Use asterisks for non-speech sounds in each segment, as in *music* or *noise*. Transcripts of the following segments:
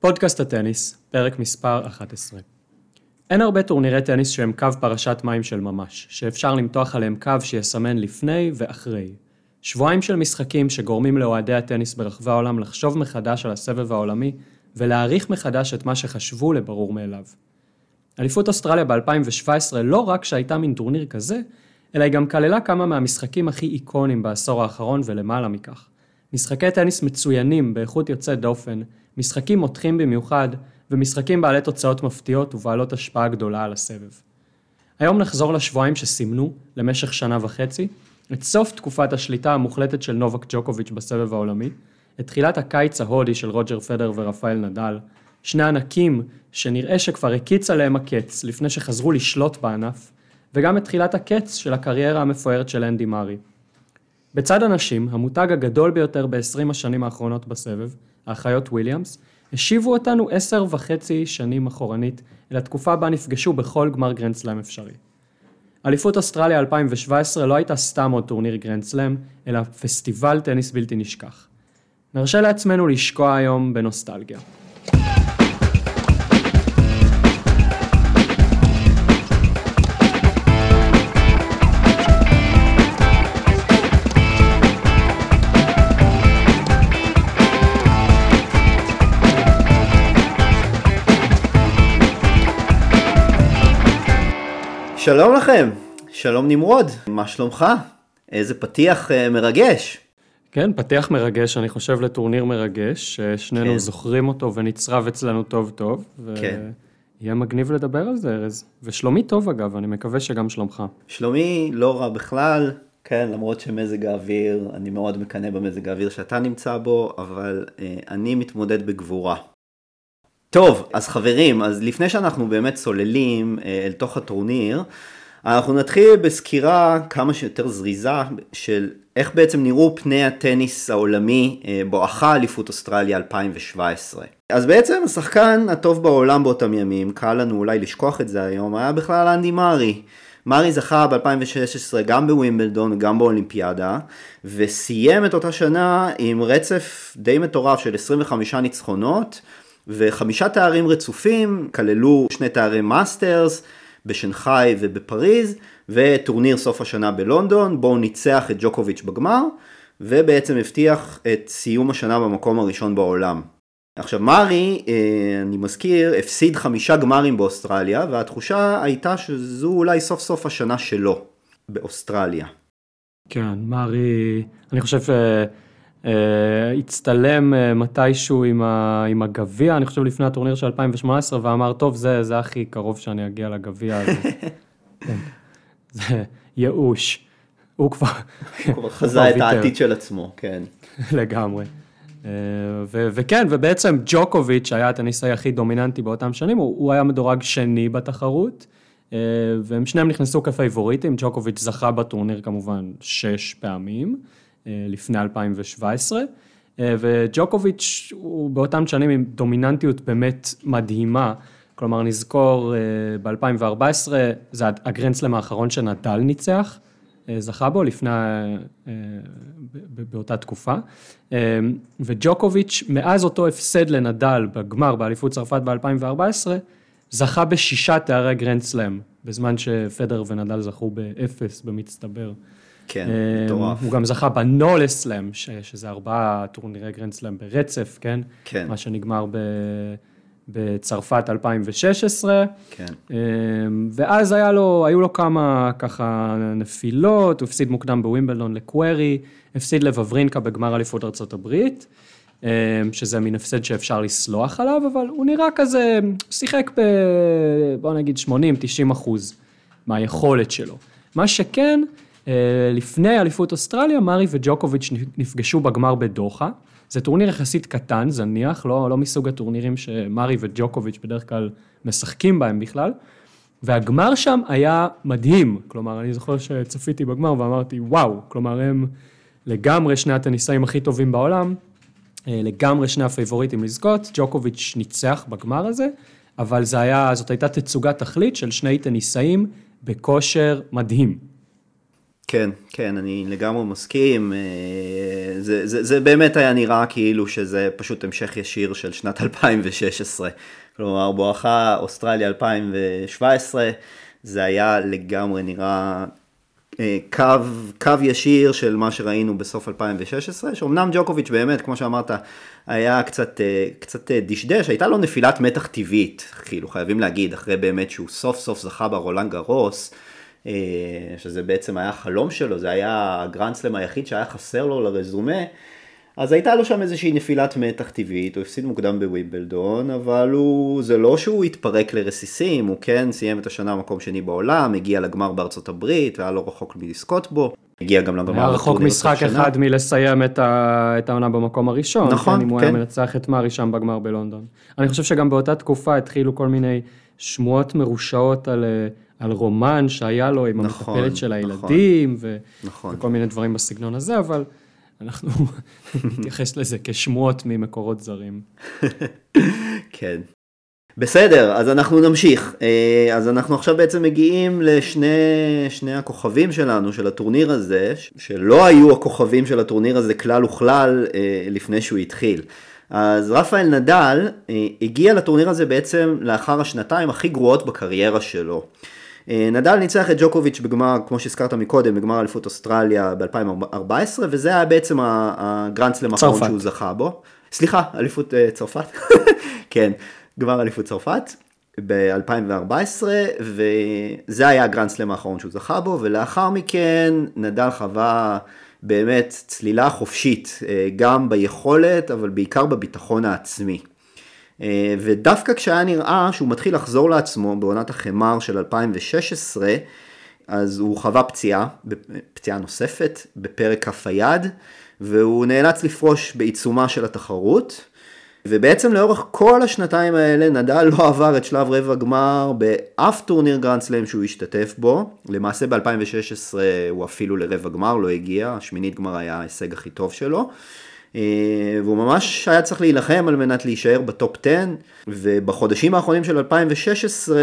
פודקאסט הטניס, פרק מספר 11. אין הרבה טורנירי טניס שהם קו פרשת מים של ממש, שאפשר למתוח עליהם קו שיסמן לפני ואחרי. שבועיים של משחקים שגורמים לאוהדי הטניס ברחבי העולם לחשוב מחדש על הסבב העולמי ולהעריך מחדש את מה שחשבו לברור מאליו. אליפות אוסטרליה ב-2017 לא רק שהייתה מין טורניר כזה, אלא היא גם כללה כמה מהמשחקים הכי אייקוניים בעשור האחרון ולמעלה מכך. משחקי טניס מצוינים באיכות יוצאת דופן, משחקים מותחים במיוחד, ומשחקים בעלי תוצאות מפתיעות ובעלות השפעה גדולה על הסבב. היום נחזור לשבועיים שסימנו, למשך שנה וחצי, את סוף תקופת השליטה המוחלטת של נובק ג'וקוביץ' בסבב העולמי, את תחילת הקיץ ההודי של רוג'ר פדר ורפאל נדל, שני ענקים שנראה שכבר הקיץ עליהם הקץ לפני שחזרו לשלוט בענף, וגם את תחילת הקץ של הקריירה המפוארת של אנדי מארי. בצד הנשים, המותג הגדול ביותר ב-20 השנים האחרונות בסבב, האחיות וויליאמס, השיבו אותנו עשר וחצי שנים אחורנית אל התקופה בה נפגשו בכל גמר גרנד סלאם אפשרי. אליפות אוסטרליה 2017 לא הייתה סתם עוד טורניר גרנד סלאם, אלא פסטיבל טניס בלתי נשכח. נרשה לעצמנו לשקוע היום בנוסטלגיה. שלום לכם, שלום נמרוד, מה שלומך? איזה פתיח uh, מרגש. כן, פתיח מרגש, אני חושב לטורניר מרגש, ששנינו כן. זוכרים אותו ונצרב אצלנו טוב טוב. ו... כן. יהיה מגניב לדבר על זה, ארז. ושלומי טוב אגב, אני מקווה שגם שלומך. שלומי לא רע בכלל, כן, למרות שמזג האוויר, אני מאוד מקנא במזג האוויר שאתה נמצא בו, אבל אה, אני מתמודד בגבורה. טוב, אז חברים, אז לפני שאנחנו באמת צוללים אה, אל תוך הטורניר, אנחנו נתחיל בסקירה כמה שיותר זריזה של איך בעצם נראו פני הטניס העולמי אה, בואכה אליפות אוסטרליה 2017. אז בעצם השחקן הטוב בעולם באותם ימים, קל לנו אולי לשכוח את זה היום, היה בכלל אנדי מארי. מארי זכה ב-2016 גם בווימבלדון וגם באולימפיאדה, וסיים את אותה שנה עם רצף די מטורף של 25 ניצחונות, וחמישה תארים רצופים כללו שני תארי מאסטרס בשנגחאי ובפריז, וטורניר סוף השנה בלונדון, בו הוא ניצח את ג'וקוביץ' בגמר, ובעצם הבטיח את סיום השנה במקום הראשון בעולם. עכשיו מארי, אה, אני מזכיר, הפסיד חמישה גמרים באוסטרליה, והתחושה הייתה שזו אולי סוף סוף השנה שלו באוסטרליה. כן, מארי, אני חושב אה, הצטלם אה, מתישהו עם, הגביע, אני חושב לפני הטורניר של 2018, ואמר, טוב, זה, זה הכי קרוב שאני אגיע לגביע הזה. *laughs* כן. זה ייאוש. הוא כבר... הוא כבר חזה את העתיד של עצמו, כן. *laughs* לגמרי. אה, ו- וכן, ובעצם ג'וקוביץ' היה הטניסאי הכי דומיננטי באותם שנים, הוא, הוא היה מדורג שני בתחרות, והם שניהם נכנסו כפייבוריטים, ג'וקוביץ' זכה בטורניר כמובן שש פעמים. אה, לפני 2017, אה, וג'וקוביץ' הוא באותם שנים עם דומיננטיות באמת מדהימה, כלומר נזכור אה, ב-2014, זה הגרנדסלם האחרון שנדל ניצח, זכה בו לפני, באותה תקופה, וג'וקוביץ' מאז אותו הפסד לנדל בגמר באליפות צרפת ב-2014, זכה בשישה תארי גרנדסלאם, בזמן שפדר ונדל זכו באפס במצטבר. כן, אמ, מטורף. הוא גם זכה ב Nole Slam, שזה ארבעה טורנירי גרנד סלאם ברצף, כן? כן. מה שנגמר ב... בצרפת 2016. כן. אמ, ואז היה לו, היו לו כמה ככה נפילות, הוא הפסיד מוקדם בווימבלדון לקווירי, הפסיד לוואוורינקה בגמר אליפות ארה"ב, אמ, שזה מין הפסד שאפשר לסלוח עליו, אבל הוא נראה כזה, שיחק ב... בוא נגיד 80-90 אחוז מהיכולת שלו. מה שכן, אה, לפני אליפות אוסטרליה, מארי וג'וקוביץ' נפגשו בגמר בדוחה. זה טורניר יחסית קטן, זניח, לא, לא מסוג הטורנירים שמארי וג'וקוביץ' בדרך כלל משחקים בהם בכלל. והגמר שם היה מדהים, כלומר, אני זוכר שצפיתי בגמר ואמרתי, וואו, כלומר, הם לגמרי שני הטניסאים הכי טובים בעולם, אה, לגמרי שני הפייבוריטים לזכות, ג'וקוביץ' ניצח בגמר הזה, אבל היה, זאת הייתה תצוגת תכלית של שני טניסאים בכושר מדהים. כן, כן, אני לגמרי מסכים. זה, זה, זה באמת היה נראה כאילו שזה פשוט המשך ישיר של שנת *laughs* 2016. כלומר, בואכה אוסטרליה 2017, זה היה לגמרי נראה אה, קו, קו ישיר של מה שראינו בסוף 2016, שאומנם ג'וקוביץ' באמת, כמו שאמרת, היה קצת, אה, קצת אה, דשדש, הייתה לו נפילת מתח טבעית, כאילו חייבים להגיד, אחרי באמת שהוא סוף סוף זכה ברולנד גרוס, שזה בעצם היה חלום שלו, זה היה הגרנדסלם היחיד שהיה חסר לו לרזומה. אז הייתה לו שם איזושהי נפילת מתח טבעית, הוא הפסיד מוקדם בווימבלדון, אבל הוא, זה לא שהוא התפרק לרסיסים, הוא כן סיים את השנה במקום שני בעולם, הגיע לגמר בארצות הברית, היה לא רחוק מלזכות בו, הגיע גם לגמר היה רחוק משחק אחד מלסיים את, ה... את העונה במקום הראשון, נכון, כן, אם הוא כן. היה מנצח את מארי שם בגמר בלונדון. אני חושב שגם באותה תקופה התחילו כל מיני שמועות מרושעות על, אה, על רומן שהיה לו עם נכון, המטפלת של נכון. הילדים, ו... נכון. וכל מיני דברים בסגנון הזה, אבל אנחנו *laughs* נתייחס לזה כשמועות ממקורות זרים. *laughs* כן. בסדר, אז אנחנו נמשיך. אה, אז אנחנו עכשיו בעצם מגיעים לשני שני הכוכבים שלנו, של הטורניר הזה, שלא היו הכוכבים של הטורניר הזה כלל וכלל אה, לפני שהוא התחיל. אז רפאל נדל אה, הגיע לטורניר הזה בעצם לאחר השנתיים הכי גרועות בקריירה שלו. נדל ניצח את ג'וקוביץ' בגמר, כמו שהזכרת מקודם, בגמר אליפות אוסטרליה ב-2014, וזה היה בעצם הגרנדסלם האחרון שהוא זכה בו. סליחה, אליפות צרפת. *laughs* כן, גמר אליפות צרפת ב-2014, וזה היה הגרנדסלם האחרון שהוא זכה בו, ולאחר מכן נדל חווה באמת צלילה חופשית, גם ביכולת, אבל בעיקר בביטחון העצמי. ודווקא כשהיה נראה שהוא מתחיל לחזור לעצמו בעונת החמר של 2016, אז הוא חווה פציעה, פציעה נוספת, בפרק כף היד, והוא נאלץ לפרוש בעיצומה של התחרות. ובעצם לאורך כל השנתיים האלה נדל לא עבר את שלב רבע גמר באף טורניר גרנד סלאם שהוא השתתף בו. למעשה ב-2016 הוא אפילו לרבע גמר לא הגיע, השמינית גמר היה ההישג הכי טוב שלו. והוא ממש היה צריך להילחם על מנת להישאר בטופ 10, ובחודשים האחרונים של 2016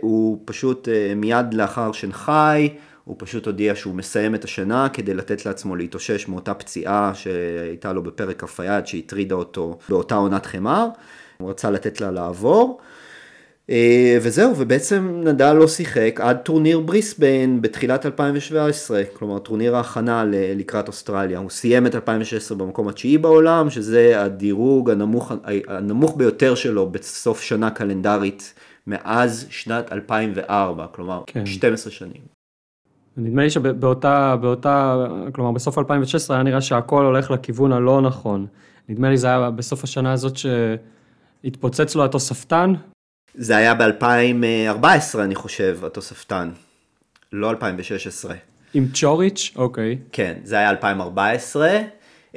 הוא פשוט מיד לאחר שנגחאי, הוא פשוט הודיע שהוא מסיים את השנה כדי לתת לעצמו להתאושש מאותה פציעה שהייתה לו בפרק כף היד שהטרידה אותו באותה עונת חימר. הוא רצה לתת לה לעבור. וזהו, ובעצם נדל לא שיחק עד טורניר בריסביין בתחילת 2017, כלומר טורניר ההכנה לקראת אוסטרליה. הוא סיים את 2016 במקום התשיעי בעולם, שזה הדירוג הנמוך, הנמוך ביותר שלו בסוף שנה קלנדרית מאז שנת 2004, כלומר כן. 12 שנים. נדמה לי שבאותה, באותה, כלומר בסוף 2016 היה נראה שהכל הולך לכיוון הלא נכון. נדמה לי זה היה בסוף השנה הזאת שהתפוצץ לו התוספתן. זה היה ב-2014 אני חושב, התוספתן, לא 2016. עם צ'וריץ'? אוקיי. כן, זה היה 2014.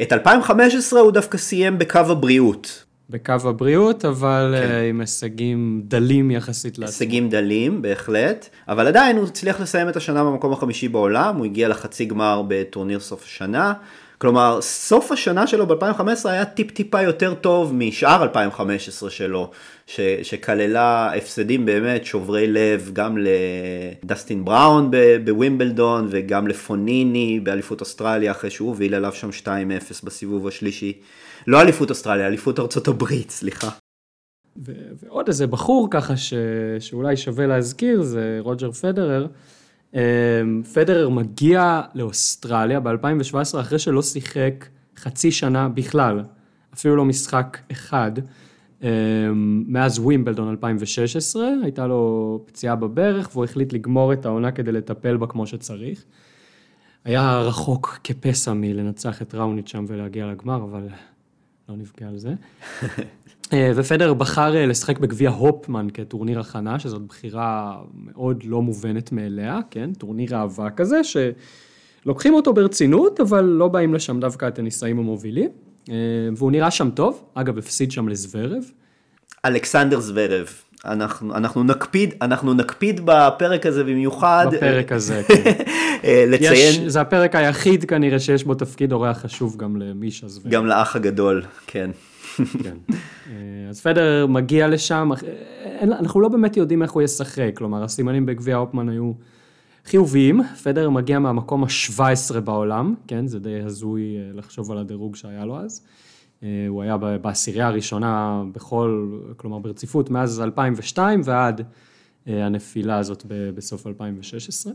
את 2015 הוא דווקא סיים בקו הבריאות. בקו הבריאות, אבל כן. עם הישגים דלים יחסית לעצמו. הישגים דלים, בהחלט, אבל עדיין הוא הצליח לסיים את השנה במקום החמישי בעולם, הוא הגיע לחצי גמר בטורניר סוף השנה. כלומר, סוף השנה שלו ב-2015 היה טיפ-טיפה יותר טוב משאר 2015 שלו, ש- שכללה הפסדים באמת שוברי לב גם לדסטין בראון בווימבלדון וגם לפוניני באליפות אוסטרליה אחרי שהוא הוביל אליו שם 2-0 בסיבוב השלישי. לא אליפות אוסטרליה, אליפות ארצות הברית, סליחה. ו- ועוד איזה בחור ככה ש- שאולי שווה להזכיר, זה רוג'ר פדרר. פדרר מגיע לאוסטרליה ב-2017 אחרי שלא שיחק חצי שנה בכלל, אפילו לא משחק אחד, מאז ווימבלדון 2016, הייתה לו פציעה בברך והוא החליט לגמור את העונה כדי לטפל בה כמו שצריך. היה רחוק כפסע מלנצח את ראוניץ' שם ולהגיע לגמר, אבל לא נפגע על זה. *laughs* ופדר בחר לשחק בגביע הופמן כטורניר הכנה, שזאת בחירה מאוד לא מובנת מאליה, כן? טורניר אהבה כזה, שלוקחים אותו ברצינות, אבל לא באים לשם דווקא הטניסאים המובילים. והוא נראה שם טוב, אגב, הפסיד שם לזוורב. אלכסנדר זוורב. אנחנו, אנחנו נקפיד, אנחנו נקפיד בפרק הזה במיוחד. בפרק *laughs* הזה, כן. לציין. יש, זה הפרק היחיד כנראה שיש בו תפקיד אורח חשוב גם למישה זוורב. גם לאח הגדול, כן. כן. אז פדר מגיע לשם, אנחנו לא באמת יודעים איך הוא ישחק, כלומר הסימנים בגביע אופמן היו חיוביים, פדר מגיע מהמקום ה-17 בעולם, כן, זה די הזוי לחשוב על הדירוג שהיה לו אז. הוא היה בעשירייה הראשונה בכל, כלומר ברציפות, מאז 2002 ועד הנפילה הזאת בסוף 2016.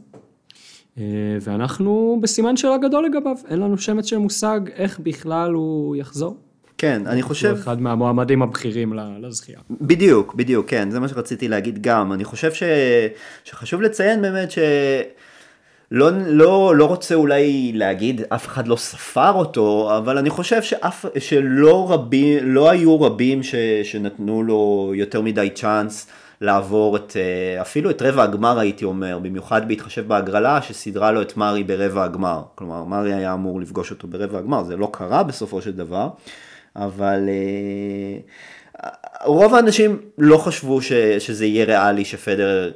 ואנחנו בסימן שאלה גדול לגביו, אין לנו שמץ של מושג איך בכלל הוא יחזור. כן, אני חושב... הוא אחד מהמועמדים הבכירים לזכייה. בדיוק, בדיוק, כן, זה מה שרציתי להגיד גם. אני חושב ש... שחשוב לציין באמת ש... לא, לא, לא רוצה אולי להגיד, אף אחד לא ספר אותו, אבל אני חושב שאף, שלא רבים, לא היו רבים ש, שנתנו לו יותר מדי צ'אנס לעבור את, אה, אפילו את רבע הגמר הייתי אומר, במיוחד בהתחשב בהגרלה שסידרה לו את מארי ברבע הגמר. כלומר, מארי היה אמור לפגוש אותו ברבע הגמר, זה לא קרה בסופו של דבר. אבל אה, רוב האנשים לא חשבו ש, שזה יהיה ריאלי שפדר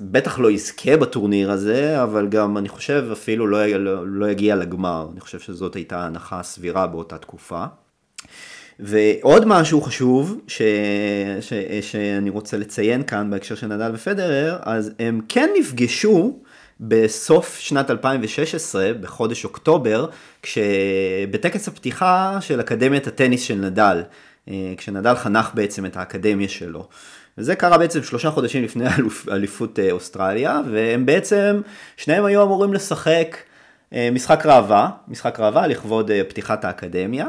בטח לא יזכה בטורניר הזה, אבל גם אני חושב אפילו לא, לא, לא יגיע לגמר, אני חושב שזאת הייתה הנחה סבירה באותה תקופה. ועוד משהו חשוב ש, ש, שאני רוצה לציין כאן בהקשר של נדל ופדרר, אז הם כן נפגשו בסוף שנת 2016, בחודש אוקטובר, כשבטקס הפתיחה של אקדמיית הטניס של נדל, כשנדל חנך בעצם את האקדמיה שלו. וזה קרה בעצם שלושה חודשים לפני אליפות אה, אוסטרליה, והם בעצם, שניהם היו אמורים לשחק אה, משחק ראווה, משחק ראווה לכבוד פתיחת האקדמיה.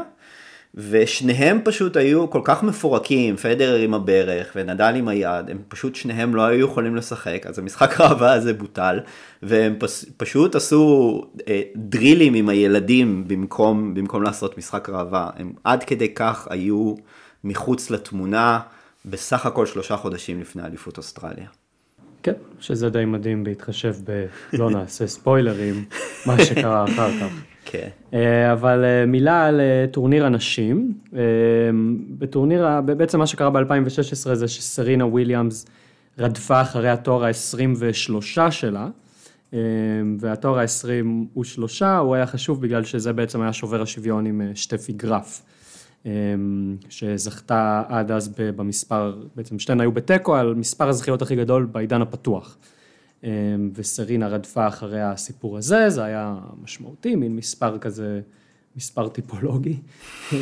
ושניהם פשוט היו כל כך מפורקים, פדרר עם הברך ונדל עם היד, הם פשוט שניהם לא היו יכולים לשחק, אז המשחק *laughs* ראווה הזה בוטל, והם פס, פשוט עשו אה, דרילים עם הילדים במקום, במקום לעשות משחק ראווה, הם עד כדי כך היו מחוץ לתמונה בסך הכל שלושה חודשים לפני אליפות אוסטרליה. כן, שזה די מדהים בהתחשב ב... לא נעשה ספוילרים, מה שקרה אחר כך. כן. אה, אבל אה, מילה על אה, טורניר הנשים. בטורניר, בעצם מה שקרה ב-2016 זה שסרינה וויליאמס רדפה אחרי התואר ה-23 שלה, והתואר ה-23 הוא היה חשוב בגלל שזה בעצם היה שובר השוויון עם שטפי גרף, שזכתה עד אז במספר, בעצם שתיהן היו בתיקו על מספר הזכיות הכי גדול בעידן הפתוח. אמ, וסרינה רדפה אחרי הסיפור הזה, זה היה משמעותי, מין מספר כזה, מספר טיפולוגי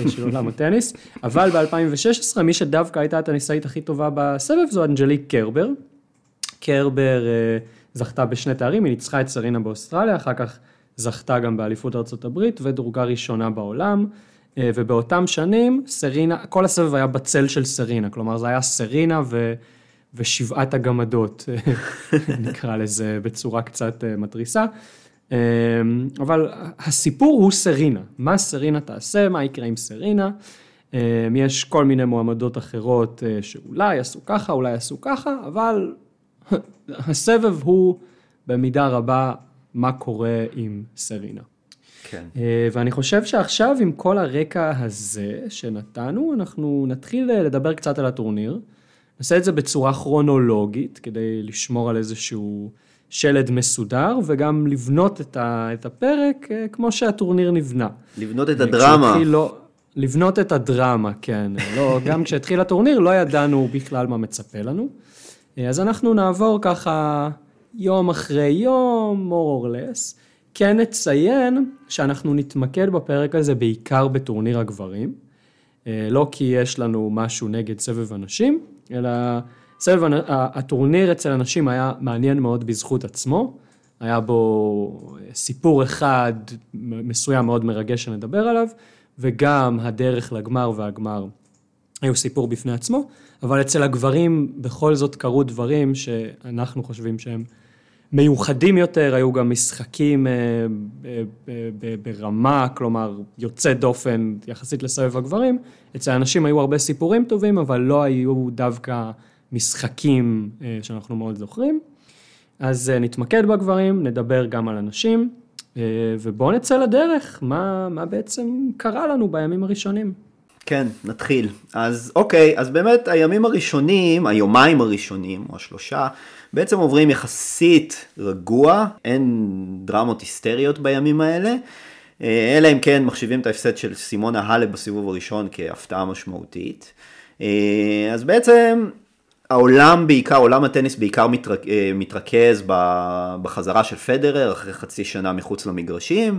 של עולם הטניס, אבל ב-2016 מי שדווקא הייתה הטניסאית הכי טובה בסבב זו אנג'ליק קרבר. קרבר אה, זכתה בשני תארים, היא ניצחה את סרינה באוסטרליה, אחר כך זכתה גם באליפות הברית ודורגה ראשונה בעולם. אה, ובאותם שנים סרינה, כל הסבב היה בצל של סרינה, כלומר זה היה סרינה ו... ושבעת הגמדות, *laughs* נקרא לזה בצורה קצת אה, מתריסה. אה, אבל הסיפור הוא סרינה, מה סרינה תעשה, מה יקרה עם סרינה. אה, יש כל מיני מועמדות אחרות שאולי יעשו ככה, אולי יעשו ככה, אבל *laughs* הסבב הוא במידה רבה מה קורה עם סרינה. כן. ואני חושב שעכשיו עם כל הרקע הזה שנתנו, אנחנו נתחיל לדבר קצת על הטורניר. נעשה את זה בצורה כרונולוגית, כדי לשמור על איזשהו שלד מסודר, וגם לבנות את, ה, את הפרק אה, כמו שהטורניר נבנה. לבנות את הדרמה. לא, לבנות את הדרמה, כן. לא, *laughs* גם כשהתחיל הטורניר לא ידענו בכלל מה מצפה לנו. אה, אז אנחנו נעבור ככה יום אחרי יום, more or less. כן נציין שאנחנו נתמקד בפרק הזה בעיקר בטורניר הגברים. אה, לא כי יש לנו משהו נגד סבב הנשים, אלא סבב הטורניר אצל אנשים היה מעניין מאוד בזכות עצמו, היה בו סיפור אחד מסוים מאוד מרגש שנדבר עליו, וגם הדרך לגמר והגמר היו סיפור בפני עצמו, אבל אצל הגברים בכל זאת קרו דברים שאנחנו חושבים שהם מיוחדים יותר, היו גם משחקים אה, ברמה, כלומר יוצא דופן יחסית לסבב הגברים. אצל האנשים היו הרבה סיפורים טובים, אבל לא היו דווקא משחקים אה, שאנחנו מאוד זוכרים. אז אה, נתמקד בגברים, נדבר גם על הנשים, ובואו נצא לדרך, מה, מה בעצם קרה לנו בימים הראשונים. כן, נתחיל. אז אוקיי, אז באמת הימים הראשונים, היומיים הראשונים, או השלושה, בעצם עוברים יחסית רגוע, אין דרמות היסטריות בימים האלה, אה, אלא אם כן מחשיבים את ההפסד של סימונה האלב בסיבוב הראשון כהפתעה משמעותית. אה, אז בעצם העולם בעיקר, עולם הטניס בעיקר. אה, מתרכז בחזרה של פדרר אחרי חצי שנה מחוץ למגרשים.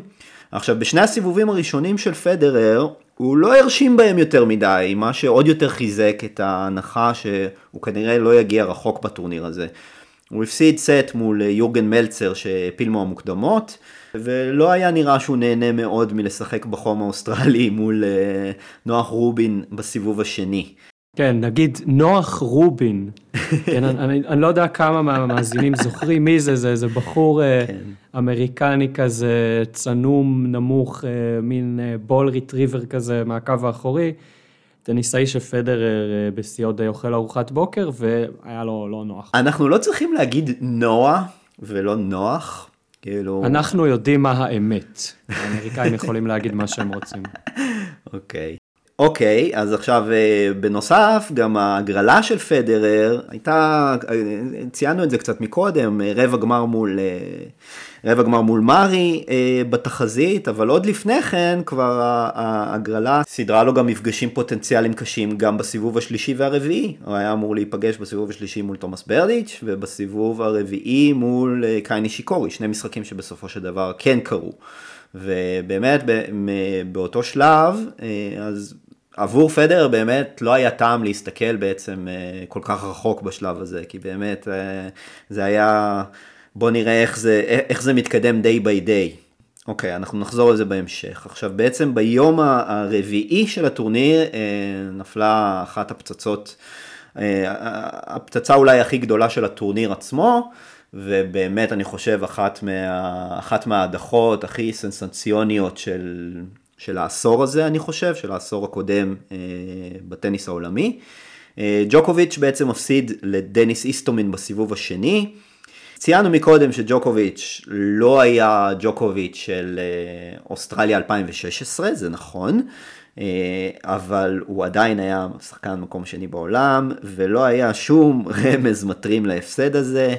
עכשיו, בשני הסיבובים הראשונים של פדרר, הוא לא הרשים בהם יותר מדי, מה שעוד יותר חיזק את ההנחה שהוא כנראה לא יגיע רחוק בטורניר הזה. הוא הפסיד סט מול יורגן מלצר שהעפיל מהמוקדמות, ולא היה נראה שהוא נהנה מאוד מלשחק בחום האוסטרלי *laughs* מול אה, נוח רובין בסיבוב השני. כן, נגיד נוח רובין, *laughs* כן, אני, אני לא יודע כמה מהמאזינים זוכרים מי זה, זה, זה בחור אה, כן. אמריקני כזה, צנום, נמוך, אה, מין בול ריטריבר כזה מהקו האחורי. טניסאי שפדרר בשיאו די אוכל ארוחת בוקר, והיה לו לא נוח. אנחנו לא צריכים להגיד נועה ולא נוח, כאילו... אנחנו יודעים מה האמת. האמריקאים יכולים להגיד מה שהם רוצים. *laughs* אוקיי. אוקיי, אז עכשיו אה, בנוסף, גם ההגרלה של פדרר הייתה, אה, ציינו את זה קצת מקודם, אה, רבע גמר מול, רבע גמר מול מארי בתחזית, אבל עוד לפני כן כבר ההגרלה סידרה לו גם מפגשים פוטנציאליים קשים גם בסיבוב השלישי והרביעי. הוא היה אמור להיפגש בסיבוב השלישי מול תומאס ברדיץ' ובסיבוב הרביעי מול קייני שיקורי, שני משחקים שבסופו של דבר כן קרו. ובאמת באותו שלב, אז עבור פדר באמת לא היה טעם להסתכל בעצם אה, כל כך רחוק בשלב הזה, כי באמת אה, זה היה, בוא נראה איך זה, איך זה מתקדם day by day. אוקיי, אנחנו נחזור לזה בהמשך. עכשיו בעצם ביום הרביעי של הטורניר אה, נפלה אחת הפצצות, הפצצה אולי הכי גדולה של הטורניר עצמו. ובאמת אני חושב אחת, מה, אחת מההדחות הכי סנסציוניות של, של העשור הזה, אני חושב, של העשור הקודם אה, בטניס העולמי. אה, ג'וקוביץ' בעצם מפסיד לדניס איסטומין בסיבוב השני. ציינו מקודם שג'וקוביץ' לא היה ג'וקוביץ' של אה, אוסטרליה 2016, זה נכון, אה, אבל הוא עדיין היה שחקן מקום שני בעולם, ולא היה שום *laughs* רמז מטרים להפסד הזה.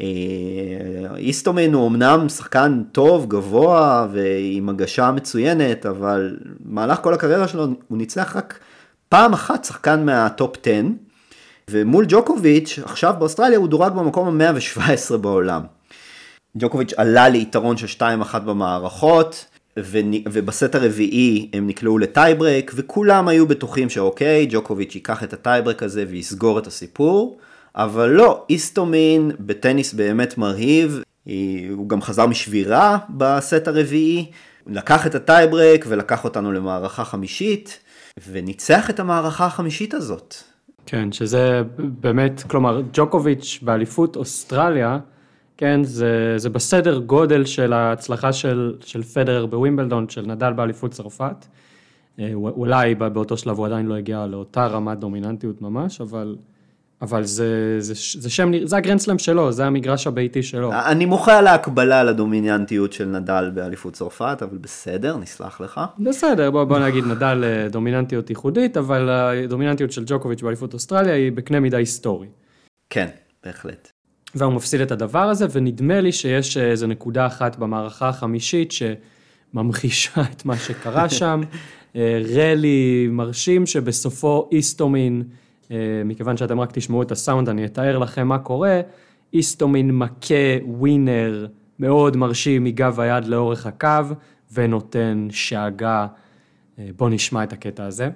אה, איסטומן הוא אמנם שחקן טוב, גבוה ועם הגשה מצוינת, אבל במהלך כל הקריירה שלו הוא ניצח רק פעם אחת שחקן מהטופ 10, ומול ג'וקוביץ', עכשיו באוסטרליה הוא דורג במקום ה-117 בעולם. ג'וקוביץ' עלה ליתרון של 2-1 במערכות, ובסט הרביעי הם נקלעו לטייברק, וכולם היו בטוחים שאוקיי, ג'וקוביץ' ייקח את הטייברק הזה ויסגור את הסיפור. אבל לא, איסטומין בטניס באמת מרהיב, הוא גם חזר משבירה בסט הרביעי, לקח את הטייברק ולקח אותנו למערכה חמישית, וניצח את המערכה החמישית הזאת. כן, שזה באמת, כלומר, ג'וקוביץ' באליפות אוסטרליה, כן, זה, זה בסדר גודל של ההצלחה של, של פדרר בווימבלדון, של נדל באליפות צרפת. אה, אולי באותו שלב הוא עדיין לא הגיע לאותה רמת דומיננטיות ממש, אבל אבל זה, זה, זה שם, זה הגרנדסלאם שלו, זה המגרש הביתי שלו. אני מוחה על ההקבלה לדומיננטיות של נדל באליפות צרפת, אבל בסדר, נסלח לך. בסדר, בוא, בוא נגיד נדל אה, דומיננטיות ייחודית, אבל הדומיננטיות של ג'וקוביץ' באליפות אוסטרליה היא בקנה מידה היסטורי. כן, בהחלט. והוא מפסיד את הדבר הזה, ונדמה לי שיש איזו נקודה אחת במערכה החמישית שממחישה את מה שקרה *laughs* שם. אה, רלי מרשים שבסופו איסטומין, מכיוון שאתם רק תשמעו את הסאונד, אני אתאר לכם מה קורה. איסטומין מכה ווינר מאוד מרשים מגב היד לאורך הקו, ונותן שאגה. אה, בואו נשמע את הקטע הזה.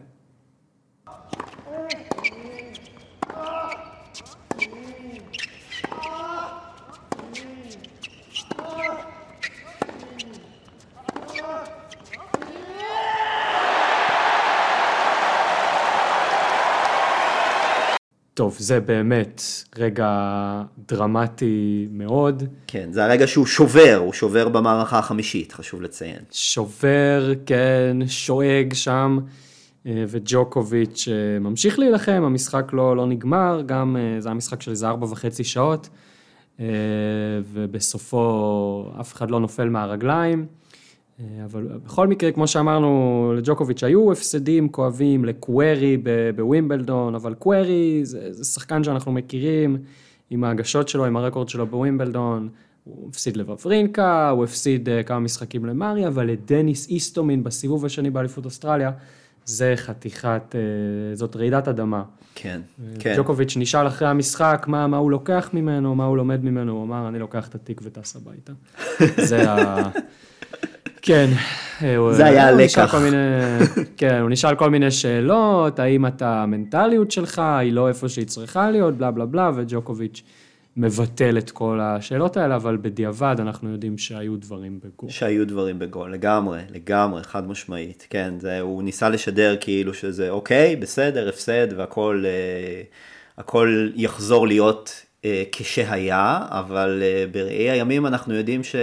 טוב, זה באמת רגע דרמטי מאוד. כן, זה הרגע שהוא שובר, הוא שובר במערכה החמישית, חשוב לציין. שובר, כן, שואג שם, אה, וג'וקוביץ' אה, ממשיך להילחם, המשחק לא, לא נגמר, גם אה, זה היה משחק של איזה ארבע וחצי שעות, ובסופו אף אחד לא נופל מהרגליים. אה, אבל בכל מקרה, כמו שאמרנו, לג'וקוביץ' היו הפסדים כואבים לקווירי בווימבלדון, אבל קווירי זה, זה שחקן שאנחנו מכירים עם ההגשות שלו, עם הרקורד שלו בווימבלדון. הוא הפסיד לבברינקה, הוא הפסיד uh, כמה משחקים למרי, אבל לדניס איסטומין בסיבוב השני באליפות אוסטרליה, זה חתיכת, אה, זאת רעידת אדמה. כן, כן. ג'וקוביץ' נשאל אחרי המשחק מה, מה הוא לוקח ממנו, מה הוא לומד ממנו, הוא אמר, אני לוקח את התיק וטס הביתה. *laughs* זה ה... כן. זה היה הלקח. כן, הוא נשאל כל מיני שאלות, האם אתה, המנטליות שלך היא לא איפה שהיא צריכה להיות, בלה בלה בלה, וג'וקוביץ' מבטל את כל השאלות האלה, אבל בדיעבד אנחנו יודעים שהיו דברים בגור. שהיו דברים בגול, לגמרי, לגמרי, חד משמעית, כן, זה, הוא ניסה לשדר כאילו שזה אוקיי, בסדר, הפסד והכל אה, הכל יחזור להיות אה, כשהיה, אבל אה, בראי הימים אנחנו יודעים ש,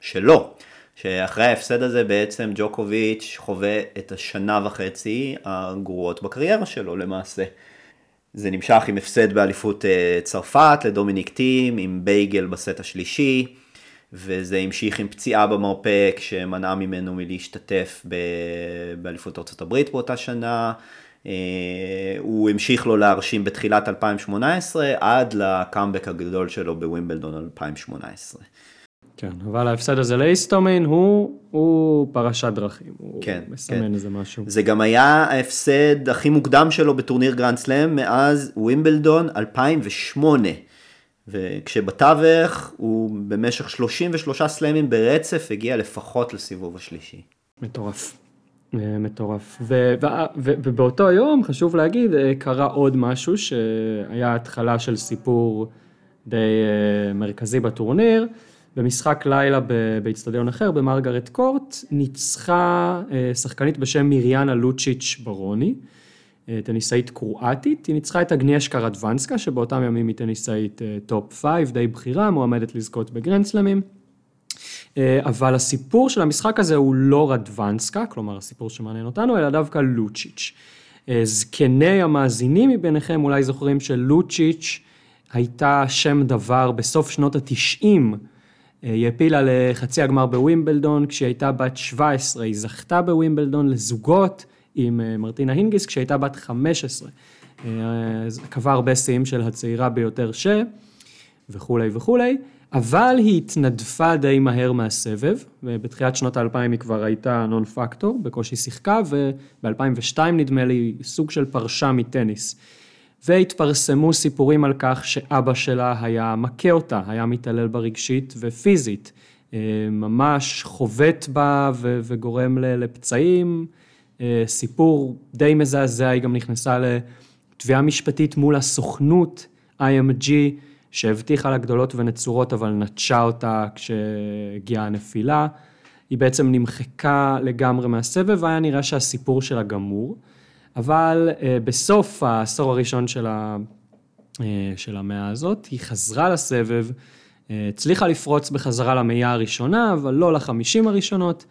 שלא, שאחרי ההפסד הזה בעצם ג'וקוביץ' חווה את השנה וחצי הגרועות בקריירה שלו למעשה. זה נמשך עם הפסד באליפות אה, צרפת לדומיניק טים, עם בייגל בסט השלישי, וזה המשיך עם פציעה במרפק שמנעה ממנו מלהשתתף ב- באליפות הברית באותה שנה. אה, הוא המשיך לו להרשים בתחילת 2018 עד לקאמבק הגדול שלו בווימבלדון 2018. כן, אבל ההפסד הזה לאיסטומין הוא, הוא פרשת דרכים, הוא כן, מסמן כן. איזשהו משהו. זה גם היה ההפסד הכי מוקדם שלו בטורניר גרנד סלאם מאז ווימבלדון 2008. וכשבתווך הוא במשך 33 סלאמים ברצף הגיע לפחות לסיבוב השלישי. מטורף. אה, מטורף. ו- ו- ו- ובאותו יום, חשוב להגיד, אה, קרה עוד משהו שהיה התחלה של סיפור די אה, מרכזי בטורניר. במשחק לילה באיצטדיון אחר, במרגרט קורט, ניצחה אה, שחקנית בשם מיריאנה לוצ'יץ' ברוני, אה, טניסאית קרואטית, היא ניצחה את אגניאשקה רדוונסקה, שבאותם ימים היא טניסאית אה, טופ 5, די בכירה, מועמדת לזכות בגרנדסלמים. אבל הסיפור של המשחק הזה הוא לא רדוונסקה, כלומר הסיפור שמעניין אותנו, אלא דווקא לוצ'יץ'. זקני המאזינים מביניכם אולי זוכרים שלוצ'יץ' הייתה שם דבר בסוף שנות התשעים. אה, היא העפילה לחצי הגמר בווימבלדון כשהיא הייתה בת 17, היא זכתה בווימבלדון לזוגות עם אה, מרטינה הינגיס כשהייתה בת 15. אה, קבע הרבה שיאים של הצעירה ביותר ש... וכולי וכולי, אבל היא התנדפה די מהר מהסבב, ובתחילת שנות האלפיים היא כבר הייתה נון פקטור, בקושי שיחקה, וב-2002 נדמה לי סוג של פרשה מטניס. והתפרסמו סיפורים על כך שאבא שלה היה מכה אותה, היה מתעלל בה רגשית ופיזית, אה, ממש חובט בה ו- וגורם לפצעים. אה, סיפור די מזעזע, היא גם נכנסה לתביעה משפטית מול הסוכנות IMG, שהבטיחה לה גדולות ונצורות, אבל נטשה אותה כשהגיעה הנפילה. היא בעצם נמחקה לגמרי מהסבב, והיה נראה שהסיפור שלה גמור. אבל אה, בסוף העשור הראשון של, ה, אה, של המאה הזאת, היא חזרה לסבב, אה, הצליחה לפרוץ בחזרה למאה הראשונה, אבל לא לחמישים הראשונות.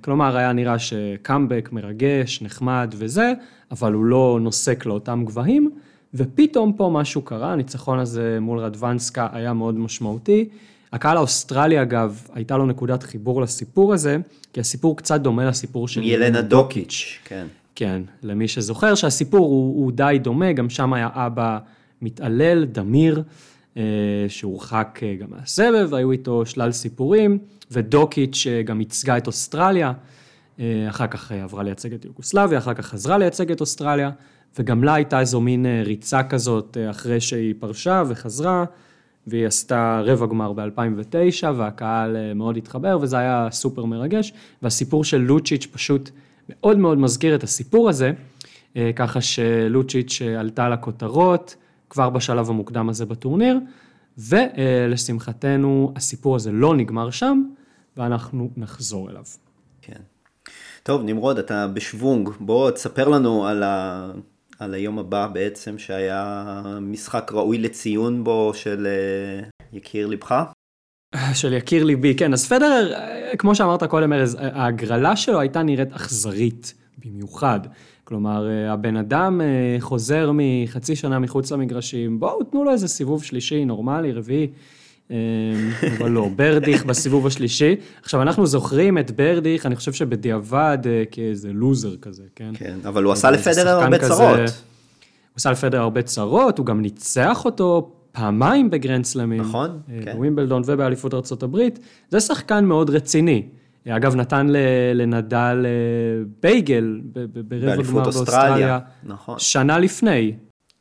כלומר, היה נראה שקאמבק מרגש, נחמד וזה, אבל הוא לא נוסק לאותם גבהים, ופתאום פה משהו קרה, הניצחון הזה מול רדוונסקה היה מאוד משמעותי. הקהל האוסטרלי, אגב, הייתה לו נקודת חיבור לסיפור הזה, כי הסיפור קצת דומה לסיפור של ילנה דוקיץ', כן. כן, למי שזוכר שהסיפור הוא, הוא די דומה, גם שם היה אבא מתעלל, דמיר, אה, שהורחק אה, גם מהסבב, היו איתו שלל סיפורים, ודוקיץ' אה, גם ייצגה את אוסטרליה, אחר כך עברה לייצג את יוגוסלביה, אחר כך חזרה לייצג את אוסטרליה, וגם לה הייתה איזו מין ריצה כזאת אחרי שהיא פרשה וחזרה, והיא עשתה רבע גמר ב-2009, והקהל מאוד התחבר, וזה היה סופר מרגש, והסיפור של לוצ'יץ' פשוט מאוד מאוד מזכיר את הסיפור הזה, אה, ככה שלוצ'יץ' עלתה לכותרות כבר בשלב המוקדם הזה בטורניר, ולשמחתנו הסיפור הזה לא נגמר שם, ואנחנו נחזור אליו. כן. טוב, נמרוד, אתה בשוונג. בוא תספר לנו על, ה... על היום הבא בעצם, שהיה משחק ראוי לציון בו של אה, יקיר לבך. של יקיר ליבי, כן, אז פדרר, כמו שאמרת קודם ארז, ההגרלה שלו הייתה נראית אכזרית במיוחד. כלומר, אה, הבן אדם אה, חוזר מחצי שנה מחוץ למגרשים, בואו תנו לו איזה סיבוב שלישי, נורמלי, רביעי. אה, אבל לא, ברדיך בסיבוב השלישי. עכשיו, אנחנו זוכרים את ברדיך, אני חושב שבדיעבד כאיזה לוזר כזה, כן? כן, אבל הוא עשה איזה לפדר שחקן הרבה כזה- צרות. הוא עשה לפדר הרבה צרות, הוא גם ניצח אותו פעמיים בגרנד סלמים. נכון, אה, כן. בווימבלדון ובאליפות הברית. זה שחקן מאוד רציני. אגב, נתן לנדל בייגל ברבע גמר באוסטרליה. נכון. שנה לפני.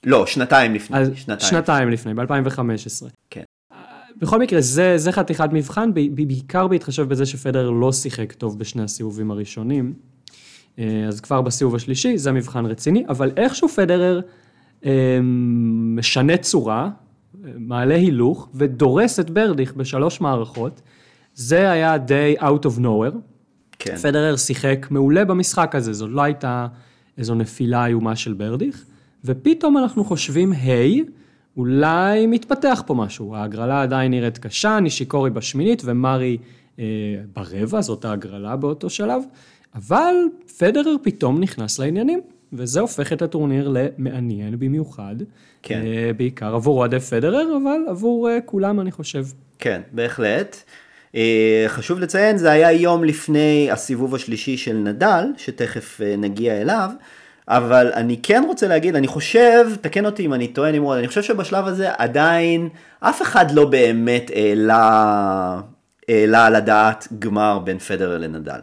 לא, שנתיים לפני. אז שנתיים. שנתיים לפני, ב-2015. כן. בכל מקרה, זה, זה חתיכת מבחן, בעיקר בהתחשב בזה שפדר לא שיחק טוב בשני הסיבובים הראשונים. אז כבר בסיבוב השלישי, זה מבחן רציני, אבל איכשהו פדרר משנה צורה, מעלה הילוך ודורס את ברדיך בשלוש מערכות. זה היה די out of nowhere. כן. פדרר שיחק מעולה במשחק הזה, זאת לא הייתה איזו נפילה איומה של ברדיך, ופתאום אנחנו חושבים, היי, hey, אולי מתפתח פה משהו, ההגרלה עדיין נראית קשה, נישיקורי בשמינית ומרי אה, ברבע, זאת ההגרלה באותו שלב, אבל פדרר פתאום נכנס לעניינים. וזה הופך את הטורניר למעניין במיוחד. כן. אה, בעיקר עבור אוהדי פדרר, אבל עבור אה, כולם אני חושב. כן, בהחלט. אה, חשוב לציין, זה היה יום לפני הסיבוב השלישי של נדל, שתכף נגיע אליו. אבל אני כן רוצה להגיד, אני חושב, תקן אותי אם אני טועה נמרוד, אני חושב שבשלב הזה עדיין אף אחד לא באמת העלה, העלה על הדעת גמר בין פדרר לנדל.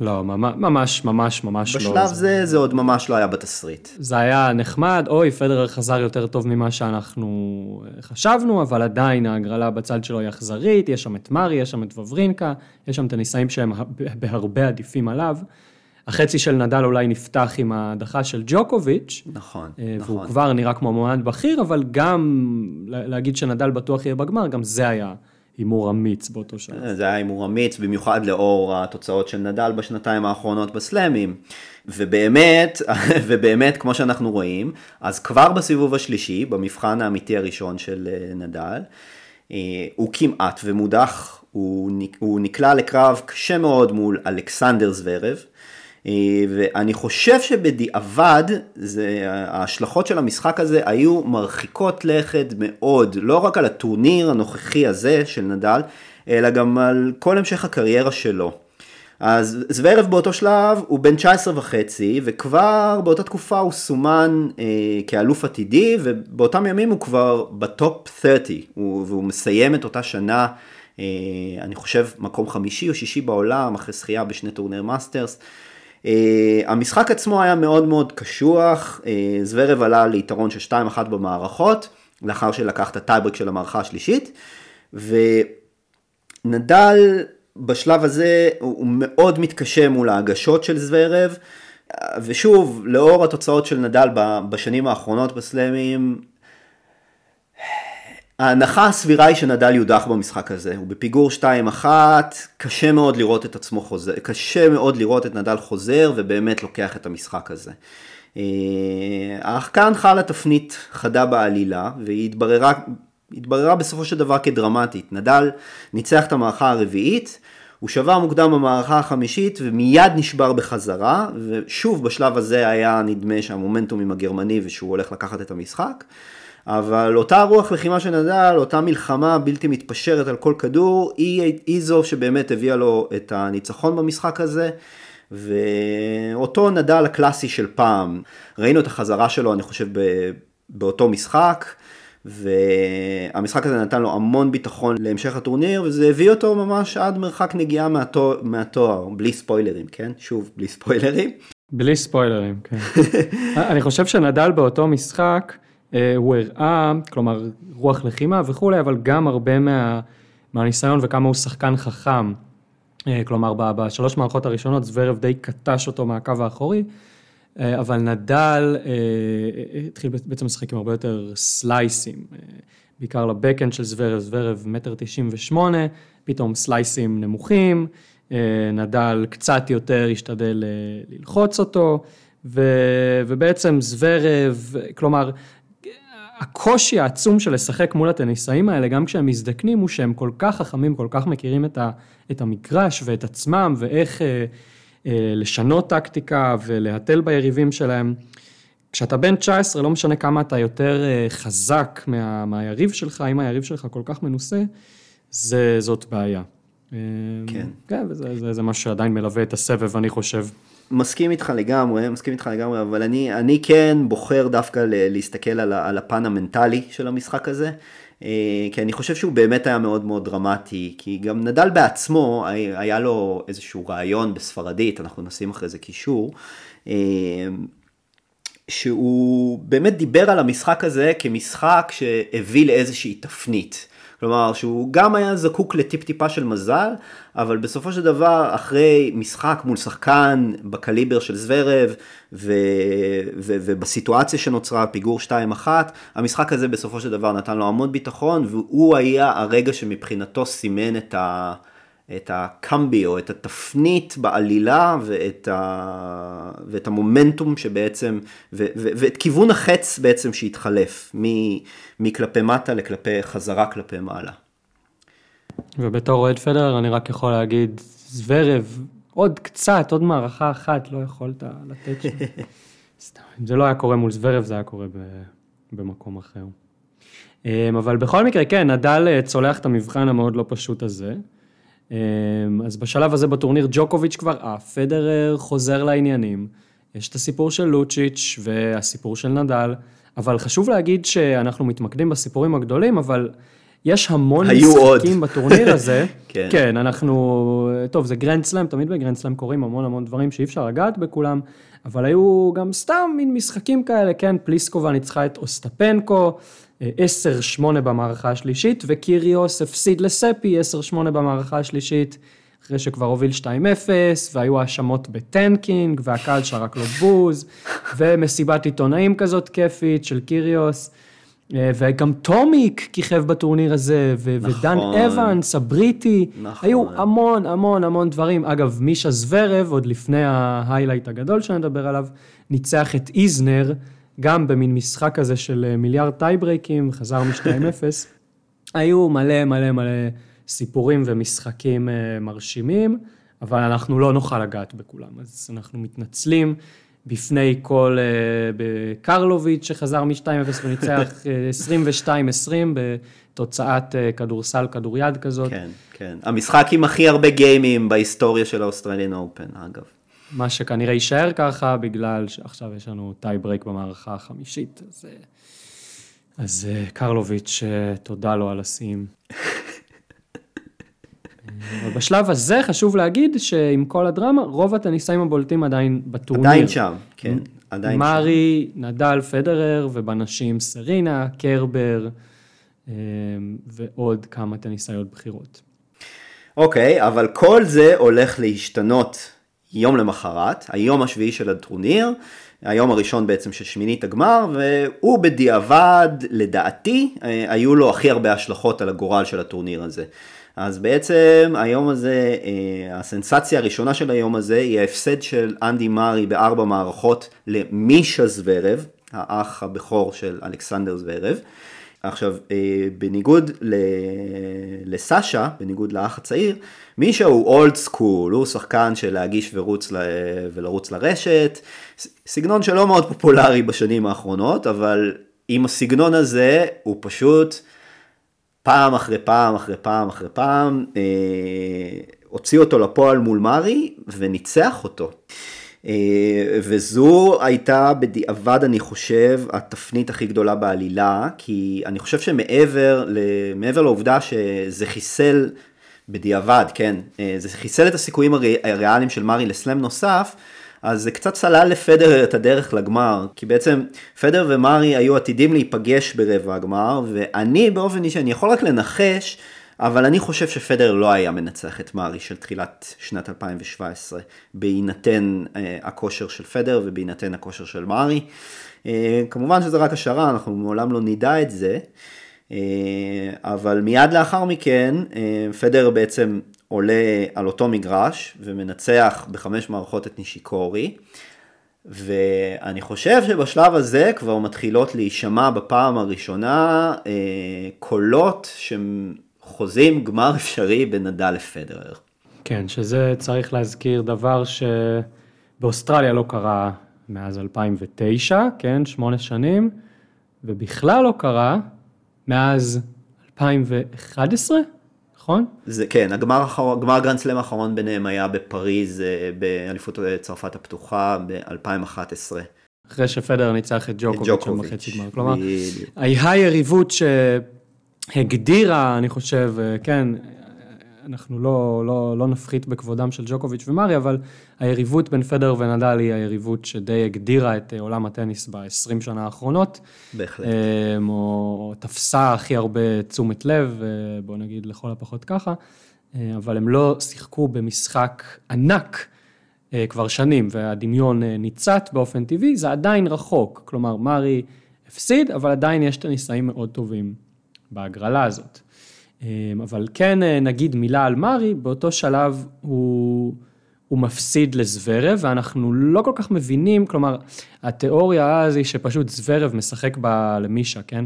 לא, ממש, ממש, ממש בשלב לא. בשלב זה, זה עוד ממש לא היה בתסריט. זה היה נחמד, אוי, פדרר חזר יותר טוב ממה שאנחנו חשבנו, אבל עדיין ההגרלה בצד שלו היא אכזרית, יש שם את מרי, יש שם את וברינקה, יש שם את הניסאים שהם בהרבה עדיפים עליו. החצי של נדל אולי נפתח עם ההדחה של ג'וקוביץ'. נכון, והוא נכון. והוא כבר נראה כמו מועמד בכיר, אבל גם להגיד שנדל בטוח יהיה בגמר, גם זה היה הימור אמיץ באותו שלב. זה היה הימור אמיץ, במיוחד לאור התוצאות של נדל בשנתיים האחרונות בסלאמים. ובאמת, *laughs* ובאמת, כמו שאנחנו רואים, אז כבר בסיבוב השלישי, במבחן האמיתי הראשון של אה, נדל, אה, הוא כמעט ומודח, הוא נקלע לקרב קשה מאוד מול אלכסנדר זוורב. אה, ואני חושב שבדיעבד, זה, ההשלכות של המשחק הזה היו מרחיקות לכת מאוד, לא רק על הטורניר הנוכחי הזה של נדל, אלא גם על כל המשך הקריירה שלו. אז זוורב באותו שלב הוא בן 19 וחצי, וכבר באותה תקופה הוא סומן אה, כאלוף עתידי, ובאותם ימים הוא כבר בטופ 30, הוא, והוא מסיים את אותה שנה, אה, אני חושב מקום חמישי או שישי בעולם, אחרי זכייה בשני טורניר מאסטרס. אה, המשחק עצמו היה מאוד מאוד קשוח, אה, זוורב עלה ליתרון של 2-1 במערכות, לאחר שלקח את הטייברק של המערכה השלישית, ונדל בשלב הזה הוא מאוד מתקשה מול ההגשות של זוורב, ושוב, לאור התוצאות של נדל בשנים האחרונות בסלאמים, ההנחה הסבירה היא שנדל יודח במשחק הזה, הוא בפיגור 2-1, קשה מאוד לראות את עצמו חוזר, קשה מאוד לראות את נדל חוזר ובאמת לוקח את המשחק הזה. אך כאן חלה תפנית חדה בעלילה והיא התבררה, התבררה בסופו של דבר כדרמטית. נדל ניצח את המערכה הרביעית, הוא שבר מוקדם במערכה החמישית ומיד נשבר בחזרה, ושוב בשלב הזה היה נדמה שהמומנטום עם הגרמני ושהוא הולך לקחת את המשחק. אבל אותה רוח לחימה של נדל, אותה מלחמה בלתי מתפשרת על כל כדור, היא, היא זו שבאמת הביאה לו את הניצחון במשחק הזה. ואותו נדל הקלאסי של פעם, ראינו את החזרה שלו, אני חושב, באותו משחק, והמשחק הזה נתן לו המון ביטחון להמשך הטורניר, וזה הביא אותו ממש עד מרחק נגיעה מהתואר, מהתואר בלי ספוילרים, כן? שוב, בלי ספוילרים. בלי ספוילרים, כן. *laughs* אני חושב שנדל באותו משחק, הוא הראה, כלומר, רוח לחימה וכולי, אבל גם הרבה מה, מהניסיון וכמה הוא שחקן חכם. אה, כלומר, בשלוש מערכות הראשונות זוורב די קטש אותו מהקו האחורי, אה, אבל נדל התחיל בעצם לשחק עם הרבה יותר סלייסים, בעיקר לבקאנד של זוורב, זוורב מטר תשעים ושמונה, פתאום סלייסים נמוכים, נדל קצת יותר השתדל ללחוץ אותו, ובעצם זוורב, כלומר, הקושי העצום של לשחק מול הטניסאים האלה, גם כשהם מזדקנים, הוא שהם כל כך חכמים, כל כך מכירים את, ה, את המגרש ואת עצמם, ואיך אה, אה, לשנות טקטיקה ולהתל ביריבים שלהם. כשאתה בן 19, לא משנה כמה אתה יותר אה, חזק מה, מהיריב שלך, אם היריב שלך כל כך מנוסה, זה, זאת בעיה. כן. כן, וזה זה, זה משהו שעדיין מלווה את הסבב, אני חושב. מסכים איתך לגמרי, מסכים איתך לגמרי, אבל אני, אני כן בוחר דווקא ל- להסתכל על, על הפן המנטלי של המשחק הזה, אה, כי אני חושב שהוא באמת היה מאוד מאוד דרמטי, כי גם נדל בעצמו, היה לו איזשהו רעיון בספרדית, אנחנו נשים אחרי זה קישור, אה, שהוא באמת דיבר על המשחק הזה כמשחק שהביא לאיזושהי תפנית. כלומר שהוא גם היה זקוק לטיפ טיפה של מזל, אבל בסופו של דבר אחרי משחק מול שחקן בקליבר של זוורב ו- ו- ובסיטואציה שנוצרה פיגור 2-1, המשחק הזה בסופו של דבר נתן לו המון ביטחון והוא היה הרגע שמבחינתו סימן את ה... את הקמבי או את התפנית בעלילה ואת, ה... ואת המומנטום שבעצם, ו... ו... ואת כיוון החץ בעצם שהתחלף מ... מכלפי מטה לכלפי חזרה כלפי מעלה. ובתור אוהד פדר אני רק יכול להגיד, זוורב, עוד קצת, עוד מערכה אחת לא יכולת לתת שם. *laughs* סתם, אם זה לא היה קורה מול זוורב, זה היה קורה ב... במקום אחר. אמ, אבל בכל מקרה, כן, נדל אה, צולח את המבחן המאוד לא פשוט הזה. אמ, אז בשלב הזה בטורניר ג'וקוביץ' כבר עף, פדרר חוזר לעניינים. יש את הסיפור של לוצ'יץ' והסיפור של נדל, אבל חשוב להגיד שאנחנו מתמקדים בסיפורים הגדולים, אבל יש המון משחקים עוד. בטורניר הזה. *laughs* כן. כן, אנחנו, טוב, זה גרנד סלאם, תמיד בגרנד סלאם קורים המון המון דברים שאי אפשר לגעת בכולם, אבל היו גם סתם מין משחקים כאלה, כן, פליסקובה ניצחה את אוסטפנקו, 10-8 במערכה השלישית, וקיריוס הפסיד לספי 10-8 במערכה השלישית, אחרי שכבר הוביל 2-0, והיו האשמות ב tanking, והקהל שרק לו בוז, ומסיבת עיתונאים כזאת כיפית של קיריוס. אה, וגם טומיק כיכב בטורניר הזה, ו- נכון. ודן אבנס, הבריטי, נכון. היו המון המון המון דברים. אגב, מישה זוורב, עוד לפני ה highlight הגדול שנדבר עליו, ניצח את איזנר, גם במין משחק כזה של אה, מיליארד טייברייקים, חזר מ-2-0. *laughs* היו מלא מלא מלא סיפורים ומשחקים אה, מרשימים, אבל אנחנו לא נוכל לגעת בכולם, אז אנחנו מתנצלים. בפני כל קרלוביץ' שחזר מ-2-0 וניצח *laughs* 22-20 בתוצאת כדורסל, כדוריד כזאת. כן, כן. המשחק עם הכי הרבה גיימים בהיסטוריה של ה Australian Open, אגב. מה שכנראה יישאר ככה, בגלל שעכשיו יש לנו טי ברייק במערכה החמישית. אז, אז קרלוביץ', תודה לו על השיאים. אבל בשלב הזה חשוב להגיד שעם כל הדרמה, רוב הטניסאים הבולטים עדיין בטורניר. עדיין שם, כן, עדיין מרי, שם. מרי, נדל, פדרר, ובנשים סרינה, קרבר, אה, ועוד כמה טניסאיות בכירות. אוקיי, okay, אבל כל זה הולך להשתנות יום למחרת, היום השביעי של הטורניר, היום הראשון בעצם של שמינית הגמר, והוא בדיעבד, לדעתי, אה, היו לו הכי הרבה השלכות על הגורל של הטורניר הזה. אז בעצם היום הזה, אה, הסנסציה הראשונה של היום הזה היא ההפסד של אנדי מארי בארבע מערכות למישה זוורב, האח הבכור של אלכסנדר זוורב. עכשיו, אה, בניגוד לסאשה, בניגוד לאח הצעיר, מישה הוא אולד סקול, הוא שחקן של להגיש ורוץ ל... ולרוץ לרשת, סגנון שלא מאוד פופולרי בשנים האחרונות, אבל עם הסגנון הזה הוא פשוט פעם אחרי פעם אחרי פעם אחרי פעם, אה, הוציא אותו לפועל מול מארי וניצח אותו. אה, וזו הייתה בדיעבד, אני חושב, התפנית הכי גדולה בעלילה, כי אני חושב שמעבר מעבר לעובדה שזה חיסל בדיעבד, כן, אה, זה חיסל את הסיכויים הריאליים של מארי לסלאם נוסף, אז זה קצת סלל לפדר את הדרך לגמר, כי בעצם פדר ומרי היו עתידים להיפגש ברבע הגמר, ואני באופן אישי, אני יכול רק לנחש, אבל אני חושב שפדר לא היה מנצח את מארי של תחילת שנת 2017, בהינתן אה, הכושר של פדר ובהינתן הכושר של מארי. אה, כמובן שזה רק השערה, אנחנו מעולם לא נדע את זה. אה, אבל מיד לאחר מכן, אה, פדר בעצם עולה על אותו מגרש ומנצח בחמש מערכות את נישיקורי. ואני חושב שבשלב הזה כבר מתחילות להישמע בפעם הראשונה אה, קולות שחוזים גמר אפשרי בין נדל לפדרר. כן, שזה צריך להזכיר דבר שבאוסטרליה לא קרה מאז 2009, כן, שמונה שנים, ובכלל לא קרה מאז 2011, נכון? זה כן, הגמר האחרון, גמר גרנד סלאם האחרון ביניהם היה בפריז, אה, באליפות אה, צרפת הפתוחה ב-2011. אחרי שפדרר ניצח את ג'וקוביץ' ג'וקוביץ', בחצי גמר. כלומר, בדיוק. היריבות שהגדירה, אני חושב, אה, כן, אנחנו לא, לא, לא נפחית בכבודם של ג'וקוביץ' ומרי, אבל היריבות בין פדר ונדל היא היריבות שדי הגדירה את אה, עולם הטניס ב-20 שנה האחרונות. בהחלט. אמ, או תפסה הכי הרבה תשומת לב, אה, בוא נגיד לכל הפחות ככה, אה, אבל הם לא שיחקו במשחק ענק אה, כבר שנים, והדמיון אה, ניצת באופן טבעי, זה עדיין רחוק. כלומר, מרי הפסיד, אבל עדיין יש טניסאים מאוד טובים בהגרלה הזאת. אמ, אבל כן אה, נגיד מילה על מרי, באותו שלב הוא, הוא מפסיד לזוורב, ואנחנו לא כל כך מבינים, כלומר, התיאוריה אז היא שפשוט זוורב משחק ב, למישה, כן?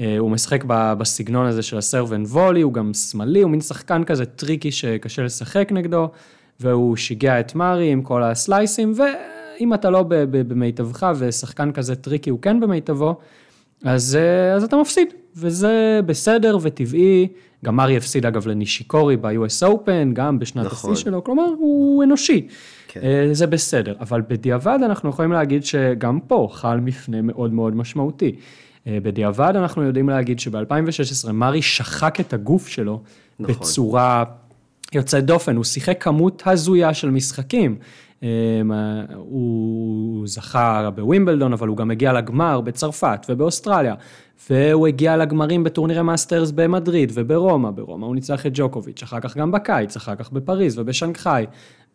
אה, הוא משחק ב, בסגנון הזה של ה serve and volley, הוא גם שמאלי, הוא מין שחקן כזה tricky שקשה לשחק נגדו, והוא שיגע את מרי עם כל הסלייסים, ואם אתה לא במיטבך ושחקן כזה tricky הוא כן במיטבו, אז, אה, אז אתה מפסיד, וזה בסדר וטבעי. גם מרי הפסיד אגב לנישיקורי ב-US Open, גם בשנת נכון. השיא שלו, כלומר הוא אנושי. כן. אה, זה בסדר, אבל בדיעבד אנחנו יכולים להגיד שגם פה חל מפנה מאוד מאוד משמעותי. אה, בדיעבד אנחנו יודעים להגיד שב-2016 מרי שחק את הגוף שלו נכון. בצורה יוצאת דופן, הוא שיחק כמות הזויה של משחקים. אה, הוא זכה בווימבלדון, אבל הוא גם הגיע לגמר בצרפת ובאוסטרליה, והוא הגיע לגמרים בטורנירי מאסטרס במדריד וברומא, ברומא הוא ניצח את ג'וקוביץ', אחר כך גם בקיץ, אחר כך בפריז ובשנגחאי,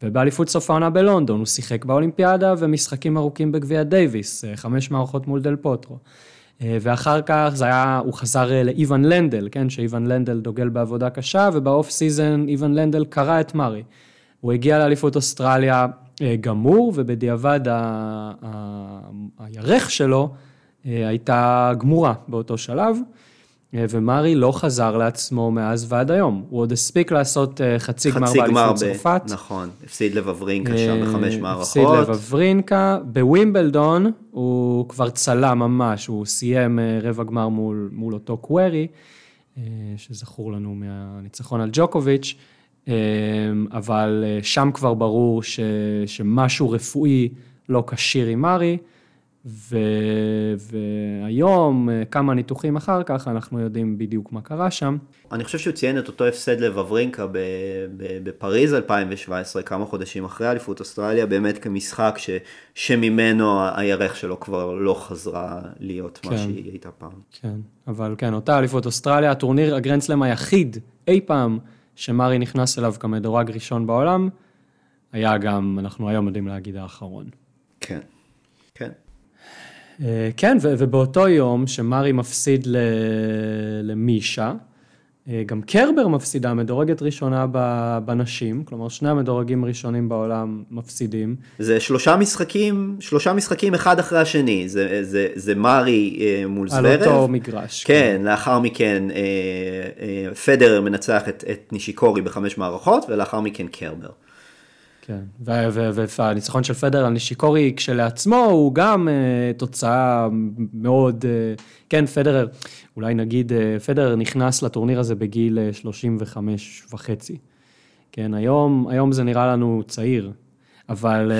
ובאליפות סוף העונה בלונדון, הוא שיחק באולימפיאדה ומשחקים ארוכים בגביע דייוויס, אה, חמש מערכות מול דל פוטרו. אה, ואחר כך זה היה, הוא חזר לאיוון לנדל, כן, שאיוון לנדל דוגל בעבודה קשה, וב off season איוון לנדל קרא את מרי. הוא הגיע לאליפות אוסטרליה גמור, ובדיעבד ה- ה- הירך שלו אה, הייתה גמורה באותו שלב, אה, ומרי לא חזר לעצמו מאז ועד היום. הוא עוד הספיק לעשות אה, חצי גמר חצי גמר, באליפות ב... צרפת. נכון, הפסיד לבברינקה שם בחמש אה, מערכות. הפסיד לבברינקה. בווימבלדון הוא כבר צלע ממש, הוא סיים אה, רבע גמר מול, מול אותו קווירי, אה, שזכור לנו מהניצחון על ג'וקוביץ', אה, אבל אה, שם כבר ברור ש, שמשהו רפואי לא כשיר עם מרי, ו, והיום, אה, כמה ניתוחים אחר כך, אנחנו יודעים בדיוק מה קרה שם. אני חושב שהוא ציין את אותו הפסד לבברינקה בפריז 2017, כמה חודשים אחרי אליפות אוסטרליה, באמת כמשחק ש- שממנו הירך שלו כבר לא חזרה להיות מה כן. שהיא הייתה פעם. כן, אבל כן, אותה אליפות אוסטרליה, הטורניר הגרנדסלאם היחיד אי פעם שמרי נכנס אליו כמדורג ראשון בעולם, היה גם, אנחנו היום יודעים להגיד האחרון. כן, כן. אה, כן, ובאותו יום שמרי מפסיד למישה, גם קרבר מפסידה, מדורגת ראשונה בנשים, כלומר שני המדורגים הראשונים בעולם מפסידים. זה שלושה משחקים, שלושה משחקים אחד אחרי השני, זה, זה, זה מארי אה, מול על זוורב. אותו מגרש. כן, לאחר מכן אה, אה, פדרר מנצח את, את נישיקורי בחמש מערכות, ולאחר מכן קרבר. כן, והניצחון של פדר על נישיקורי כשלעצמו הוא גם uh, תוצאה מאוד, uh, כן, פדרר, אולי נגיד, uh, פדרר נכנס לטורניר הזה בגיל uh, 35 וחצי. כן, היום, היום זה נראה לנו צעיר, אבל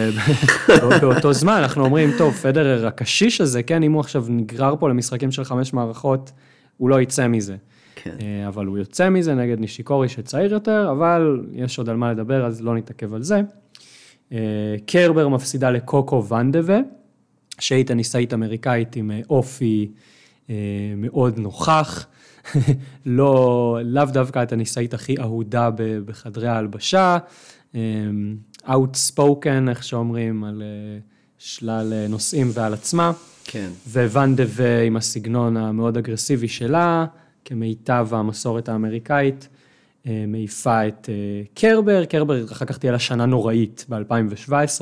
*laughs* באותו זמן אנחנו אומרים, טוב, פדרר הקשיש הזה, כן, אם הוא עכשיו נגרר פה למשחקים של חמש מערכות, הוא לא יצא מזה. כן. אה, אבל הוא יוצא מזה נגד נישיקורי שצעיר יותר, אבל יש עוד על מה לדבר, אז לא נתעכב על זה. אה, קרבר מפסידה לקוקו ונדבה, שהיא טניסאית אמריקאית עם אה, אופי אה, מאוד נוכח, *laughs* לא, לאו דווקא הטניסאית הכי אהודה בחדרי ההלבשה, outspoken, איך שאומרים, על שלל נושאים ועל עצמה. כן. וונדווי עם הסגנון המאוד אגרסיבי שלה, כמיטב המסורת האמריקאית, מעיפה את אה, קרבר, קרבר אחר כך תהיה לה שנה נוראית ב-2017,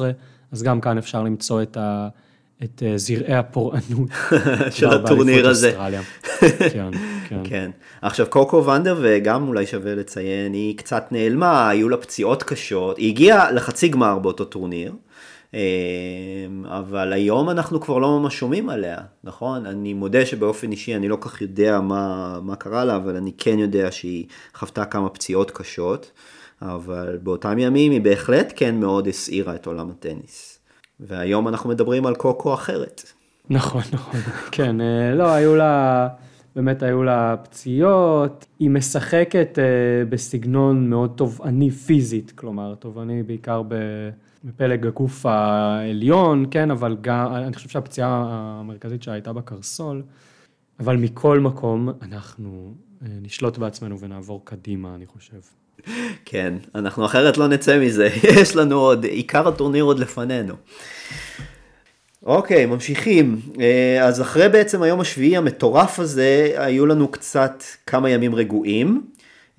אז גם כאן אפשר למצוא את, ה, את אה, זרעי הפורענות. *laughs* של הטורניר הזה. *laughs* כן, כן. כן. עכשיו קוקו ונדווי, גם אולי שווה לציין, היא קצת נעלמה, היו לה פציעות קשות, היא הגיעה לחצי גמר באותו טורניר, אבל היום אנחנו כבר לא ממש שומעים עליה, נכון? אני מודה שבאופן אישי אני לא כך יודע מה, מה קרה לה, אבל אני כן יודע שהיא חוותה כמה פציעות קשות, אבל באותם ימים היא בהחלט כן מאוד הסעירה את עולם הטניס. והיום אנחנו מדברים על קוקו אחרת. נכון, נכון, כן, אה, לא, היו לה, באמת היו לה פציעות, היא משחקת אה, בסגנון מאוד תובעני פיזית, כלומר, תובעני בעיקר בפלג הגוף העליון, כן, אבל גם, אני חושב שהפציעה המרכזית שלה הייתה בקרסול, אבל מכל מקום, אנחנו אה, נשלוט בעצמנו ונעבור קדימה, אני חושב. כן, אנחנו אחרת לא נצא מזה, *laughs* יש לנו עוד, עיקר הטורניר עוד לפנינו. אוקיי, ממשיכים. אה, אז אחרי בעצם היום השביעי המטורף הזה, היו לנו קצת כמה ימים רגועים.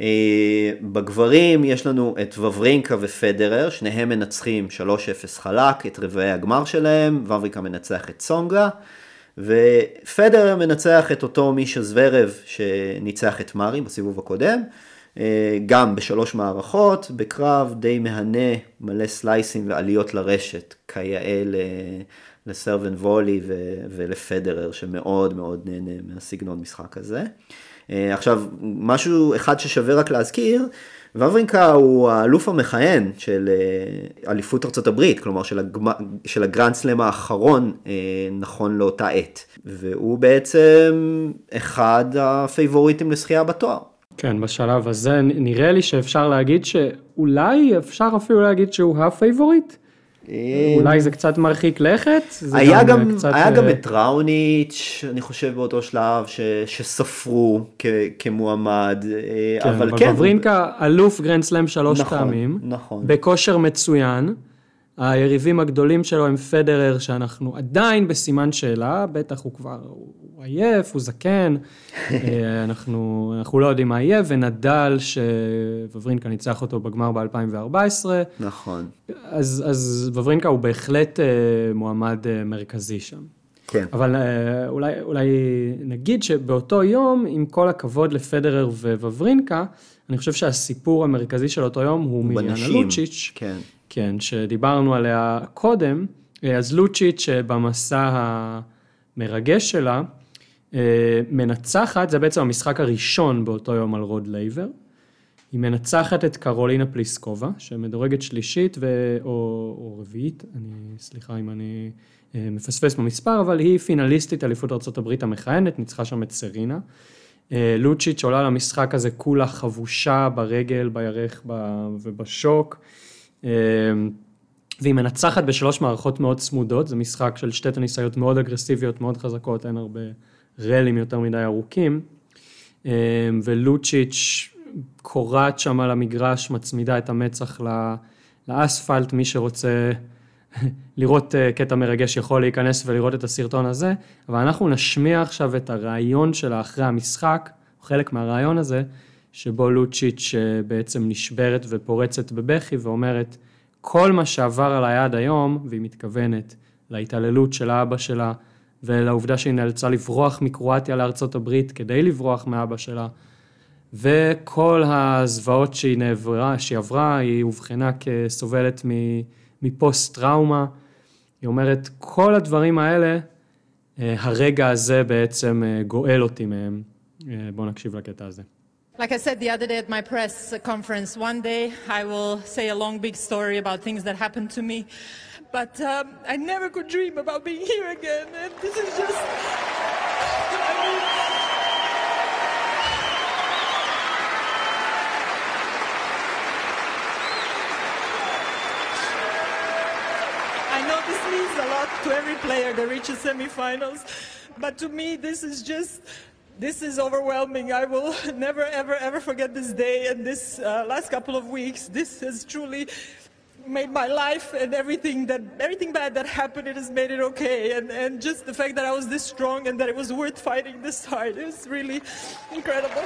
אה, בגברים יש לנו את וברינקה ופדרר, שניהם מנצחים 3-0 חלק, את רבעי הגמר שלהם, וברינקה מנצח את צונגה, ופדרר מנצח את אותו מישה זוורב שניצח את מארי בסיבוב הקודם. אה, גם בשלוש מערכות, בקרב די מהנה, מלא סלייסים ועליות לרשת, כיאה לסרבן וולי ולפדרר, שמאוד מאוד נהנה מהסגנון משחק הזה. אה, עכשיו, משהו אחד ששווה רק להזכיר, וורינקה הוא האלוף המכהן של אה, אליפות ארה"ב, כלומר של, הגמ... של הגרנד סלאם האחרון נכון לאותה עת. והוא בעצם אחד הפייבוריטים לזכייה בתואר. כן, בשלב הזה נראה לי שאפשר להגיד שאולי אפשר אפילו להגיד שהוא הפייבוריט. אה, אולי זה קצת מרחיק לכת. היה גם, גם, קצת... היה גם אה, את ראוניץ', אני חושב באותו שלב, ש, שסופר כ, כמועמד, אה, כן, אבל, אבל כן. אבל וורינקה אלוף גרנד סלאם שלוש נכון, פעמים. נכון. בכושר מצוין. היריבים הגדולים שלו הם פדרר, שאנחנו עדיין בסימן שאלה, בטח הוא כבר, הוא עייף, הוא זקן, *laughs* אה, אנחנו, אנחנו לא יודעים מה יהיה, ונדל, שוורינקה ניצח אותו בגמר ב-2014. נכון. אז, אז וורינקה הוא בהחלט אה, מועמד אה, מרכזי שם. כן. אבל אולי, אולי נגיד שבאותו יום, עם כל הכבוד לפדרר וּוורינקה, אני חושב שהסיפור המרכזי של אותו יום הוא מיריאנה לוצ'יץ'. כן. כן, שדיברנו עליה קודם, אז לוצ'יץ' במסע המרגש שלה, אה, מנצחת, זה בעצם המשחק הראשון באותו יום על רוד לייבר. היא מנצחת את קרולינה פליסקובה, שמדורגת שלישית ו... או, או רביעית, אני, סליחה אם אני אה, מפספס במספר, אבל היא פינליסטית אליפות ארה"ב המכהנת, ניצחה שם את סרינה. אה, לוצ'יץ' עולה למשחק הזה כולה חבושה ברגל, בירך ובשוק. אמ, והיא מנצחת בשלוש מערכות מאוד צמודות, זה משחק של שתי טניסאיות מאוד אגרסיביות, מאוד חזקות, אין הרבה רלים יותר מדי ארוכים. אמ, ולוצ'יץ' קורעת שם על המגרש, מצמידה את המצח לאספלט, מי שרוצה *laughs* לראות אה, קטע מרגש יכול להיכנס ולראות את הסרטון הזה, אבל אנחנו נשמיע עכשיו את הרעיון שלה אחרי המשחק, חלק מהרעיון הזה, שבו לוצ'יץ' אה, בעצם נשברת ופורצת בבכי ואומרת, כל מה שעבר עליי עד היום, והיא מתכוונת להתעללות של האבא שלה ולעובדה שהיא נאלצה לברוח מקרואטיה לארצות הברית כדי לברוח מאבא שלה, וכל הזוועות שהיא נעברה, שהיא עברה, היא אובחנה כסובלת מפוסט טראומה. היא אומרת, כל הדברים האלה, אה, הרגע הזה בעצם אה, גואל אותי מהם. בואו נקשיב לקטע הזה. Like I said the other day at my press conference, one day I will say a long, big story about things that happened to me. But um, I never could dream about being here again. And this is just. I mean. I know this means a lot to every player that reaches semifinals, but to me, this is just this is overwhelming. I will never, ever, ever forget this day and this uh, last couple of weeks. This has truly made my life and everything that everything bad that happened it has made it okay and and just the fact that I was this strong and that it was worth fighting this hard is really incredible.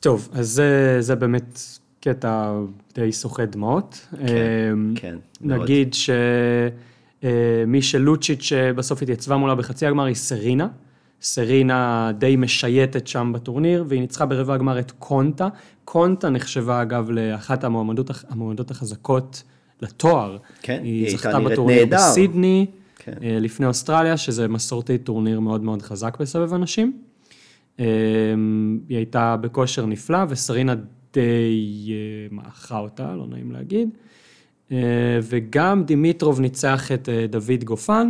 טוב, אז זה, זה באמת קטע די סוחט דמעות. כן, כן. נגיד שמי שלוצ'יץ' בסוף התייצבה מולה בחצי הגמר היא סרינה. סרינה די משייטת שם בטורניר, והיא ניצחה ברבע הגמר את קונטה. קונטה נחשבה אגב לאחת המועמדות, המועמדות החזקות לתואר. כן, היא היא הייתה זכתה, נראית בטורניר נהדר. בסידני, כן. אה, לפני אוסטרליה, שזה מסורתית טורניר מאוד מאוד חזק בסבב הנשים. אה, היא הייתה בכושר נפלא, וסרינה די אה, מעכה אותה, לא נעים להגיד. אה, וגם דימיטרוב ניצח את דוד גופן,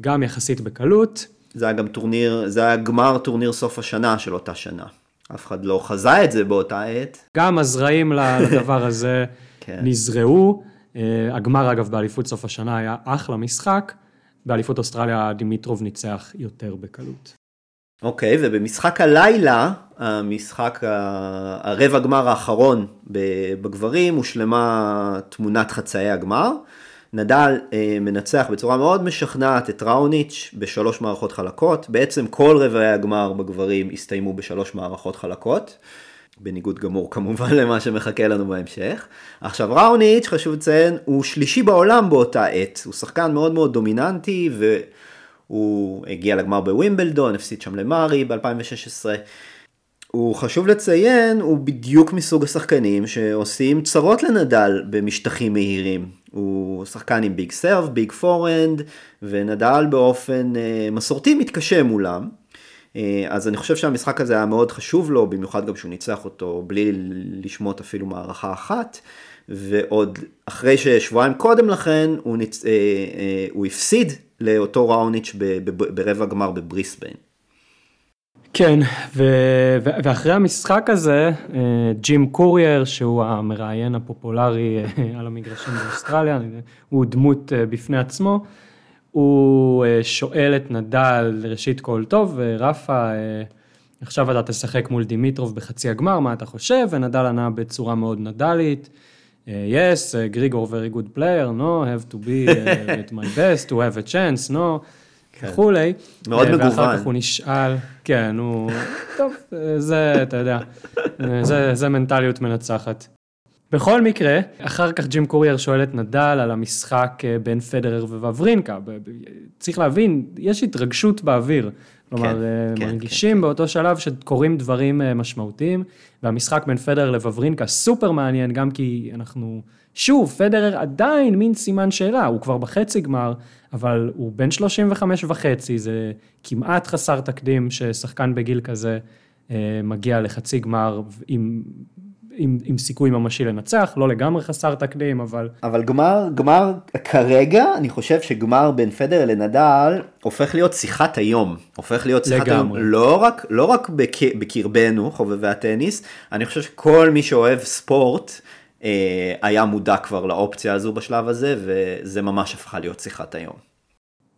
גם יחסית בקלות. זה היה גם טורניר, זה היה גמר טורניר סוף השנה של אותה שנה. אף אחד לא חזה את זה באותה עת. גם הזרעים *laughs* לדבר הזה כן. נזרעו. אה, הגמר, אגב, באליפות סוף השנה היה אחלה משחק. באליפות אוסטרליה דימיטרוב ניצח יותר בקלות. אוקיי, ובמשחק הלילה, המשחק, הרבע גמר האחרון בגברים, הושלמה תמונת חצאי הגמר. נדל אה, מנצח בצורה מאוד משכנעת את ראוניץ' בשלוש מערכות חלקות. בעצם כל רבעי הגמר בגברים הסתיימו בשלוש מערכות חלקות. בניגוד גמור כמובן *laughs* למה שמחכה לנו בהמשך. עכשיו ראוניץ', חשוב לציין, הוא שלישי בעולם באותה עת. הוא שחקן מאוד מאוד דומיננטי והוא הגיע לגמר בווימבלדון, הפסיד שם למארי ב-2016. הוא חשוב לציין, הוא בדיוק מסוג השחקנים שעושים צרות לנדל במשטחים מהירים. הוא שחקן עם big serve, big forehand, ונדל באופן אה, מסורתי מתקשה מולם. אה, אז אני חושב שהמשחק הזה היה מאוד חשוב לו, במיוחד גם שהוא ניצח אותו בלי לשמוט אפילו מערכה אחת. ועוד אחרי ששבועיים קודם לכן הוא, ניצ... אה, אה, הוא הפסיד לאותו ראוניץ' ב- ברבע גמר בבריסביין. כן, ו- ואחרי המשחק הזה, אה, ג'ים קורייר, שהוא המראיין הפופולרי אה, על המגרשים באוסטרליה, הוא דמות אה, בפני עצמו, הוא שואל את נדל, ראשית כל טוב, רפה, עכשיו אתה תשחק מול דימיטרוב בחצי הגמר, מה אתה חושב? ונדל ענה בצורה מאוד נדלית. yes, uh, Grigor very good player, no, have to be uh, at my best, to have a chance, no, וכולי. מאוד מגוון. ואחר כך הוא נשאל, כן, הוא, טוב, זה, אתה יודע, זה, זה מנטליות מנצחת. בכל מקרה, אחר כך ג'ים קורייר שואל את נדל על המשחק אה, בין פדרר וווברינקה. צריך להבין, יש התרגשות באוויר. כלומר, כן, אה, כן, מרגישים באותו שלב שקורים דברים אה, משמעותיים, והמשחק בין פדרר לווברינקה סופר מעניין, גם כי אנחנו, שוב, פדרר עדיין מין סימן שאלה, הוא כבר בחצי גמר, אבל הוא בן 35 וחצי, זה כמעט חסר תקדים ששחקן בגיל כזה אה, מגיע לחצי גמר עם, עם, עם סיכוי ממשי לנצח, לא לגמרי חסר תקדים, אבל אבל גמר, גמר, כרגע, אני חושב שגמר בין פדר לנדל הופך להיות שיחת היום. הופך להיות שיחת לגמרי. היום, לא רק, לא רק בק, בקרבנו, חובבי הטניס, אני חושב שכל מי שאוהב ספורט, היה מודע כבר לאופציה הזו בשלב הזה, וזה ממש הפכה להיות שיחת היום.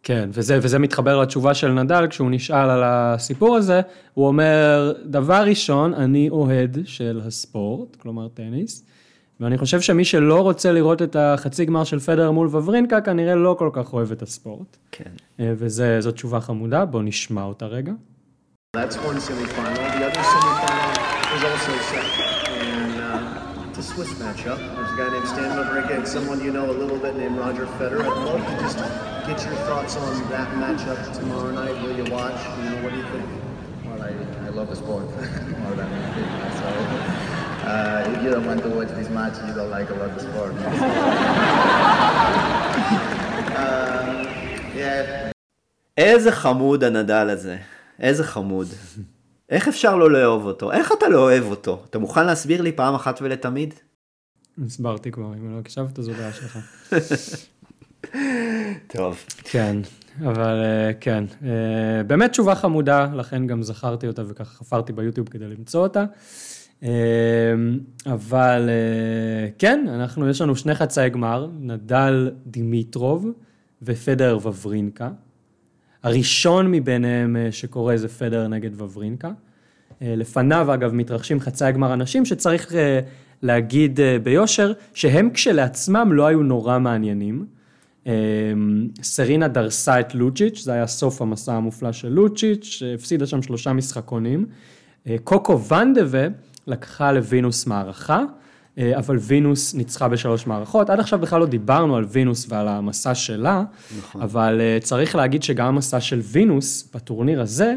כן, וזה, וזה מתחבר לתשובה של נדל, כשהוא נשאל על הסיפור הזה, הוא אומר, דבר ראשון, אני אוהד של הספורט, כלומר טניס, ואני חושב שמי שלא רוצה לראות את החצי גמר של פדר מול וברינקה, כנראה לא כל כך אוהב את הספורט. כן. אה, וזו תשובה חמודה, בואו נשמע אותה רגע. That's one semifinal. The other semifinal is also set. Swiss matchup. There's a guy named Stan Wawrinka and someone you know a little bit named Roger Federer. I'd love to just get your thoughts on that matchup tomorrow night. Will you watch? You know, what do you think? Well, I, I love the sport more than anything. So uh, if you don't want to watch this match, you don't like about the sport. uh, yeah, איזה חמוד הנדל הזה, איזה חמוד. איך אפשר לא לאהוב אותו? איך אתה לא אוהב אותו? אתה מוכן להסביר לי פעם אחת ולתמיד? הסברתי כבר, אם לא הקשבת זו בעיה שלך. *laughs* טוב. כן, אבל אה, כן, אה, באמת תשובה חמודה, לכן גם זכרתי אותה וככה חפרתי ביוטיוב כדי למצוא אותה. אה, אבל כן, אנחנו, יש לנו שני חצאי גמר, נדל דימיטרוב ופדר וברינקה. הראשון מביניהם שקורה זה פדר נגד וברינקה. לפניו, אגב, מתרחשים חצאי גמר אנשים שצריך להגיד אה, ביושר שהם כשלעצמם לא היו נורא מעניינים. אה, סרינה דרסה את לוצ'יץ', זה היה סוף המסע המופלא של לוצ'יץ', שהפסידה שם שלושה משחקונים. אה, קוקו ונדבה לקחה לווינוס מערכה, אבל וינוס ניצחה בשלוש מערכות. עד עכשיו בכלל לא דיברנו על וינוס ועל המסע שלה, נכון. אבל צריך להגיד שגם המסע של וינוס בטורניר הזה,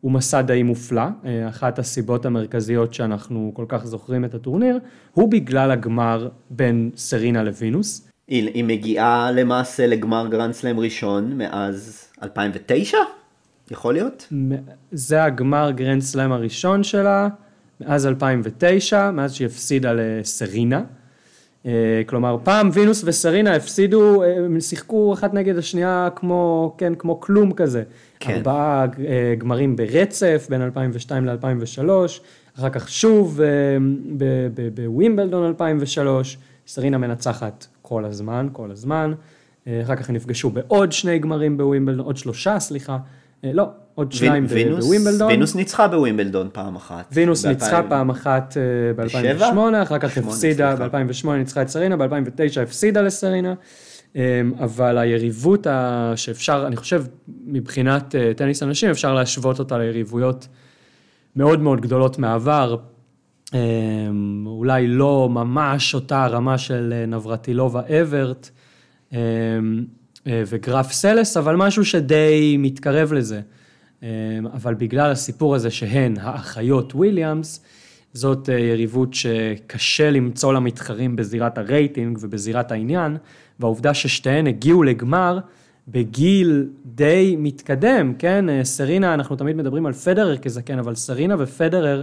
הוא מסע די מופלא. אה, אחת הסיבות המרכזיות שאנחנו כל כך זוכרים את הטורניר, הוא בגלל הגמר בין סרינה לווינוס. היא, היא מגיעה למעשה לגמר גרנד סלאם ראשון מאז 2009? יכול להיות? זה הגמר גרנד סלאם הראשון שלה, מאז 2009, מאז שהיא הפסידה לסרינה. אה, כלומר, פעם וינוס וסרינה הפסידו, הם שיחקו אחת נגד השנייה כמו, כן, כמו כלום כזה. כן. ארבעה אה, גמרים ברצף בין 2002 ל-2003, אחר כך שוב אה, בווימבלדון 2003, סרינה מנצחת כל הזמן, כל הזמן. אחר כך הם נפגשו בעוד שני גמרים בווימבלדון, עוד שלושה, סליחה. לא, עוד שניים וינוס, בווימבלדון. וינוס ניצחה בווימבלדון פעם אחת. וינוס ניצחה פעם אחת ב-2008, אחר כך הפסידה, ב-2008 ניצחה את סרינה, ב-2009 הפסידה לסרינה. אבל היריבות שאפשר, אני חושב, מבחינת אה, טניס אנשים, אפשר להשוות אותה ליריבויות מאוד מאוד גדולות מהעבר. אולי לא ממש אותה הרמה של אה, נברטילובה אברט אה, וגרף סלס, אבל משהו שדי מתקרב לזה. אבל בגלל הסיפור הזה שהן האחיות וויליאמס, זאת יריבות שקשה למצוא לה מתחרים בזירת הרייטינג ובזירת העניין, והעובדה ששתיהן הגיעו לגמר בגיל די מתקדם, כן? סרינה, אנחנו תמיד מדברים על פדרר כזקן, אבל סרינה ופדרר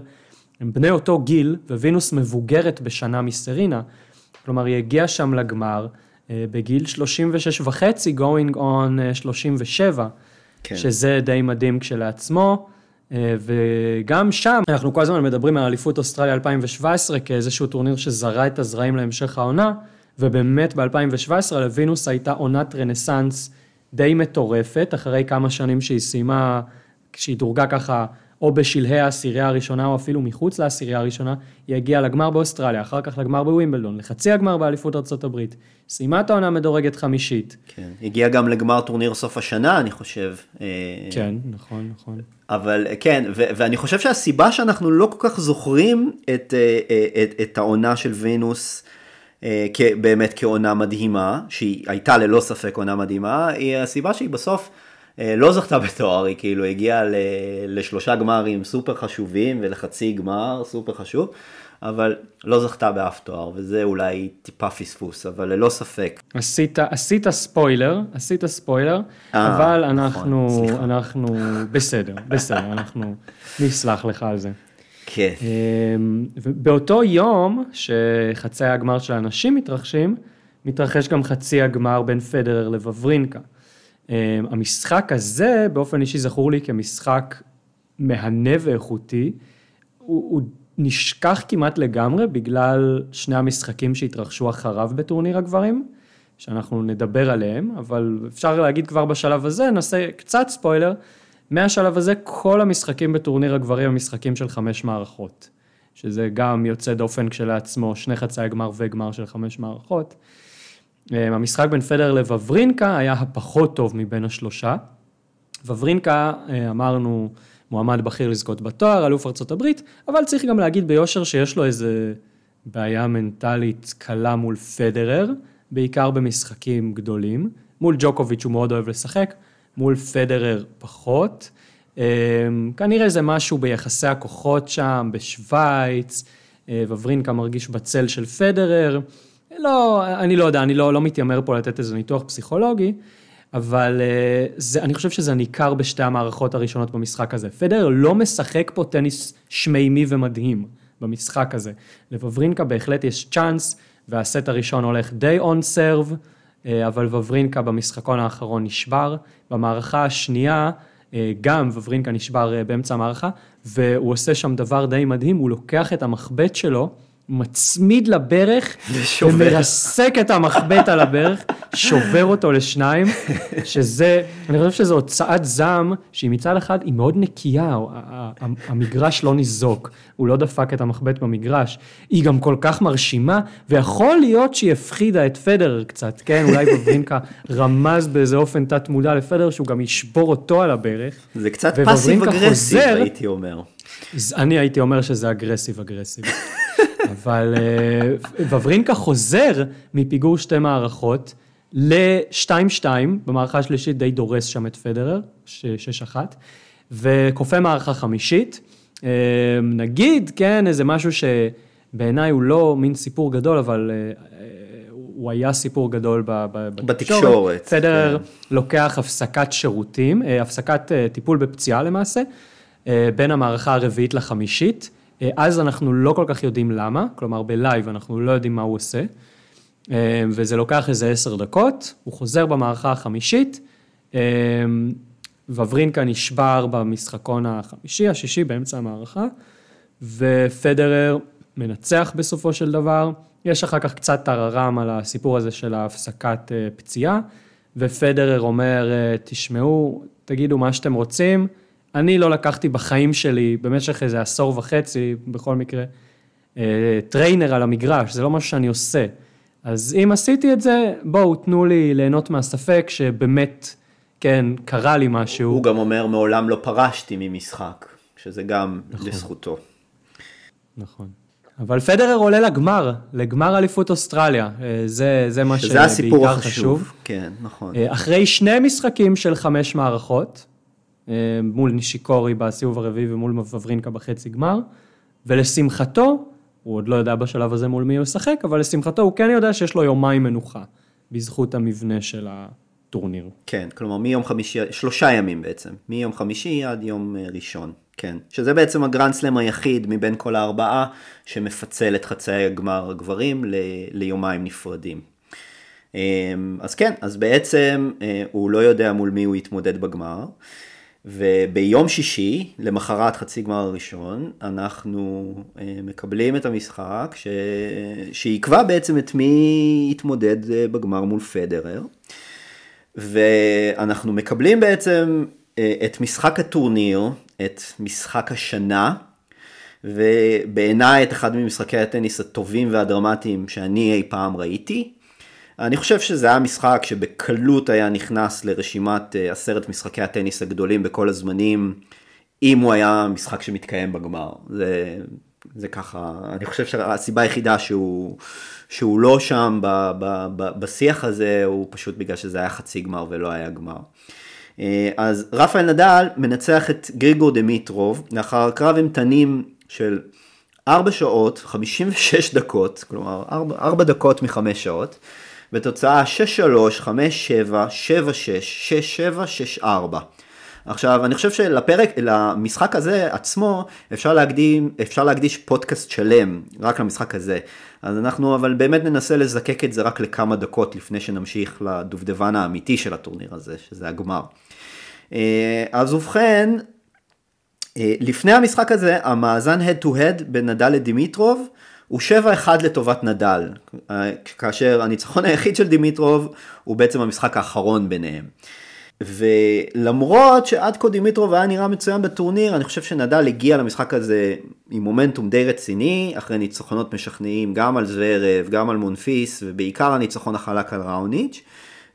הם בני אותו גיל, ווינוס מבוגרת בשנה מסרינה. כלומר, היא הגיעה שם לגמר אה, בגיל 36 וחצי, going on 37, אה, כן. שזה די מדהים כשלעצמו. אה, וגם שם, אנחנו כל הזמן מדברים על אליפות אוסטרליה 2017 כאיזשהו טורניר שזרע את הזרעים להמשך העונה. ובאמת ב-2017 לוינוס הייתה עונת רנסאנס די מטורפת, אחרי כמה שנים שהיא סיימה, כשהיא דורגה ככה או בשלהי העשירייה הראשונה או אפילו מחוץ לעשירייה הראשונה, היא הגיעה לגמר באוסטרליה, אחר כך לגמר בווימבלדון, לחצי הגמר באליפות ארה"ב, סיימה את העונה מדורגת חמישית. כן, הגיעה גם לגמר טורניר סוף השנה, אני חושב. אה, כן, נכון, נכון. אבל כן, ו- ואני חושב שהסיבה שאנחנו לא כל כך זוכרים את, אה, אה, את, את העונה של וינוס, אה, באמת כעונה מדהימה, שהיא הייתה ללא ספק עונה מדהימה, היא הסיבה שהיא בסוף אה, לא זכתה בתואר, היא כאילו הגיעה לשלושה גמרים סופר חשובים ולחצי גמר סופר חשוב, אבל לא זכתה באף תואר, וזה אולי טיפה פספוס, אבל ללא ספק. עשית, עשית ספוילר, עשית ספוילר, אה, אבל נכון, אנחנו, נכון, אנחנו בסדר, בסדר, אנחנו *laughs* נסלח לך על זה. כן. באותו יום שחצי הגמר של האנשים מתרחשים, מתרחש גם חצי הגמר בין פדרר לבברינקה. אמ, המשחק הזה, באופן אישי זכור לי כמשחק מהנה ואיכותי, הוא, הוא נשכח כמעט לגמרי בגלל שני המשחקים שהתרחשו אחריו בטורניר הגברים, שאנחנו נדבר עליהם, אבל אפשר להגיד כבר בשלב הזה, נעשה קצת ספוילר, מהשלב הזה כל המשחקים בטורניר הגברים הם משחקים של חמש מערכות, שזה גם יוצא דופן כשלעצמו, שני חצאי גמר וגמר של חמש מערכות. אה, המשחק בין פדר לווברינקה היה הפחות טוב מבין השלושה. וברינקה, אה, אמרנו, מועמד בכיר לזכות בתואר, אלוף הברית, אבל צריך גם להגיד ביושר שיש לו איזה בעיה מנטלית קלה מול פדרר, בעיקר במשחקים גדולים. מול ג'וקוביץ' הוא מאוד אוהב לשחק, מול פדרר פחות. אמ, כנראה זה משהו ביחסי הכוחות שם, בשוויץ, אה, וברינקה מרגיש בצל של פדרר. לא, אני לא יודע, אני לא, לא מתיימר פה לתת איזה ניתוח פסיכולוגי, אבל אה, זה, אני חושב שזה ניכר בשתי המערכות הראשונות במשחק הזה. פדרר לא משחק פה טניס שמימי ומדהים במשחק הזה. לבברינקה בהחלט יש צ'אנס, והסט הראשון הולך די און סרב. אה, אבל וברינקה במשחקון האחרון נשבר. במערכה השנייה, אה, גם וברינקה נשבר באמצע המערכה, והוא עושה שם דבר די מדהים, הוא לוקח את המחבט שלו, מצמיד לברך, ומרסק את המחבט על הברך, שובר אותו לשניים, שזה, אני חושב שזו הוצאת זעם, שהיא מצד אחד, היא מאוד נקייה, המגרש לא ניזוק, הוא לא דפק את המחבט במגרש, היא גם כל כך מרשימה, ויכול להיות שהיא הפחידה את פדרר קצת, כן? אולי בברינקה רמז באיזה אופן תת מודע לפדרר, שהוא גם ישבור אותו על הברך. זה קצת passive aggressive, הייתי אומר. אני הייתי אומר שזה aggressive aggressive. *laughs* אבל וורינקה אה, חוזר מפיגור שתי מערכות ל-2-2, במערכה השלישית די דורס שם את פדרר, 6-1, וכופה מערכה חמישית. אה, נגיד, כן, איזה משהו שבעיניי הוא לא מין סיפור גדול, אבל אה, הוא היה סיפור גדול בתקשורת, פדרר כן. לוקח הפסקת שירותים, הפסקת טיפול בפציעה למעשה, בין המערכה הרביעית לחמישית. אה, אז אנחנו לא כל כך יודעים למה, כלומר בלייב אנחנו לא יודעים מה הוא עושה. אה, וזה לוקח איזה עשר דקות, הוא חוזר במערכה החמישית, אה, וברינקה נשבר במשחקון החמישי, השישי, באמצע המערכה, ופדרר מנצח בסופו של דבר. יש אחר כך קצת טררם על הסיפור הזה של ההפסקת פציעה, ופדרר אומר, תשמעו, תגידו מה שאתם רוצים, אני לא לקחתי בחיים שלי, במשך איזה עשור וחצי, בכל מקרה, אה, trainer על המגרש, זה לא משהו שאני עושה. אז אם עשיתי את זה, בואו, תנו לי ליהנות מהספק שבאמת, כן, קרה לי משהו. הוא גם אומר, מעולם לא פרשתי ממשחק, שזה גם נכון. לזכותו. נכון. אבל פדרר עולה לגמר, לגמר אליפות אוסטרליה. אה, זה, זה מה שזה הסיפור שבעיקר החשוב. חשוב. כן, נכון. אה, אחרי שני משחקים של חמש מערכות, מול נישיקורי בסיבוב הרביעי ומול וברינקה בחצי גמר, ולשמחתו, הוא עוד לא יודע בשלב הזה מול מי הוא ישחק, אבל לשמחתו הוא כן יודע שיש לו יומיים מנוחה, בזכות המבנה של הטורניר. כן, כלומר מיום חמישי, שלושה ימים בעצם, מיום חמישי עד יום אה, ראשון, כן. שזה בעצם הגרנדסלם היחיד מבין כל הארבעה שמפצל את חצאי הגמר הגברים ל- ליומיים נפרדים. אמ, אז כן, אז בעצם אה, הוא לא יודע מול מי הוא יתמודד בגמר, וביום שישי, למחרת חצי גמר הראשון, אנחנו אה, מקבלים את המשחק ש... שיקבע בעצם את מי יתמודד אה, בגמר מול פדרר. ואנחנו מקבלים בעצם אה, את משחק הטורניר, את משחק השנה, ובעיניי את אחד ממשחקי הטניס הטובים והדרמטיים שאני אי פעם ראיתי. אני חושב שזה היה משחק שבקלות היה נכנס לרשימת אה, עשרת משחקי הטניס הגדולים בכל הזמנים, אם הוא היה משחק שמתקיים בגמר. זה, זה ככה, אני חושב שהסיבה היחידה שהוא, שהוא לא שם ב, ב, ב, בשיח הזה, הוא פשוט בגלל שזה היה חצי גמר ולא היה גמר. אה, אז רפאל נדל מנצח את גריגור דמיטרוב לאחר קרב אימתנים של 4 שעות 56 דקות, כלומר 4, 4 דקות מ-5 שעות, בתוצאה 6-3, 5-7, 7-6, 6-7, 6-4. עכשיו, אני חושב שלפרק, למשחק הזה עצמו, אפשר, להקדים, אפשר להקדיש פודקאסט שלם רק למשחק הזה. אז אנחנו אבל באמת ננסה לזקק את זה רק לכמה דקות לפני שנמשיך לדובדבן האמיתי של הטורניר הזה, שזה הגמר. אה, אז ובכן, אה, לפני המשחק הזה, המאזן head to head בין נדל לדימיטרוב הוא 7-1 לטובת נדל, כאשר הניצחון היחיד של דימיטרוב הוא בעצם המשחק האחרון ביניהם. ולמרות שעד כה דימיטרוב היה נראה מצוין בטורניר, אני חושב שנדל הגיע למשחק הזה עם מומנטום די רציני, אחרי ניצחונות משכנעים גם על זוורב, גם על מונפיס, ובעיקר הניצחון החלק על ראוניץ'.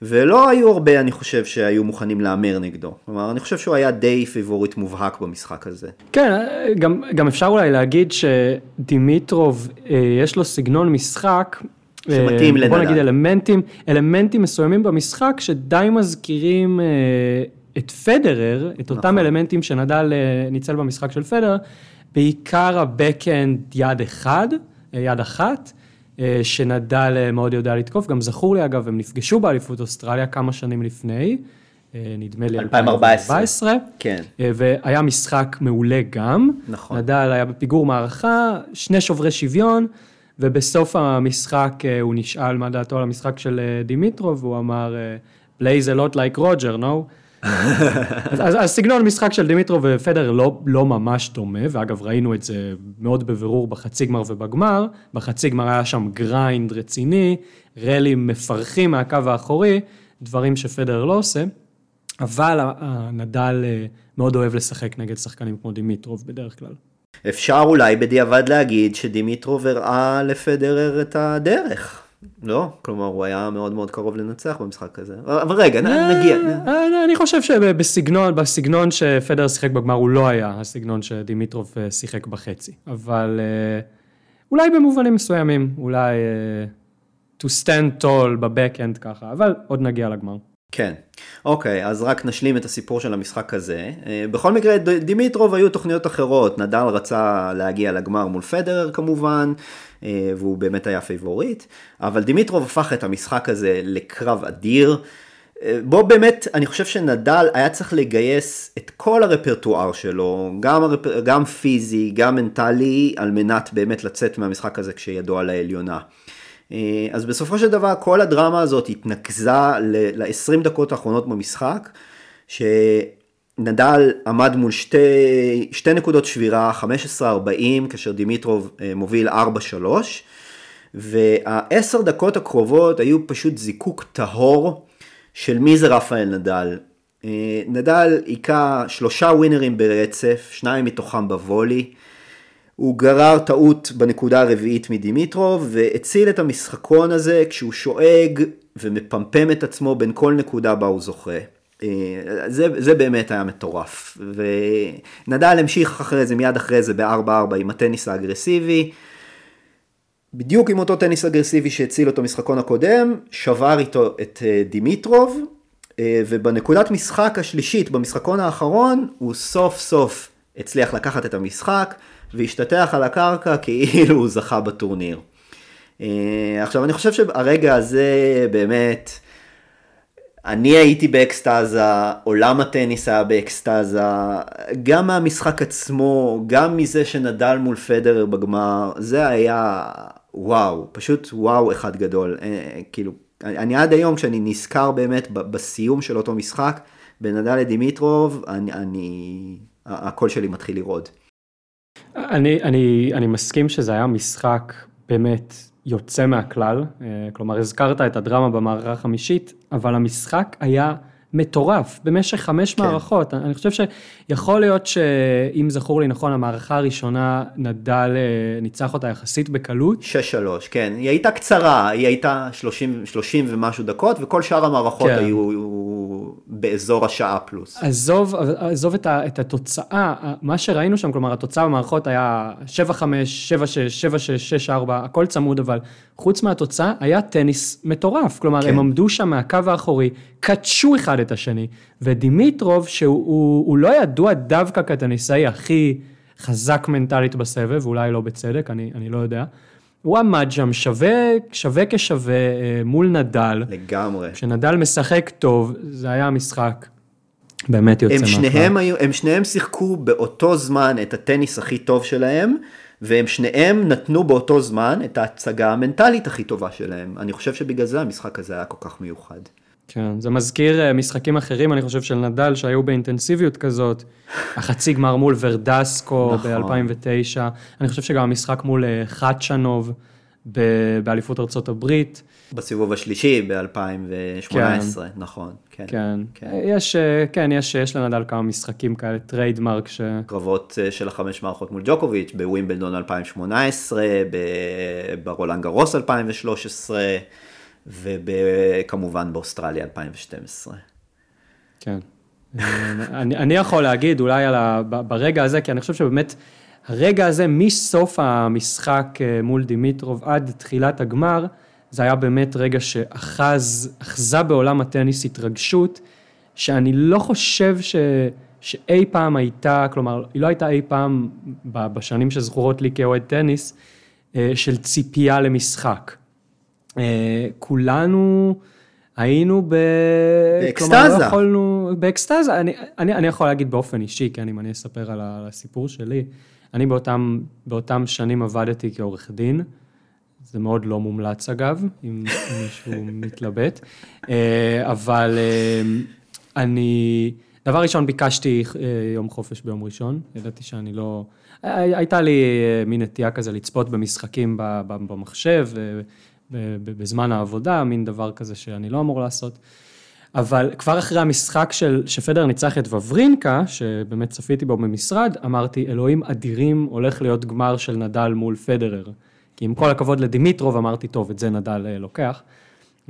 ולא היו הרבה, אני חושב, שהיו מוכנים להמר נגדו. כלומר, אני חושב שהוא היה די פיבוריט מובהק במשחק הזה. כן, גם, גם אפשר אולי להגיד שדימיטרוב, אה, יש לו סגנון משחק. שמתאים אה, לנדל. בוא נגיד אלמנטים, אלמנטים מסוימים במשחק שדי מזכירים אה, את פדרר, את אותם נכון. אלמנטים שנדל אה, ניצל במשחק של פדרר, בעיקר הבקאנד יד אחד, אה, יד אחת. אה, שנדל אה, מאוד יודע לתקוף, גם זכור לי אגב, הם נפגשו באליפות אוסטרליה כמה שנים לפני, אה, נדמה לי 2014. 2014, כן. והיה משחק מעולה גם. נכון. נדל היה בפיגור מערכה, שני שוברי שוויון, ובסוף המשחק הוא נשאל מה דעתו על המשחק של דימיטרוב, והוא אמר, plays a lot like Roger, no? אז, אז, אז משחק של דימיטרוב ופדר לא, לא ממש דומה, ואגב ראינו את זה מאוד בבירור בחצי גמר ובגמר, בחצי גמר היה שם grind רציני, ראלים מפרכים מהקו האחורי, דברים שפדרר לא עושה, אבל נדל אה, מאוד אוהב לשחק נגד שחקנים כמו דימיטרוב בדרך כלל. אפשר אולי בדיעבד להגיד שדימיטרוב הראה לפדרר את הדרך. לא? כלומר, הוא היה מאוד מאוד קרוב לנצח במשחק הזה. אבל רגע, נ- נגיע. אה, אני חושב שבסגנון, בסגנון שפדרר שיחק בגמר הוא לא היה הסגנון שדימיטרוב אה, שיחק בחצי, אבל אה, אולי במובנים מסוימים, אולי אה, to stand tall ב backhand ככה, אבל עוד נגיע לגמר. כן. אוקיי, אז רק נשלים את הסיפור של המשחק הזה. אה, בכל מקרה, דימיטרוב היו תוכניות אחרות. נדל רצה להגיע לגמר מול פדרר כמובן, אה, והוא באמת היה פייבוריט, אבל דימיטרוב הפך את המשחק הזה לקרב אדיר. אה, בו באמת, אני חושב שנדל היה צריך לגייס את כל הרפרטואר שלו, גם, הרפ... גם פיזי, גם מנטלי, על מנת באמת לצאת מהמשחק הזה כשידו על העליונה. אה, אז בסופו של דבר כל הדרמה הזאת התנקזה ל-20 דקות האחרונות במשחק, שנדל עמד מול שתי, שתי נקודות שבירה, 15-40, כאשר דימיטרוב אה, מוביל 4-3, והעשר דקות הקרובות היו פשוט זיקוק טהור של מי זה רפאל נדל. אה, נדל היכה שלושה ווינרים ברצף, שניים מתוכם בוולי. הוא גרר טעות בנקודה הרביעית מדימיטרוב והציל את המשחקון הזה כשהוא שואג ומפמפם את עצמו בין כל נקודה בה הוא זוכה. אה, זה, זה באמת היה מטורף. ונדל המשיך אחרי זה, מיד אחרי זה ב-4-4 עם הטניס האגרסיבי. בדיוק עם אותו טניס אגרסיבי שהציל אותו משחקון הקודם, שבר איתו את אה, דימיטרוב, אה, ובנקודת משחק השלישית, במשחקון האחרון, הוא סוף סוף הצליח לקחת את המשחק, והשתטח על הקרקע *laughs* כאילו הוא זכה בטורניר. עכשיו אני חושב שהרגע הזה באמת, אני הייתי באקסטזה, עולם הטניס היה באקסטזה, גם מהמשחק עצמו, גם מזה שנדל מול פדרר בגמר, זה היה וואו, פשוט וואו אחד גדול. אה, כאילו, אני עד היום כשאני נזכר באמת בסיום של אותו משחק, בין נדל לדימיטרוב, אני, אני, הקול שלי מתחיל לרעוד. אני, אני, אני מסכים שזה היה משחק באמת יוצא מהכלל, אה, כלומר הזכרת את הדרמה במערכה החמישית, אבל המשחק היה מטורף במשך חמש כן. מערכות. אני חושב שיכול להיות שאם זכור לי נכון, המערכה הראשונה נדל אה, ניצח אותה יחסית בקלות. 6-3, כן. היא הייתה קצרה, היא הייתה 30, 30 ומשהו דקות, וכל שאר המערכות כן. היו, היו באזור השעה פלוס. עזוב, עזוב את, ה, את התוצאה, מה שראינו שם, כלומר התוצאה במערכות היה 7-5, 7-6, 7-6, 6-4, הכל צמוד, אבל חוץ מהתוצאה היה טניס מטורף. כלומר, כן. הם עמדו שם מהקו האחורי, קדשו אחד את השני, ודימיטרוב, שהוא הוא, הוא לא ידוע דווקא כטניסאי הכי חזק מנטלית בסבב, אולי לא בצדק, אני, אני לא יודע. הוא עמד שם שווה, שווה כשווה אה, מול נדל. לגמרי. כשנדל משחק טוב, זה היה משחק באמת יוצא מהכלל. הם שניהם שיחקו באותו זמן את הטניס הכי טוב שלהם, והם שניהם נתנו באותו זמן את ההצגה המנטלית הכי טובה שלהם. אני חושב שבגלל זה המשחק הזה היה כל כך מיוחד. כן, זה מזכיר אה, משחקים אחרים, אני חושב, של נדל, שהיו באינטנסיביות כזאת. *laughs* החצי גמר מול ורדסקו נכון. ב-2009. אני חושב שגם המשחק מול אה, חדשנוב באליפות ארצות הברית. בסיבוב השלישי ב-2018, כן. נכון. כן, כן. כן. יש, אה, כן, יש, יש לנדל כמה משחקים כאלה, trademark ש... קרבות של החמש מערכות מול ג'וקוביץ', בווימבלדון 2018, ברולאן גארוס 2013. וכמובן באוסטרליה 2012. כן. אני, אני יכול להגיד אולי על ה, ברגע הזה, כי אני חושב שבאמת הרגע הזה מסוף המשחק אה, מול דימיטרוב עד תחילת הגמר, זה היה באמת רגע שאחז, אחזה בעולם הטניס התרגשות, שאני לא חושב ש, שאי פעם הייתה, כלומר, היא לא הייתה אי פעם בשנים שזכורות לי כאוהד טניס, אה, של ציפייה למשחק. אה, כולנו היינו ב... באקסטזה. כלומר, לא יכולנו... באקסטזה. אני, אני, אני יכול להגיד באופן אישי, כן, אם אני אספר על הסיפור שלי. אני באותם, באותם שנים עבדתי כעורך דין. זה מאוד לא מומלץ אגב, אם *laughs* מישהו מתלבט. אה, אבל אה, אני, דבר ראשון ביקשתי יום חופש ביום ראשון, ידעתי שאני לא... הייתה לי מין נטייה כזה לצפות במשחקים במחשב, בזמן העבודה, מין דבר כזה שאני לא אמור לעשות. אבל כבר אחרי המשחק של, שפדר ניצח את וברינקה, שבאמת צפיתי בו במשרד, אמרתי, אלוהים אדירים, הולך להיות גמר של נדל מול פדרר. כי עם כל הכבוד לדימיטרוב, אמרתי, טוב, את זה נדל אה, לוקח.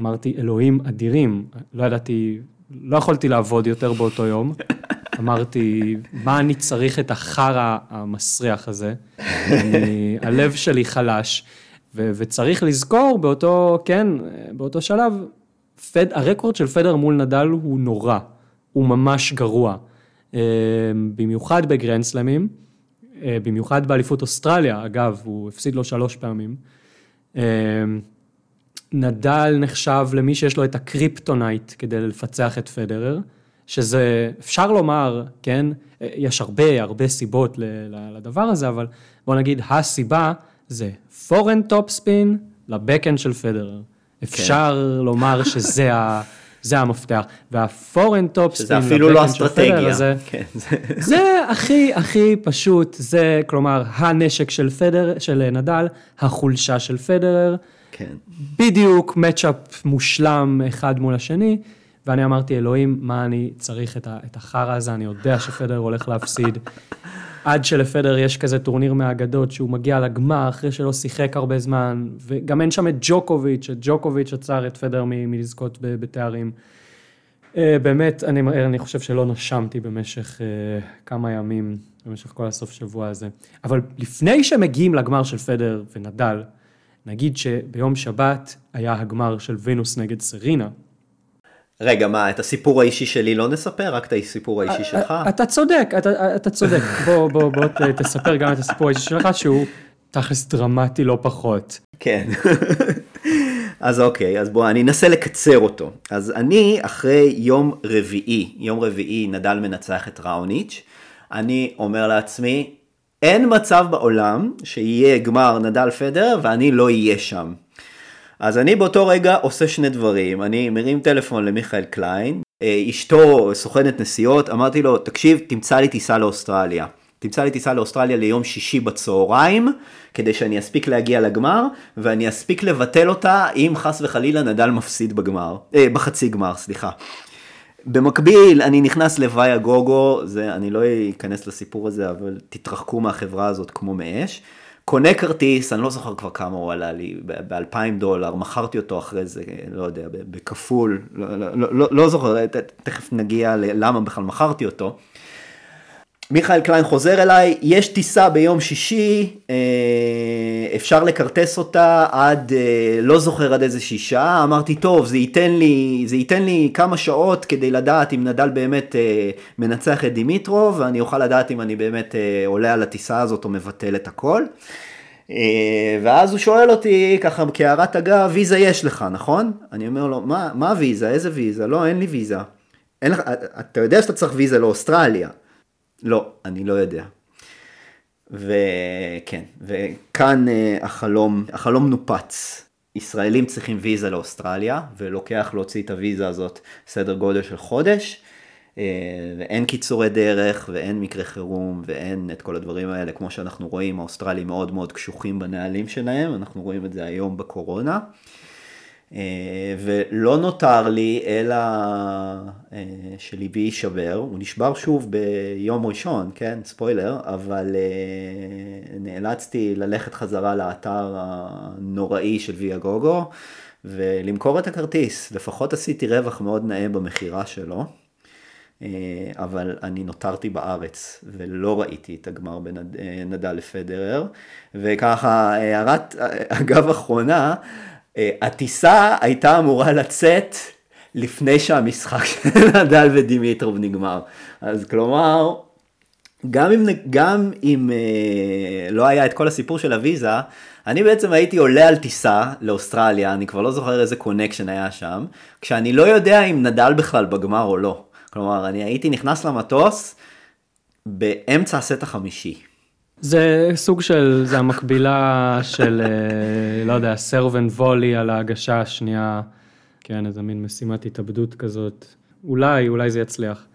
אמרתי, אלוהים אדירים, לא ידעתי, לא יכולתי לעבוד יותר באותו יום. אמרתי, מה אני צריך את החרא המסריח הזה? אני, הלב שלי חלש. ו- וצריך לזכור באותו, כן, באותו שלב, פד, הרקורד של פדר מול נדל הוא נורא, הוא ממש גרוע. אה, במיוחד בגרנדסלמים, אה, במיוחד באליפות אוסטרליה, אגב, הוא הפסיד לו שלוש פעמים. אה, נדל נחשב למי שיש לו את ה kryptonite כדי לפצח את פדרר, שזה, אפשר לומר, כן, יש הרבה, הרבה סיבות לדבר הזה, אבל בוא נגיד, הסיבה זה forehand topspin ל backhand של פדרר. אפשר כן. לומר שזה ה... *laughs* זה המפתח. וה forehand topspin, שזה אפילו לא אסטרטגיה. זה, כן. *laughs* זה הכי הכי פשוט, זה כלומר הנשק של פדר, של נדל, החולשה של פדרר. כן. בדיוק מצ'אפ מושלם אחד מול השני, ואני אמרתי, אלוהים, מה אני צריך את החרא הזה, אני יודע שפדר הולך להפסיד. *laughs* עד שלפדר יש כזה טורניר מהאגדות שהוא מגיע לגמר אחרי שלא שיחק הרבה זמן, וגם אין שם את ג'וקוביץ', את ג'וקוביץ' עצר את פדר מלזכות בתארים. אה, באמת, אני, אני חושב שלא נשמתי במשך uh, כמה ימים, במשך כל הסוף שבוע הזה. אבל לפני שמגיעים לגמר של פדר ונדל, נגיד שביום שבת היה הגמר של וינוס נגד סרינה. רגע, מה, את הסיפור האישי שלי לא נספר? רק את הסיפור האישי שלך? אתה צודק, אתה, אתה צודק. בוא, בוא, בוא תספר גם את הסיפור האישי שלך, שהוא תכלס דרמטי לא פחות. כן. *laughs* אז אוקיי, אז בוא, אני אנסה לקצר אותו. אז אני, אחרי יום רביעי, יום רביעי נדל מנצח את ראוניץ', אני אומר לעצמי, אין מצב בעולם שיהיה גמר נדל פדר ואני לא אהיה שם. אז אני באותו רגע עושה שני דברים, אני מרים טלפון למיכאל קליין, אה, אשתו סוכנת נסיעות, אמרתי לו, תקשיב, תמצא לי טיסה לאוסטרליה. תמצא לי טיסה לאוסטרליה ליום שישי בצהריים, כדי שאני אספיק להגיע לגמר, ואני אספיק לבטל אותה אם חס וחלילה נדל מפסיד בגמר, אה, בחצי גמר, סליחה. במקביל, אני נכנס לוויה גוגו, זה, אני לא אכנס לסיפור הזה, אבל תתרחקו מהחברה הזאת כמו מאש. קונה כרטיס, אני לא זוכר כבר כמה הוא עלה לי, ב-2,000 דולר, מכרתי אותו אחרי זה, לא יודע, בכפול, לא, לא, לא, לא, זוכר, תכף נגיע ללמה בכלל מכרתי אותו. מיכאל קליין חוזר אליי, יש טיסה ביום שישי, אה, אפשר לכרטס אותה עד, אה, לא זוכר עד איזה שישה, אמרתי טוב, זה ייתן לי, זה ייתן לי כמה שעות כדי לדעת אם נדל באמת אה, מנצח את דימיטרוב, ואני אוכל לדעת אם אני באמת עולה על הטיסה הזאת או מבטל את הכל. ואז הוא שואל אותי ככה כהערת אגב, ויזה יש לך, נכון? אני אומר לו, מה, מה ויזה? איזה ויזה? לא, אין לי ויזה. אין לך, אתה יודע שאתה צריך ויזה לאוסטרליה. לא, אני לא יודע. וכן, וכאן אה, החלום, החלום נופץ. ישראלים צריכים ויזה לאוסטרליה, ולוקח להוציא את הוויזה הזאת סדר גודל של חודש, אה, ואין קיצורי דרך, ואין מקרה חירום, ואין את כל הדברים האלה, כמו שאנחנו רואים, האוסטרלים מאוד מאוד קשוחים בנהלים שלהם, אנחנו רואים את זה היום בקורונה. אה, ולא נותר לי אלא אה, שליבי יישבר, הוא נשבר שוב ביום ראשון, כן, ספוילר, אבל אה, נאלצתי ללכת חזרה לאתר הנוראי של ויה גוגו ולמכור את הכרטיס, לפחות עשיתי רווח מאוד נאה במכירה שלו. אבל אני נותרתי בארץ ולא ראיתי את הגמר בין נדל לפדרר וככה הערת אגב אחרונה הטיסה הייתה אמורה לצאת לפני שהמשחק של נדל ודימיטרוב נגמר. אז כלומר, גם אם, גם אם אה, לא היה את כל הסיפור של הוויזה, אני בעצם הייתי עולה על טיסה לאוסטרליה, אני כבר לא זוכר איזה connection היה שם, כשאני לא יודע אם נדל בכלל בגמר או לא. כלומר, אני הייתי נכנס למטוס באמצע הסט החמישי. זה סוג של, זה המקבילה של, אה, לא יודע, סרבן וולי על ההגשה השנייה, כן, איזה מין משימת התאבדות כזאת. אולי, אולי זה יצליח.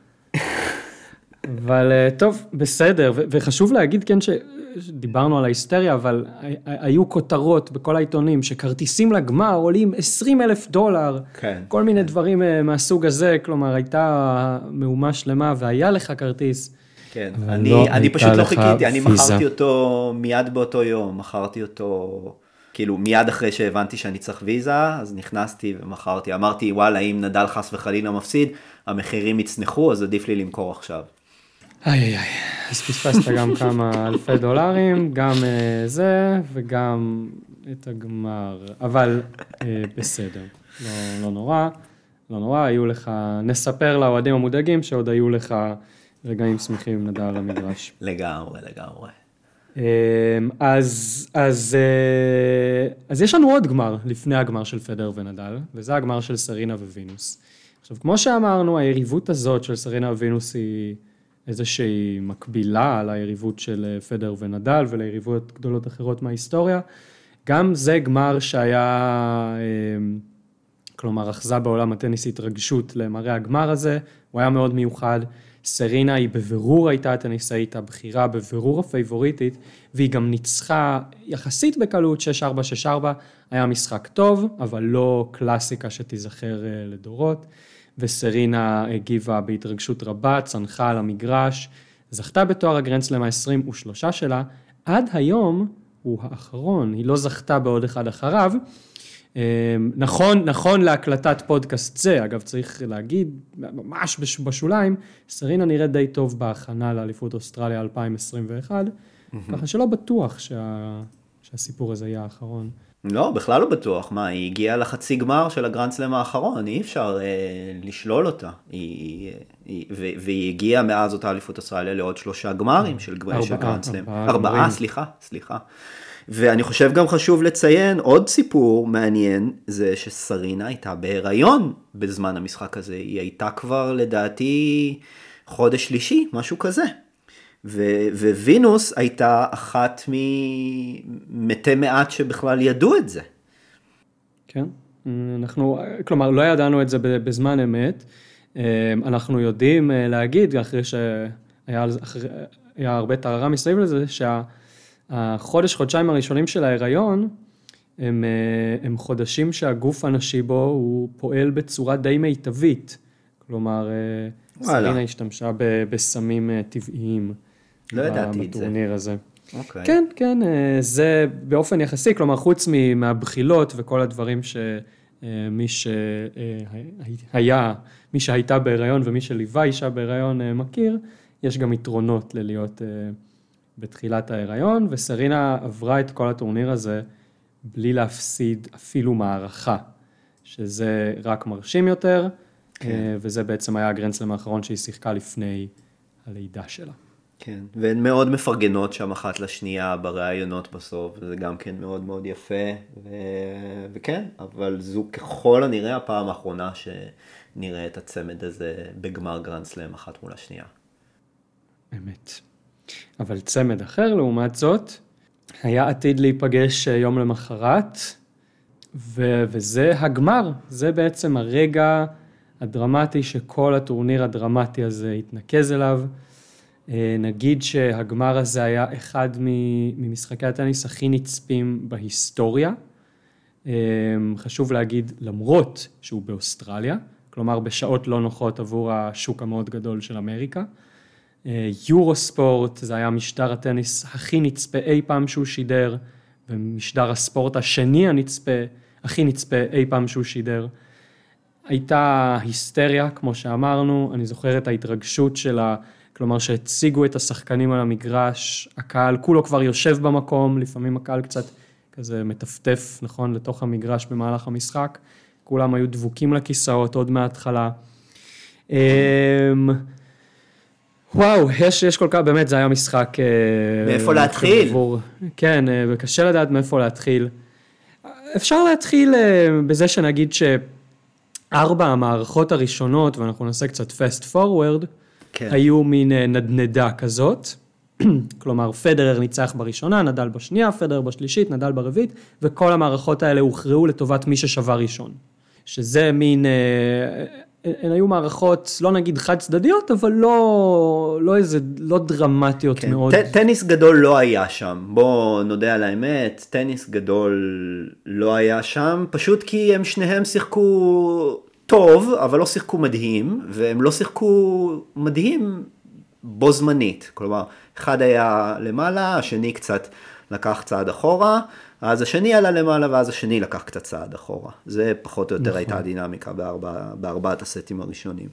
אבל אה, טוב, בסדר, וחשוב להגיד, כן, שדיברנו על ההיסטריה, אבל היו כותרות בכל העיתונים שכרטיסים לגמר עולים 20 אלף דולר, כן. כל מיני דברים אה, מהסוג הזה, כלומר, הייתה מהומה שלמה והיה לך כרטיס. כן, אני, לא אני פשוט לא חיכיתי, אני מכרתי אותו מיד באותו יום, מכרתי אותו, כאילו מיד אחרי שהבנתי שאני צריך ויזה, אז נכנסתי ומכרתי, אמרתי וואלה אם נדל חס וחלילה מפסיד, המחירים יצנחו, אז עדיף לי למכור עכשיו. איי איי איי, אז פספסת גם *laughs* כמה אלפי דולרים, גם uh, זה וגם את הגמר, אבל uh, בסדר, לא, לא נורא. לא נורא, היו לך, נספר לאוהדים המודאגים שעוד היו לך רגעים שמחים עם נדל על המגרש. לגמרי, לגמרי. אמ, אז, אז, אה, אז יש לנו עוד גמר לפני הגמר של פדר ונדל, וזה הגמר של סרינה ווינוס. עכשיו, כמו שאמרנו, היריבות הזאת של סרינה ווינוס היא איזושהי מקבילה ליריבות של אה, פדר ונדל וליריבויות גדולות אחרות מההיסטוריה. גם זה גמר שהיה, אמ, כלומר, אחזה בעולם הטניס התרגשות למראה הגמר הזה, הוא היה מאוד מיוחד. סרינה היא בבירור הייתה הטניסאית הבכירה, בבירור הפייבוריטית, והיא גם ניצחה יחסית בקלות 6-4-6-4, היה משחק טוב, אבל לא קלאסיקה שתיזכר אה, לדורות, וסרינה הגיבה בהתרגשות רבה, צנחה על המגרש, זכתה בתואר הגרנדסלם ה-23 שלה, עד היום הוא האחרון, היא לא זכתה בעוד אחד אחריו. אמ, נכון, נכון להקלטת פודקאסט זה, אגב צריך להגיד, ממש בשוליים, סרינה נראית די טוב בהכנה לאליפות אוסטרליה 2021, ככה שלא בטוח שה, שהסיפור הזה יהיה האחרון. לא, בכלל לא בטוח. מה, היא הגיעה לחצי גמר של הגרנדסלם האחרון, אי אפשר אה, לשלול אותה. היא, היא, ו, והיא הגיעה מאז אותה אליפות אוסטרליה לעוד שלושה גמרים של, ארבעה, של גרנדסלם. ארבעה ארבעה, גמרים. סליחה, סליחה. ואני חושב גם חשוב לציין עוד סיפור מעניין, זה שסרינה הייתה בהיריון בזמן המשחק הזה. היא הייתה כבר לדעתי חודש שלישי, משהו כזה. ו- ווינוס הייתה אחת ממתי מעט שבכלל ידעו את זה. כן, אנחנו, כלומר, לא ידענו את זה בזמן אמת. אנחנו יודעים אה, להגיד, אחרי שהיה אחרי- הרבה טררה מסביב לזה, שהחודש, חודשיים הראשונים של ההיריון, הם, אה, הם חודשים שהגוף הנשי בו הוא פועל בצורה די מיטבית. כלומר, אה, וואלה. סרינה השתמשה ב- בסמים אה, טבעיים. לא ידעתי את זה. בטורניר הזה. אוקיי. כן, כן, זה באופן יחסי, כלומר, חוץ מהבחילות וכל הדברים שמי שהיה, מי שהייתה בהיריון ומי שליווה אישה בהיריון מכיר, יש גם יתרונות ללהיות אה, בתחילת ההיריון, וסרינה עברה את כל הטורניר הזה בלי להפסיד אפילו מערכה, שזה רק מרשים יותר, כן. וזה בעצם היה הגרנדסלם האחרון שהיא שיחקה לפני הלידה שלה. כן, והן מאוד מפרגנות שם אחת לשנייה בראיונות בסוף, וזה גם כן מאוד מאוד יפה, ו... וכן, אבל זו ככל הנראה הפעם האחרונה שנראה את הצמד הזה בגמר גרנד סלאם אחת מול השנייה. אמת. אבל צמד אחר, לעומת זאת, היה עתיד להיפגש אה, יום למחרת, ו- וזה הגמר, זה בעצם הרגע הדרמטי שכל הטורניר הדרמטי הזה התנקז אליו. אה, נגיד שהגמר הזה היה אחד ממשחקי הטניס הכי נצפים בהיסטוריה. אה, חשוב להגיד, למרות שהוא באוסטרליה, כלומר בשעות לא נוחות עבור השוק המאוד גדול של אמריקה. אה, יורו ספורט, זה היה משדר הטניס הכי נצפה אי פעם שהוא שידר, ומשדר הספורט השני הנצפה, הכי נצפה אי פעם שהוא שידר. הייתה היסטריה, כמו שאמרנו, אני זוכר את ההתרגשות שלה, כלומר שהציגו את השחקנים על המגרש, הקהל כולו כבר יושב במקום, לפעמים הקהל קצת כזה מטפטף, נכון, לתוך המגרש במהלך המשחק, כולם היו דבוקים לכיסאות עוד מההתחלה. וואו, יש, יש כל כך, באמת, זה היה משחק... אה, מאיפה להתחיל? עבור, כן, אה, וקשה לדעת מאיפה להתחיל. אפשר להתחיל אה, בזה שנגיד שארבע המערכות הראשונות, ואנחנו נעשה קצת fast forward, כן. היו מין נדנדה כזאת. *clears throat* כלומר, פדרר ניצח בראשונה, נדל בשנייה, פדרר בשלישית, נדל ברביעית, וכל המערכות האלה הוכרעו לטובת מי ששבר ראשון. שזה מין, אה, הן היו מערכות, לא נגיד חד צדדיות, אבל לא, לא איזה, לא דרמטיות כן. מאוד. ט- טניס גדול לא היה שם, בוא נודה על האמת, טניס גדול לא היה שם, פשוט כי הם שניהם שיחקו טוב, אבל לא שיחקו מדהים, והם לא שיחקו מדהים בו זמנית. כלומר, אחד היה למעלה, השני קצת לקח צעד אחורה, אז השני עלה למעלה ואז השני לקח קצת צעד אחורה. זה פחות או יותר נכון. הייתה הדינמיקה בארבע, בארבעת הסטים הראשונים.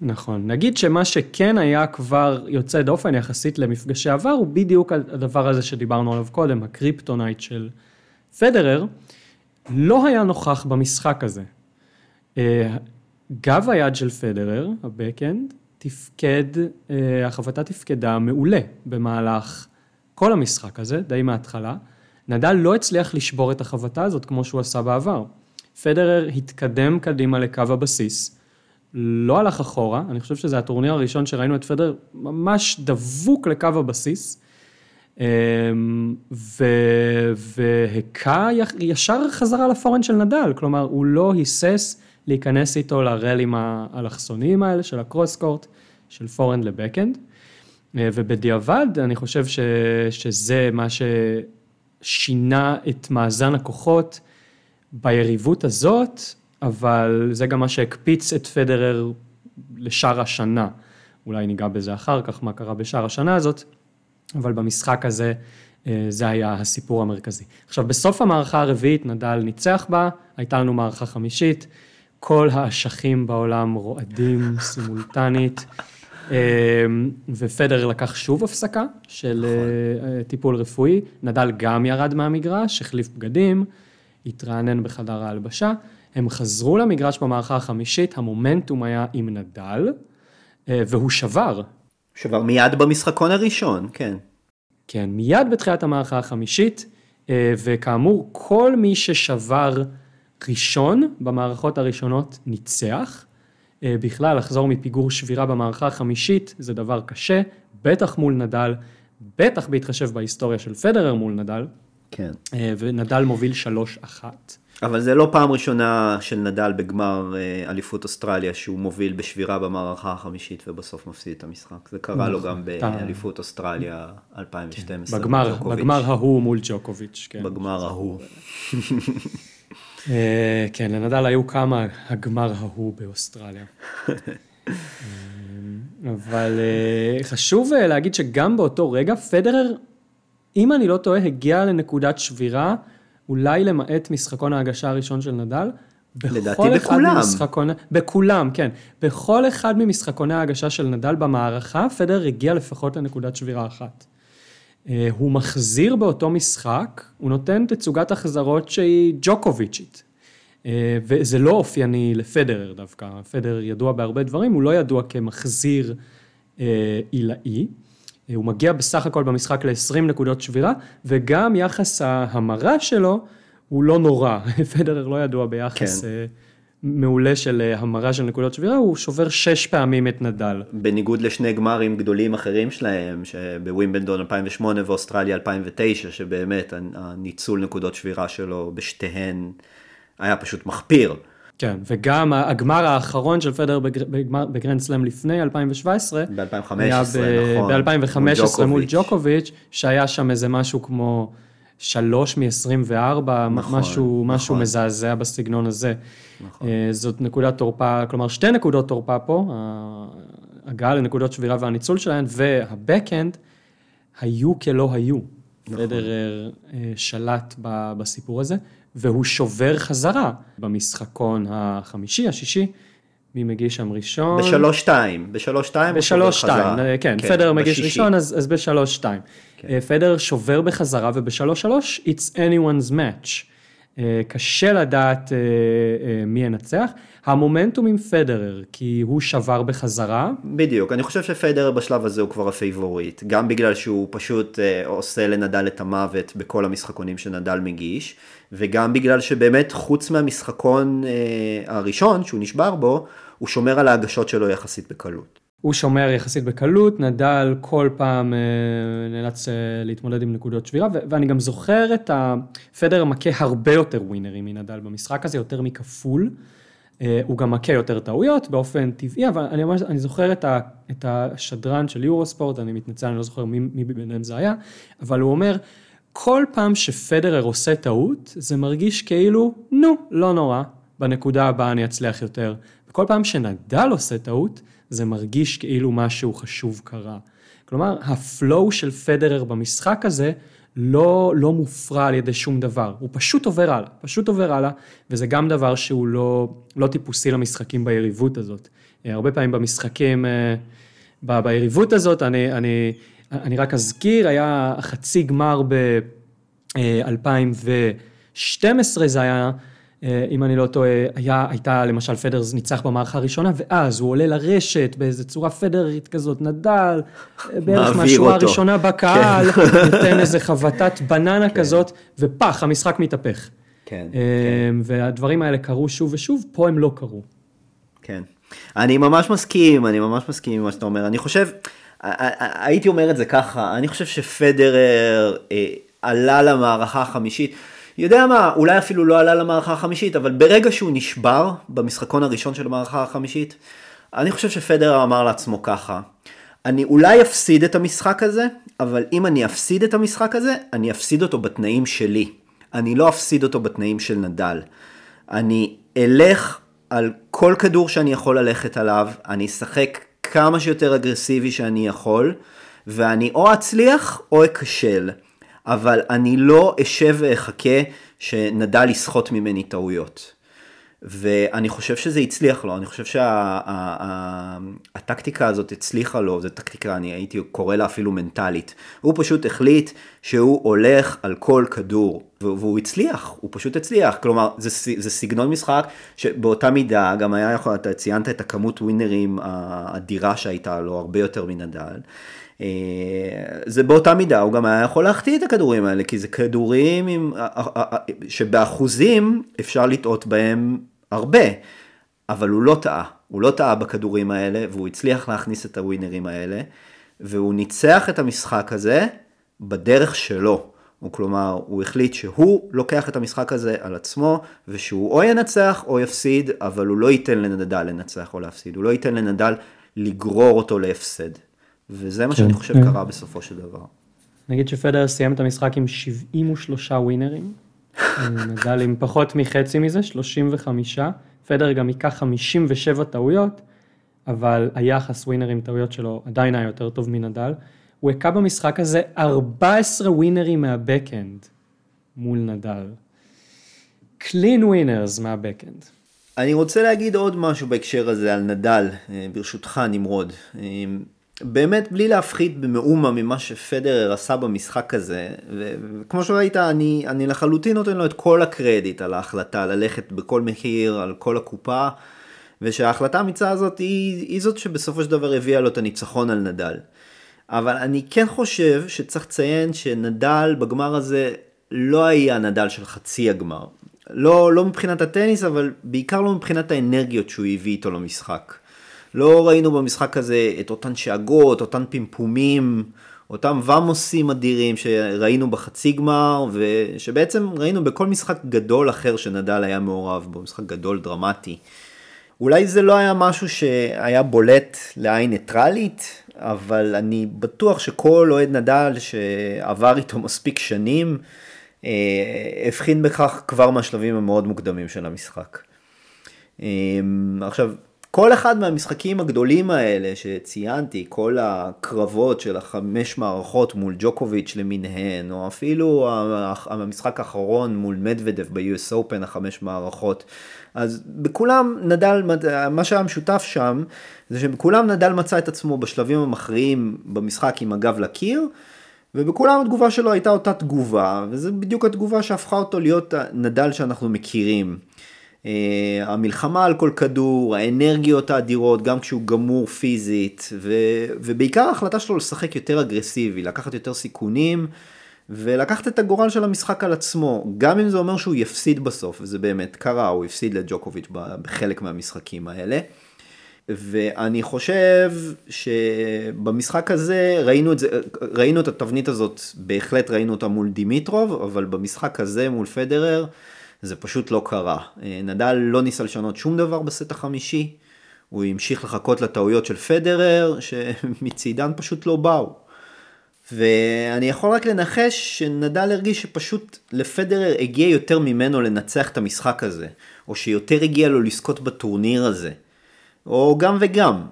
נכון. נגיד שמה שכן היה כבר יוצא דופן יחסית למפגשי עבר, הוא בדיוק הדבר הזה שדיברנו עליו קודם, ה kryptonite של פדרר, לא היה נוכח במשחק הזה. אה, גב היד של פדרר, הבקאנד, תפקד, אה, החבטה תפקדה מעולה במהלך כל המשחק הזה, די מההתחלה. נדל לא הצליח לשבור את החבטה הזאת כמו שהוא עשה בעבר. פדרר התקדם קדימה לקו הבסיס, לא הלך אחורה, אני חושב שזה הטורניר הראשון שראינו את פדרר ממש דבוק לקו הבסיס, אמ, ו... והכה ישר חזרה לפורן של נדל, כלומר הוא לא היסס להיכנס איתו לרלים האלכסוניים האלה של הקרוס קורט, של פורן לבקאנד, אה, ובדיעבד אני חושב ש... שזה מה ששינה את מאזן הכוחות ביריבות הזאת, אבל זה גם מה שהקפיץ את פדרר לשאר השנה. אולי ניגע בזה אחר כך, מה קרה בשאר השנה הזאת, אבל במשחק הזה אה, זה היה הסיפור המרכזי. עכשיו, בסוף המערכה הרביעית נדל ניצח בה, הייתה לנו מערכה חמישית, כל האשכים בעולם רועדים *laughs* סימולטנית, ופדר לקח שוב הפסקה של נכון. אה, טיפול רפואי, נדל גם ירד מהמגרש, החליף בגדים, התרענן בחדר ההלבשה, הם חזרו למגרש במערכה החמישית, המומנטום היה עם נדל, והוא שבר שבר מיד במשחקון הראשון, כן. כן, מיד בתחילת המערכה החמישית, אה, וכאמור, כל מי ששבר ראשון במערכות הראשונות ניצח. אה, בכלל, לחזור מפיגור שבירה במערכה החמישית זה דבר קשה, בטח מול נדל, בטח בהתחשב בהיסטוריה של פדרר מול נדל. כן. אה, ונדל מוביל 3-1. אבל זה לא פעם ראשונה של נדל בגמר אה, אליפות אוסטרליה שהוא מוביל בשבירה במערכה החמישית ובסוף מפסיד את המשחק. זה קרה לו גם באליפות אוסטרליה 2012. כן, בגמר, בגמר ההוא מול ג'וקוביץ'. כן. בגמר ההוא. *laughs* *laughs* אה, כן, לנדל היו כמה הגמר ההוא באוסטרליה. אה, אבל חשוב להגיד שגם באותו רגע פדרר, אם אני לא טועה, הגיע לנקודת שבירה. אולי למעט משחקון ההגשה הראשון של נדל. לדעתי בכולם. ממשחקון, בכולם, כן. בכל אחד ממשחקוני ההגשה של נדל במערכה, פדר הגיע לפחות לנקודת שבירה אחת. אה, הוא מחזיר באותו משחק, הוא נותן תצוגת החזרות שהיא ג'וקוביצ'ית. אה, וזה לא אופייני לפדרר דווקא, פדרר ידוע בהרבה דברים, הוא לא ידוע כמחזיר אה, עילאי. הוא מגיע בסך הכל במשחק ל-20 נקודות שבירה, וגם יחס ההמרה שלו הוא לא נורא. *laughs* פדרר לא ידוע ביחס כן. מעולה של אה, המרה של נקודות שבירה, הוא שובר שש פעמים את נדל. בניגוד לשני גמרים גדולים אחרים שלהם, שבווימבלדון 2008 ואוסטרליה 2009, שבאמת הניצול נקודות שבירה שלו בשתיהן היה פשוט מחפיר. כן, וגם הגמר האחרון של פדר בגרנד סלאם לפני 2017, ב-2015, נכון, ב-2015 מול ג'וקוביץ', שהיה שם איזה משהו כמו שלוש מ-24, נכון, משהו, נכון. משהו מזעזע בסגנון הזה. נכון. אה, זאת נקודת תורפה, כלומר שתי נקודות תורפה פה, הגעה לנקודות שבירה והניצול שלהן, והבקאנד היו כלא היו. נכון. פדרר אה, שלט בסיפור הזה. והוא שובר חזרה במשחקון החמישי, השישי. מי מגיש שם ראשון? בשלוש-שתיים, בשלוש-שתיים בשלוש-שתיים, אה, כן, כן, פדרר מגיש בשישי. ראשון, אז, אז בשלוש-שתיים. כן. אה, פדרר שובר בחזרה, ובשלוש-שלוש, it's anyone's match. אה, קשה לדעת מי ינצח. המומנטום עם פדרר, כי הוא שבר בחזרה. בדיוק, אני חושב שפדרר בשלב הזה הוא כבר ה favorite, גם בגלל שהוא פשוט עושה לנדל את המוות בכל המשחקונים שנדל מגיש. וגם בגלל שבאמת חוץ מהמשחקון הראשון שהוא נשבר בו, הוא שומר על ההגשות שלו יחסית בקלות. הוא שומר יחסית בקלות, נדל כל פעם אה, נאלץ אה, להתמודד עם נקודות שבירה, ואני גם זוכר את הפדר מכה הרבה יותר ווינרים מנדל במשחק הזה, יותר מכפול. אה, הוא גם מכה יותר טעויות באופן טבעי, אבל אני, ממש, אני זוכר את, ה, את השדרן של יורוספורט, אני מתנצל, אני לא זוכר מי, מי ביניהם זה היה, אבל הוא אומר, כל פעם שפדרר עושה טעות, זה מרגיש כאילו, נו, לא נורא, בנקודה הבאה אני אצליח יותר. וכל פעם שנדל עושה טעות, זה מרגיש כאילו משהו חשוב קרה. כלומר, הפלואו של פדרר במשחק הזה לא, לא מופרע על ידי שום דבר, הוא פשוט עובר הלאה, פשוט עובר הלאה, וזה גם דבר שהוא לא, לא טיפוסי למשחקים ביריבות הזאת. אה, הרבה פעמים במשחקים, אה, ב, ביריבות הזאת, אני, אני אני רק אזכיר, היה חצי גמר ב-2012 זה היה, אה, אם אני לא טועה, היה, הייתה למשל פדרס ניצח במערכה הראשונה, ואז הוא עולה לרשת באיזה צורה פדרית כזאת, נדל, אה, בערך מהשורה אותו. הראשונה בקהל, כן. *laughs* נותן איזה חבטת בננה כזאת, ופח, המשחק מתהפך. כן, אה, והדברים האלה קרו שוב ושוב, פה הם לא קרו. כן. אני ממש מסכים, אני ממש מסכים עם מה שאתה אומר. אני חושב, הייתי אומר את זה ככה, אני חושב שפדרר אה, עלה למערכה החמישית. יודע מה, אולי אפילו לא עלה למערכה החמישית, אבל ברגע שהוא נשבר במשחקון הראשון של המערכה החמישית, אני חושב שפדרר אמר לעצמו ככה, אני אולי אפסיד את המשחק הזה, אבל אם אני אפסיד את המשחק הזה, אני אפסיד אותו בתנאים שלי. אני לא אפסיד אותו בתנאים של נדל. אני אלך על כל כדור שאני יכול ללכת עליו, אני אשחק כמה שיותר אגרסיבי שאני יכול, ואני או אצליח או אכשל. אבל אני לא אשב ואחכה שנדל יסחוט ממני טעויות. ואני חושב שזה הצליח לו, אני חושב שהטקטיקה הזאת הצליחה לו, זו טקטיקה, אני הייתי קורא לה אפילו מנטלית. הוא פשוט החליט שהוא הולך על כל כדור, והוא הצליח, הוא פשוט הצליח. כלומר, זה, זה סגנון משחק שבאותה מידה גם היה יכול, אתה ציינת את הכמות ווינרים האדירה שהייתה לו, הרבה יותר מנדל. זה באותה מידה, הוא גם היה יכול להחטיא את הכדורים האלה, כי זה כדורים עם, שבאחוזים אפשר לטעות בהם הרבה, אבל הוא לא טעה, הוא לא טעה בכדורים האלה, והוא הצליח להכניס את הווינרים האלה, והוא ניצח את המשחק הזה בדרך שלו. הוא כלומר, הוא החליט שהוא לוקח את המשחק הזה על עצמו, ושהוא או ינצח או יפסיד, אבל הוא לא ייתן לנדל לנצח או להפסיד, הוא לא ייתן לנדל לגרור אותו להפסד. וזה מה שאני חושב קרה בסופו של דבר. נגיד שפדר סיים את המשחק עם 73 ווינרים, *laughs* נדל עם פחות מחצי מזה, 35, פדר גם ייקח 57 טעויות, אבל היחס ווינרים טעויות שלו עדיין היה יותר טוב מנדל. הוא הכה במשחק הזה 14 ווינרים מה backhand מול נדל. clean winners מה backhand. אני רוצה להגיד עוד משהו בהקשר הזה על נדל, ברשותך נמרוד. באמת בלי להפחית במאומה ממה שפדרר עשה במשחק הזה, וכמו שראית, אני, אני לחלוטין נותן לו את כל הקרדיט על ההחלטה ללכת בכל מחיר, על כל הקופה, ושההחלטה האמיצה הזאת היא, היא זאת שבסופו של דבר הביאה לו את הניצחון על נדל. אבל אני כן חושב שצריך לציין שנדל בגמר הזה לא היה נדל של חצי הגמר. לא, לא מבחינת הטניס, אבל בעיקר לא מבחינת האנרגיות שהוא הביא איתו למשחק. לא ראינו במשחק הזה את אותן שאגות, אותן פמפומים, אותם ומוסים אדירים שראינו בחצי גמר, ושבעצם ראינו בכל משחק גדול אחר שנדל היה מעורב בו, משחק גדול דרמטי. אולי זה לא היה משהו שהיה בולט לעין ניטרלית, אבל אני בטוח שכל אוהד נדל שעבר איתו מספיק שנים, הבחין בכך כבר מהשלבים המאוד מוקדמים של המשחק. עכשיו, כל אחד מהמשחקים הגדולים האלה שציינתי, כל הקרבות של החמש מערכות מול ג'וקוביץ' למיניהן, או אפילו המשחק האחרון מול מדוודב ב-US Open, החמש מערכות, אז בכולם נדל, מה שהיה משותף שם, זה שבכולם נדל מצא את עצמו בשלבים המכריעים במשחק עם הגב לקיר, ובכולם התגובה שלו הייתה אותה תגובה, וזו בדיוק התגובה שהפכה אותו להיות נדל שאנחנו מכירים. Uh, המלחמה על כל כדור, האנרגיות האדירות, גם כשהוא גמור פיזית, ו, ובעיקר ההחלטה שלו לשחק יותר אגרסיבי, לקחת יותר סיכונים, ולקחת את הגורל של המשחק על עצמו, גם אם זה אומר שהוא יפסיד בסוף, וזה באמת קרה, הוא הפסיד לג'וקוביץ' בחלק מהמשחקים האלה. ואני חושב שבמשחק הזה ראינו את, זה, ראינו את התבנית הזאת, בהחלט ראינו אותה מול דימיטרוב, אבל במשחק הזה מול פדרר, זה פשוט לא קרה. נדל לא ניסה לשנות שום דבר בסט החמישי, הוא המשיך לחכות לטעויות של פדרר, *laughs* שמצידן פשוט לא באו. ואני יכול רק לנחש שנדל הרגיש שפשוט לפדרר הגיע יותר ממנו לנצח את המשחק הזה, או שיותר הגיע לו לזכות בטורניר הזה, או גם וגם.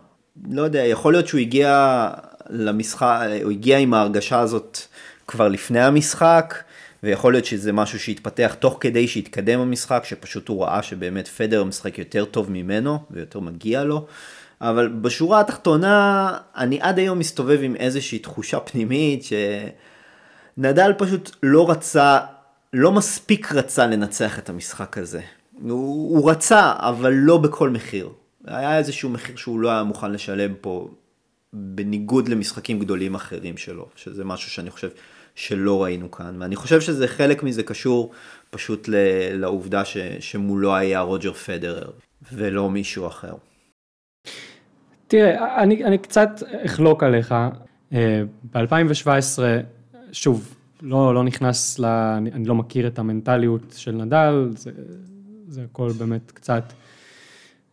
לא יודע, יכול להיות שהוא הגיע למשחק, הוא הגיע עם ההרגשה הזאת כבר לפני המשחק, ויכול להיות שזה משהו שהתפתח תוך כדי שהתקדם המשחק, שפשוט הוא ראה שבאמת פדר משחק יותר טוב ממנו ויותר מגיע לו. אבל בשורה התחתונה, אני עד היום מסתובב עם איזושהי תחושה פנימית שנדל פשוט לא רצה, לא מספיק רצה לנצח את המשחק הזה. הוא, הוא רצה, אבל לא בכל מחיר. היה איזשהו מחיר שהוא לא היה מוכן לשלם פה, בניגוד למשחקים גדולים אחרים שלו, שזה משהו שאני חושב שלא ראינו כאן, ואני חושב שזה חלק מזה קשור פשוט לעובדה ש, שמולו היה רוג'ר פדרר, ולא מישהו אחר. תראה, אני, אני קצת אחלוק עליך. אה, ב-2017, שוב, לא, לא נכנס ל... אני, אני לא מכיר את המנטליות של נדל, זה, זה הכל באמת קצת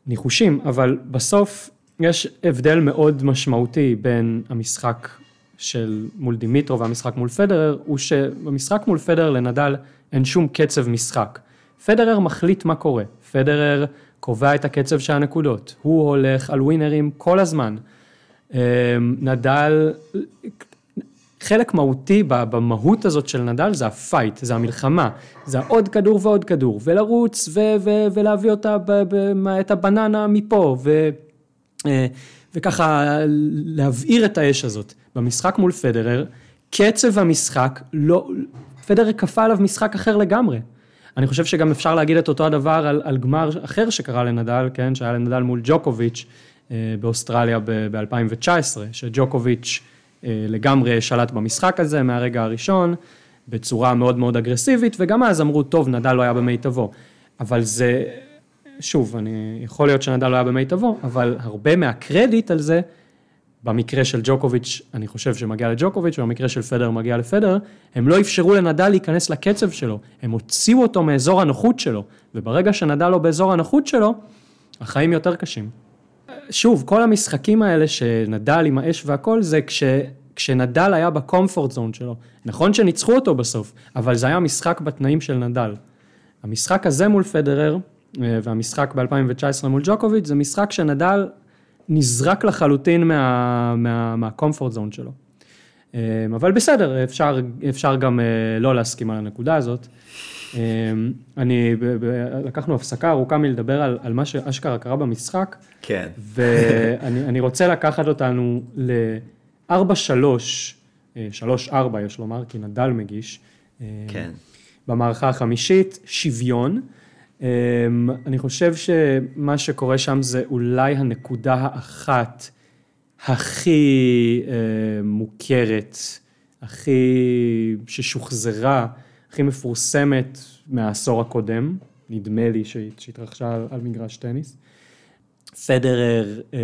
ניחושים, אבל בסוף יש הבדל מאוד משמעותי בין המשחק של מול דימיטרו והמשחק מול פדרר, הוא שבמשחק מול פדרר לנדל אין שום קצב משחק. פדרר מחליט מה קורה, פדרר קובע את הקצב של הנקודות, הוא הולך על ווינרים כל הזמן. אמ, נדל, חלק מהותי במהות הזאת של נדל זה הפייט, זה המלחמה, זה עוד כדור ועוד כדור, ולרוץ ו- ו- ולהביא אותה, ב- ב- את הבננה מפה, ו- אה, וככה להבעיר את האש הזאת. במשחק מול פדרר, קצב המשחק, לא, פדרר כפה עליו משחק אחר לגמרי. אני חושב שגם אפשר להגיד את אותו הדבר על, על גמר אחר שקרה לנדל, כן, שהיה לנדל מול ג'וקוביץ' אה, באוסטרליה ב-2019, שג'וקוביץ' אה, לגמרי שלט במשחק הזה מהרגע הראשון, בצורה מאוד מאוד אגרסיבית, וגם אז אמרו, טוב, נדל לא היה במיטבו. אבל זה, שוב, אני, יכול להיות שנדל לא היה במיטבו, אבל הרבה מהקרדיט על זה, במקרה של ג'וקוביץ', אני חושב שמגיע לג'וקוביץ', ובמקרה של פדר מגיע לפדר, הם לא אפשרו לנדל להיכנס לקצב שלו, הם הוציאו אותו מאזור הנוחות שלו, וברגע שנדל לא באזור הנוחות שלו, החיים יותר קשים. שוב, כל המשחקים האלה שנדל עם האש והכל, זה כש, כשנדל היה בקומפורט זון שלו. נכון שניצחו אותו בסוף, אבל זה היה משחק בתנאים של נדל. המשחק הזה מול פדרר, אה, והמשחק ב-2019 מול ג'וקוביץ', זה משחק שנדל נזרק לחלוטין מה, מה, מהקומפורט זון שלו. אה, אבל בסדר, אפשר, אפשר גם אה, לא להסכים על הנקודה הזאת. אני, לקחנו הפסקה ארוכה מלדבר על, על מה שאשכרה קרה במשחק. כן. ואני רוצה לקחת אותנו ל-4-3, 3-4 יש לומר, כי נדל מגיש. כן. במערכה החמישית, שוויון. אמ, אני חושב שמה שקורה שם זה אולי הנקודה האחת הכי אמ, מוכרת, הכי ששוחזרה, הכי מפורסמת מהעשור הקודם, נדמה לי שהתרחשה על מגרש טניס. פדרר, אה,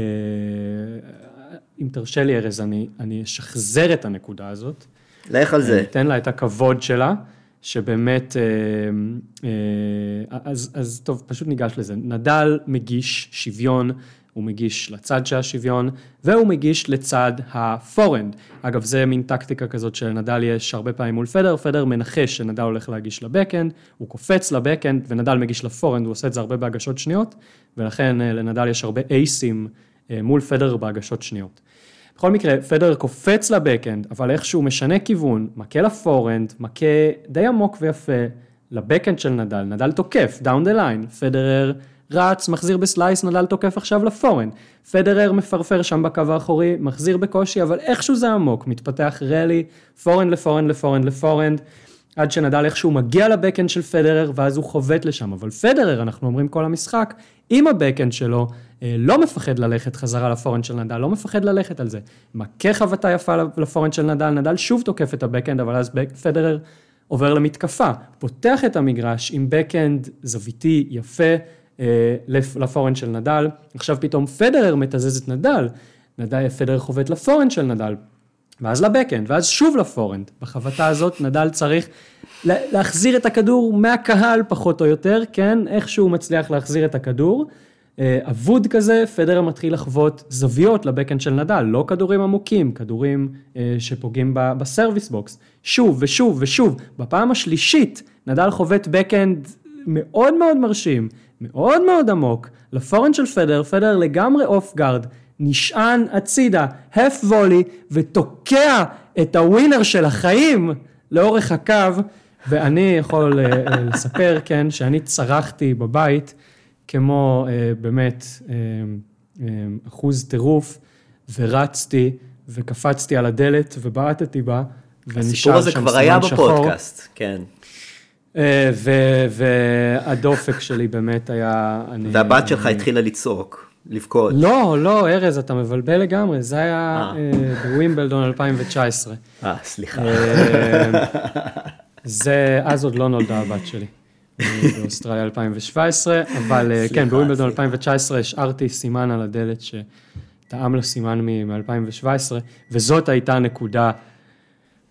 אם תרשה לי ארז, אני, אני אשחזר את הנקודה הזאת. לך על זה. אתן לה את הכבוד שלה. שבאמת, אה, אה, אז, אז טוב, פשוט ניגש לזה. נדל מגיש שוויון, הוא מגיש לצד של השוויון, והוא מגיש לצד ה forehand. אגב, זה מין טקטיקה כזאת שלנדל יש הרבה פעמים מול פדרר, פדרר מנחש שנדל הולך להגיש ל backhand, הוא קופץ ל backhand, ונדל מגיש ל forehand, הוא עושה את זה הרבה בהגשות שניות, ולכן אה, לנדל יש הרבה אייסים מול פדרר בהגשות שניות. בכל מקרה, פדרר קופץ ל backhand, אבל איכשהו משנה כיוון, מכה ל forehand, מכה די עמוק ויפה ל backhand של נדל, נדל תוקף, down the line, פדרר רץ, מחזיר ב slice, נדל תוקף עכשיו ל forehand, פדרר מפרפר שם בקו האחורי, מחזיר בקושי, אבל איכשהו זה עמוק, מתפתח rally, forehand ל forehand ל forehand ל forehand, עד שנדל איכשהו מגיע ל backhand של פדרר, ואז הוא חובט לשם, אבל פדרר, אנחנו אומרים כל המשחק, עם ה backhand שלו, אה, לא מפחד ללכת חזרה ל forehand של נדל, לא מפחד ללכת על זה. מכה חבטה יפה ל forehand של נדל, נדל שוב תוקף את ה backhand, אבל אז פדרר עובר למתקפה, פותח את המגרש עם בקאנד זוויתי יפה אה, לפורנד של נדל, עכשיו פתאום פדרר מתזז את נדל, נדל, פדרר חובט לפורנד של נדל, ואז לבקאנד, ואז שוב לפורנד. בחבטה הזאת נדל צריך להחזיר את הכדור מהקהל פחות או יותר, כן? איכשהו הוא מצליח להחזיר את הכדור. אה, אבוד כזה, פדרר מתחיל לחוות זוויות לבקאנד של נדל, לא כדורים עמוקים, כדורים אה, שפוגעים ב service box. שוב ושוב ושוב, בפעם השלישית נדל חובט backhand מאוד מאוד מרשים, מאוד מאוד עמוק, ל forehand של פדרר, פדרר לגמרי off guard, נשען הצידה, half volley, ותוקע את ה winner של החיים לאורך הקו, ואני יכול אה, לספר, כן, שאני צרחתי בבית. כמו אה, באמת אה, אה, אחוז טירוף, ורצתי וקפצתי על הדלת ובעטתי בה, ונשאר שם סימן שחור. הסיפור הזה כבר היה בפודקאסט, כן. אה, ו- והדופק שלי באמת היה... אני- והבת שלך אני- התחילה לצעוק, לבכות. לא, לא, ארז, אתה מבלבל לגמרי, זה היה אה. אה, בווימבלדון 2019. אה, סליחה. אה, זה, אז עוד לא נולדה הבת שלי. באוסטרליה 2017, אבל כן, בווימבלדון סליחה. 2019 השארתי סימן על הדלת שתאם לו סימן מ-2017, וזאת הייתה נקודה,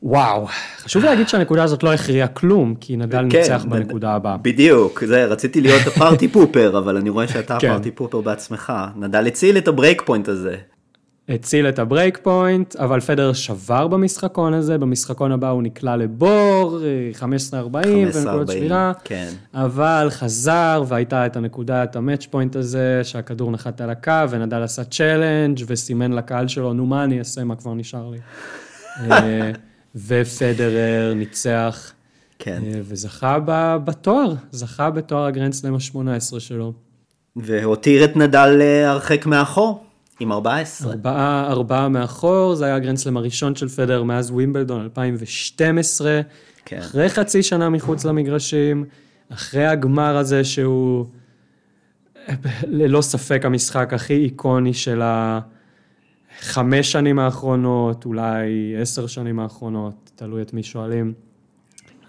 וואו. חשוב להגיד שהנקודה הזאת לא הכריעה כלום, כי נדל כן, ניצח נד- בנקודה הבאה. בדיוק, זה, רציתי להיות ה party pooper, אבל אני רואה שאתה כן. ה party pooper בעצמך. נדל הציל את ה break point הזה. הציל את ה break point, אבל פדרר שבר במשחקון הזה, במשחקון הבא הוא נקלע לבור, אה, 15-40 ונקודות 15-40, שבירה, כן. אבל חזר והייתה את הנקודה, את ה match point הזה, שהכדור נחת על הקו, ונדל עשה challenge וסימן לקהל שלו, נו מה אני אעשה, מה כבר נשאר לי. *laughs* אה, ופדרר ניצח, כן. אה, וזכה בתואר, זכה בתואר הגרנדסלם ה-18 שלו. והותיר את נדל אה, הרחק מאחור, עם 14. ארבעה, ארבעה מאחור, זה היה הגרנדסלם הראשון של פדרר מאז ווימבלדון 2012. כן. אחרי חצי שנה מחוץ למגרשים, אחרי הגמר הזה שהוא ללא ספק המשחק הכי איקוני של החמש שנים האחרונות, אולי עשר שנים האחרונות, תלוי את מי שואלים.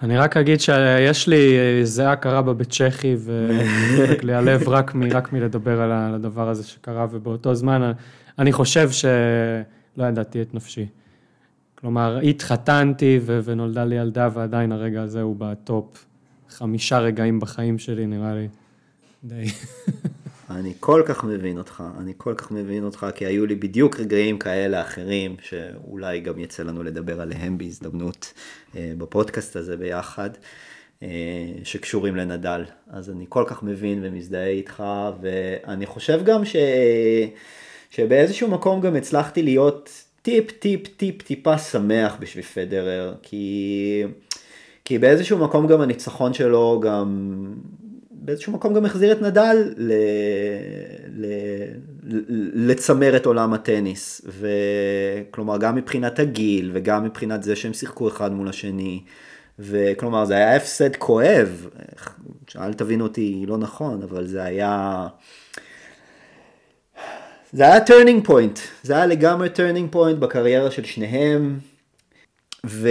אני רק אגיד שיש לי זיעה קרה בה בצ'כי, ודופק *laughs* לי הלב רק, מ, רק מלדבר על הדבר הזה שקרה, ובאותו זמן אני חושב שלא ידעתי את נפשי. כלומר, התחתנתי ו- ונולדה לי ילדה, ועדיין הרגע הזה הוא בטופ. חמישה רגעים בחיים שלי, נראה לי. די. *laughs* אני כל כך מבין אותך, אני כל כך מבין אותך, כי היו לי בדיוק רגעים כאלה אחרים, שאולי גם יצא לנו לדבר עליהם בהזדמנות אה, בפודקאסט הזה ביחד, אה, שקשורים לנדל. אז אני כל כך מבין ומזדהה איתך, ואני חושב גם ש... שבאיזשהו מקום גם הצלחתי להיות טיפ טיפ טיפ טיפה שמח בשביל פדרר, כי... כי באיזשהו מקום גם הניצחון שלו גם באיזשהו מקום גם החזיר את נדל ל... ל... לצמרת עולם הטניס, וכלומר גם מבחינת הגיל וגם מבחינת זה שהם שיחקו אחד מול השני, וכלומר זה היה הפסד כואב, אל תבין אותי לא נכון, אבל זה היה... זה היה turning point, זה היה לגמרי turning point בקריירה של שניהם, ו...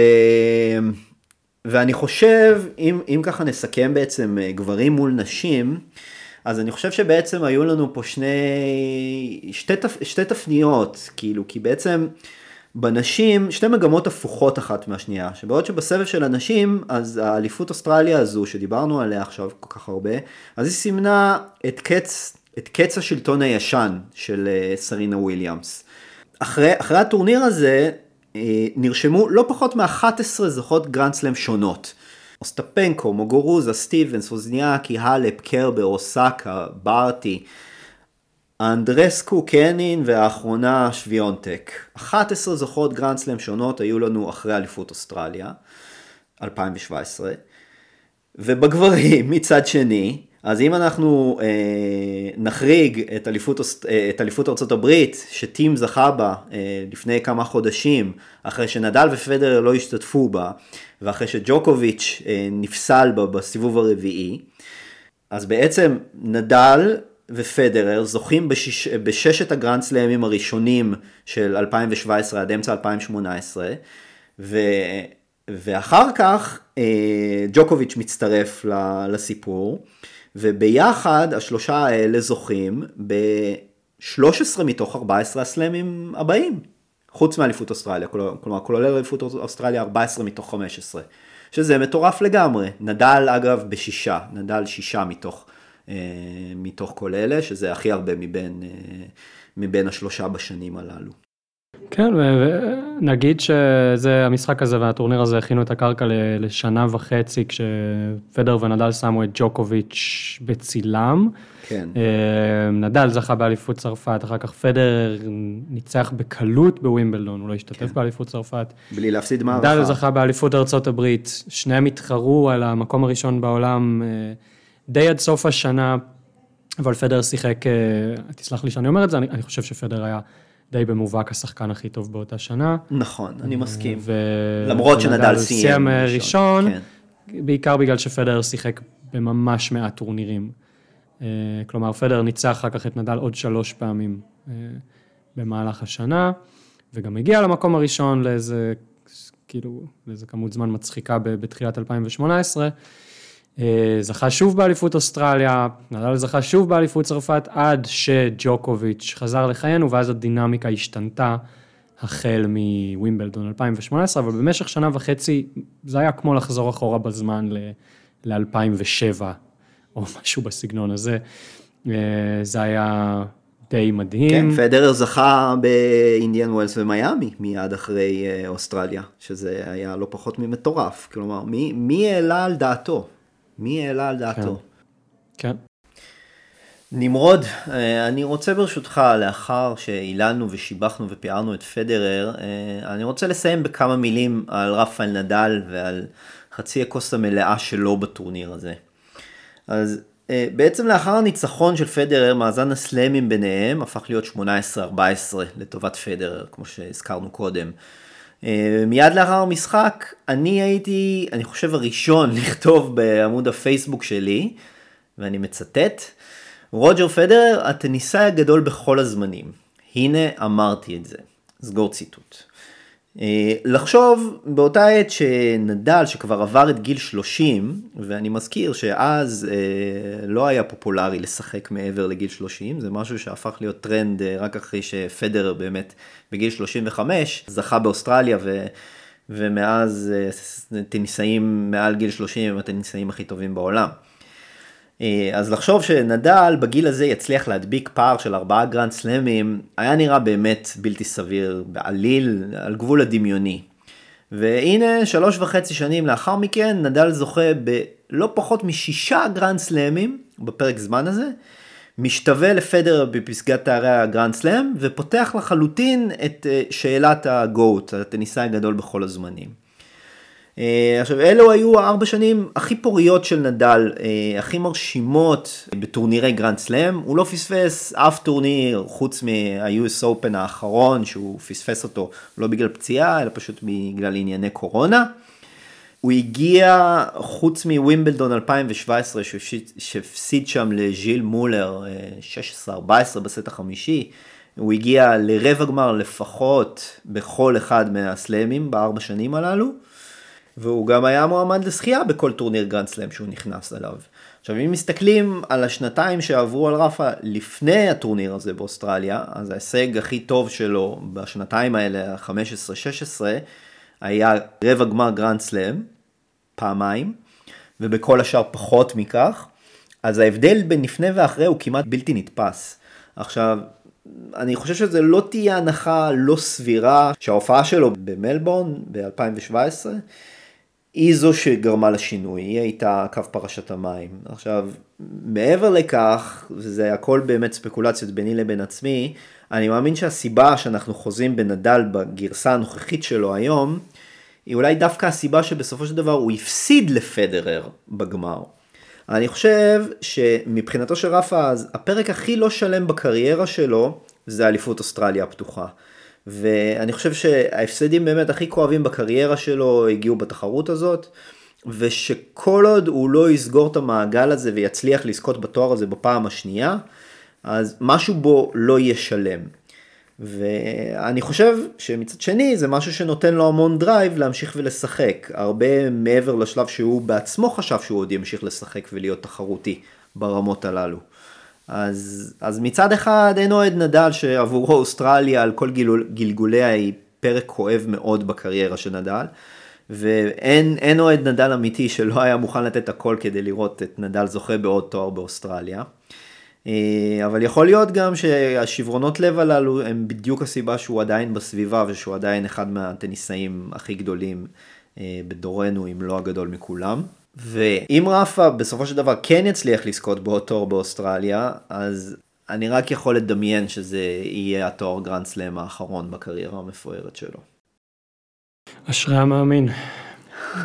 ואני חושב, אם, אם ככה נסכם בעצם אה, גברים מול נשים, אז אני חושב שבעצם היו לנו פה שני, שתי, תפ, שתי תפניות, כאילו, כי בעצם בנשים, שתי מגמות הפוכות אחת מהשנייה, שבעוד שבסבב של הנשים, אז האליפות אוסטרליה הזו, שדיברנו עליה עכשיו כל כך הרבה, אז היא סימנה את קץ, את קץ השלטון הישן של אה, סרינה וויליאמס. אחרי, אחרי הטורניר הזה, נרשמו לא פחות מ-11 זוכות גרנדסלם שונות. אוסטפנקו, מוגורוזה, סטיבנס, ווזניאקי, האלפ, קרבר, אוסאקה, ברטי, אנדרייסקו, קנין והאחרונה שוויונטק. 11 זוכות גרנדסלם שונות היו לנו אחרי אליפות אוסטרליה, 2017. ובגברים מצד שני, אז אם אנחנו אה, נחריג את אליפות, אה, את אליפות ארצות הברית, שטים זכה בה אה, לפני כמה חודשים, אחרי שנדל ופדרר לא השתתפו בה, ואחרי שג'וקוביץ' אה, נפסל בה בסיבוב הרביעי, אז בעצם נדל ופדרר זוכים בשיש, בששת הגרנד סלאמים הראשונים של 2017 עד אמצע 2018, ו, ואחר כך אה, ג'וקוביץ' מצטרף לסיפור, וביחד השלושה האלה זוכים ב-13 מתוך 14 הסלאמים הבאים, חוץ מאליפות אוסטרליה, כלומר, כולל אליפות אוסטרליה 14 מתוך 15, שזה מטורף לגמרי. נדל אגב בשישה, נדל שישה מתוך, אה, מתוך כל אלה, שזה הכי הרבה מבין, אה, מבין השלושה בשנים הללו. כן, ונגיד שזה, המשחק הזה והטורניר הזה הכינו את הקרקע לשנה וחצי, כשפדר ונדל שמו את ג'וקוביץ' בצילם. כן. אה, נדל זכה באליפות צרפת, אחר כך פדר ניצח בקלות בווימבלדון, הוא לא השתתף באליפות צרפת. בלי להפסיד נדל מערכה. זכה באליפות ארצות הברית, שניהם התחרו על המקום הראשון בעולם אה, די עד סוף השנה, אבל פדר שיחק, אה, תסלח לי שאני אומר את זה, אני, אני חושב שפדר היה די במובהק השחקן הכי טוב באותה שנה. נכון, אני מסכים. ו... למרות שנדל סיים סיים ראשון, כן. בעיקר בגלל שפדר שיחק בממש מעט טורנירים. אה, כלומר, פדר ניצח אחר כך את נדל עוד שלוש פעמים אה, במהלך השנה, וגם הגיע למקום הראשון לאיזה, כאילו, לאיזה כמות זמן מצחיקה בתחילת 2018. אה, זכה שוב באליפות אוסטרליה, נדל זכה שוב באליפות צרפת, עד שג'וקוביץ' חזר לחיינו, ואז הדינמיקה השתנתה החל מווימבלדון 2018, אבל במשך שנה וחצי זה היה כמו לחזור אחורה בזמן ל-2007, או *laughs* משהו בסגנון הזה. אה, זה היה די מדהים. כן, פדרר זכה באינדיאן ווילס ומיאמי מיד אחרי אה, אוסטרליה, שזה היה לא פחות ממטורף. כלומר, מי, מי העלה על דעתו? מי העלה על דעתו? כן. נמרוד, אה, אני רוצה ברשותך, לאחר שהיללנו ושיבחנו ופיארנו את פדרר, אה, אני רוצה לסיים בכמה מילים על רפאל נדל ועל חצי הכוס המלאה שלו בטורניר הזה. אז אה, בעצם לאחר הניצחון של פדרר, מאזן הסלאמים ביניהם הפך להיות 18-14 לטובת פדרר, כמו שהזכרנו קודם. מיד לאחר המשחק, אני הייתי, אני חושב הראשון *laughs* לכתוב בעמוד הפייסבוק שלי, ואני מצטט, רוג'ר פדרר, הטניסאי הגדול בכל הזמנים. הנה אמרתי את זה. סגור ציטוט. אה, לחשוב באותה עת שנדל שכבר עבר את גיל 30, ואני מזכיר שאז אה, לא היה פופולרי לשחק מעבר לגיל 30, זה משהו שהפך להיות טרנד אה, רק אחרי שפדרר באמת בגיל 35 זכה באוסטרליה ו... ומאז טניסאים מעל גיל 30 הם הטניסאים הכי טובים בעולם. אה, אז לחשוב שנדל בגיל הזה יצליח להדביק פער של ארבעה גרנד סלאמים, היה נראה באמת בלתי סביר בעליל, על גבול הדמיוני. והנה שלוש וחצי שנים לאחר מכן נדל זוכה בלא פחות משישה גרנד סלאמים בפרק זמן הזה, משתווה לפדרר בפסגת תארי הגרנד סלאם ופותח לחלוטין את אה, שאלת ה-GOAT, הטניסאי הגדול בכל הזמנים. אה, עכשיו אלו היו הארבע שנים הכי פוריות של נדל, אה, הכי מרשימות בטורנירי גרנד סלאם, הוא לא פספס אף טורניר חוץ מה-US Open האחרון שהוא פספס אותו לא בגלל פציעה אלא פשוט בגלל ענייני קורונה. הוא הגיע חוץ מווימבלדון 2017 שהפסיד שם לג'יל מולר 16-14 אה, בסט החמישי. הוא הגיע לרבע גמר לפחות בכל אחד מהסלאמים בארבע שנים הללו. והוא גם היה מועמד לזכייה בכל טורניר גרנד סלאם שהוא נכנס אליו. עכשיו אם מסתכלים על השנתיים שעברו על רפה לפני הטורניר הזה באוסטרליה, אז ההישג הכי טוב שלו בשנתיים האלה, ה-15-16, היה רבע גמר גרנד סלאם, פעמיים, ובכל השאר פחות מכך. אז ההבדל בין לפני ואחרי הוא כמעט בלתי נתפס. עכשיו, אני חושב שזה לא תהיה הנחה לא סבירה שההופעה שלו במלבורן ב-2017 היא זו שגרמה לשינוי, היא הייתה קו פרשת המים. עכשיו, מעבר לכך, וזה הכל באמת ספקולציות ביני לבין עצמי, אני מאמין שהסיבה שאנחנו חוזים בנדל בגרסה הנוכחית שלו היום, היא אולי דווקא הסיבה שבסופו של דבר הוא הפסיד לפדרר בגמר. אני חושב שמבחינתו של רפה, הפרק הכי לא שלם בקריירה שלו, זה אליפות אוסטרליה הפתוחה. ואני חושב שההפסדים באמת הכי כואבים בקריירה שלו הגיעו בתחרות הזאת, ושכל עוד הוא לא יסגור את המעגל הזה ויצליח לזכות בתואר הזה בפעם השנייה, אז משהו בו לא יהיה שלם. ואני חושב שמצד שני זה משהו שנותן לו המון דרייב להמשיך ולשחק, הרבה מעבר לשלב שהוא בעצמו חשב שהוא עוד ימשיך לשחק ולהיות תחרותי ברמות הללו. אז, אז מצד אחד אין אוהד נדל שעבורו אוסטרליה על כל גילול, גלגוליה היא פרק כואב מאוד בקריירה של נדל. ואין אוהד נדל אמיתי שלא היה מוכן לתת הכל כדי לראות את נדל זוכה בעוד תואר באוסטרליה. אה, אבל יכול להיות גם שהשברונות לב הללו הם בדיוק הסיבה שהוא עדיין בסביבה ושהוא עדיין אחד מהטניסאים הכי גדולים אה, בדורנו, אם לא הגדול מכולם. ואם רפה בסופו של דבר כן יצליח לזכות בעוד תואר באוסטרליה, אז אני רק יכול לדמיין שזה יהיה התואר גרנד סלאם האחרון בקריירה המפוארת שלו. אשרי המאמין. אה,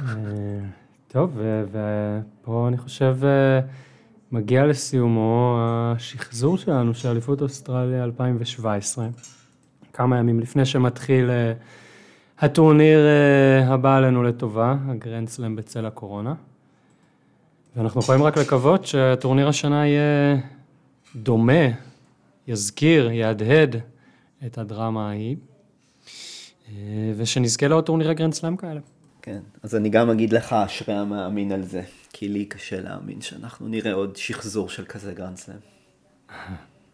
טוב, ופה אני חושב אה, מגיע לסיומו השחזור שלנו של אליפות אוסטרליה 2017. כמה ימים לפני שמתחיל אה, הטורניר הבא עלינו לטובה, הגרנד סלאם בצל הקורונה. ואנחנו יכולים רק לקוות שהטורניר השנה יהיה דומה, יזכיר, יהדהד את הדרמה ההיא, אה, ושנזכה לעוד טורנירי גרנד סלאם כאלה. כן, אז אני גם אגיד לך, אשרי המאמין על זה, כי לי קשה להאמין שאנחנו נראה עוד שחזור של כזה גרנד סלאם. *laughs*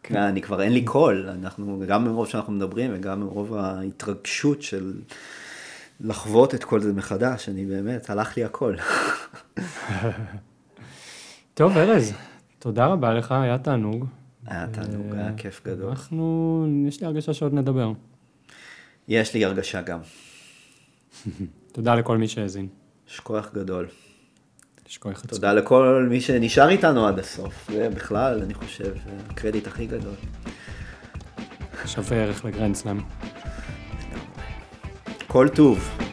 כן, אני כבר אין לי קול, אנחנו, גם מרוב שאנחנו מדברים וגם מרוב ההתרגשות של לחוות את כל זה מחדש, אני באמת, הלך לי הכל. *laughs* טוב, ארז, תודה רבה לך, היה תענוג. היה תענוג, היה כיף גדול. אנחנו, יש לי הרגשה שעוד נדבר. יש לי הרגשה גם. *laughs* תודה לכל מי שהאזין. יש כוח גדול. יש כוח עצום. תודה לכל מי שנשאר איתנו עד הסוף, זה בכלל, אני חושב, הקרדיט הכי גדול. שווה ערך לגרנד סלאם. כל טוב.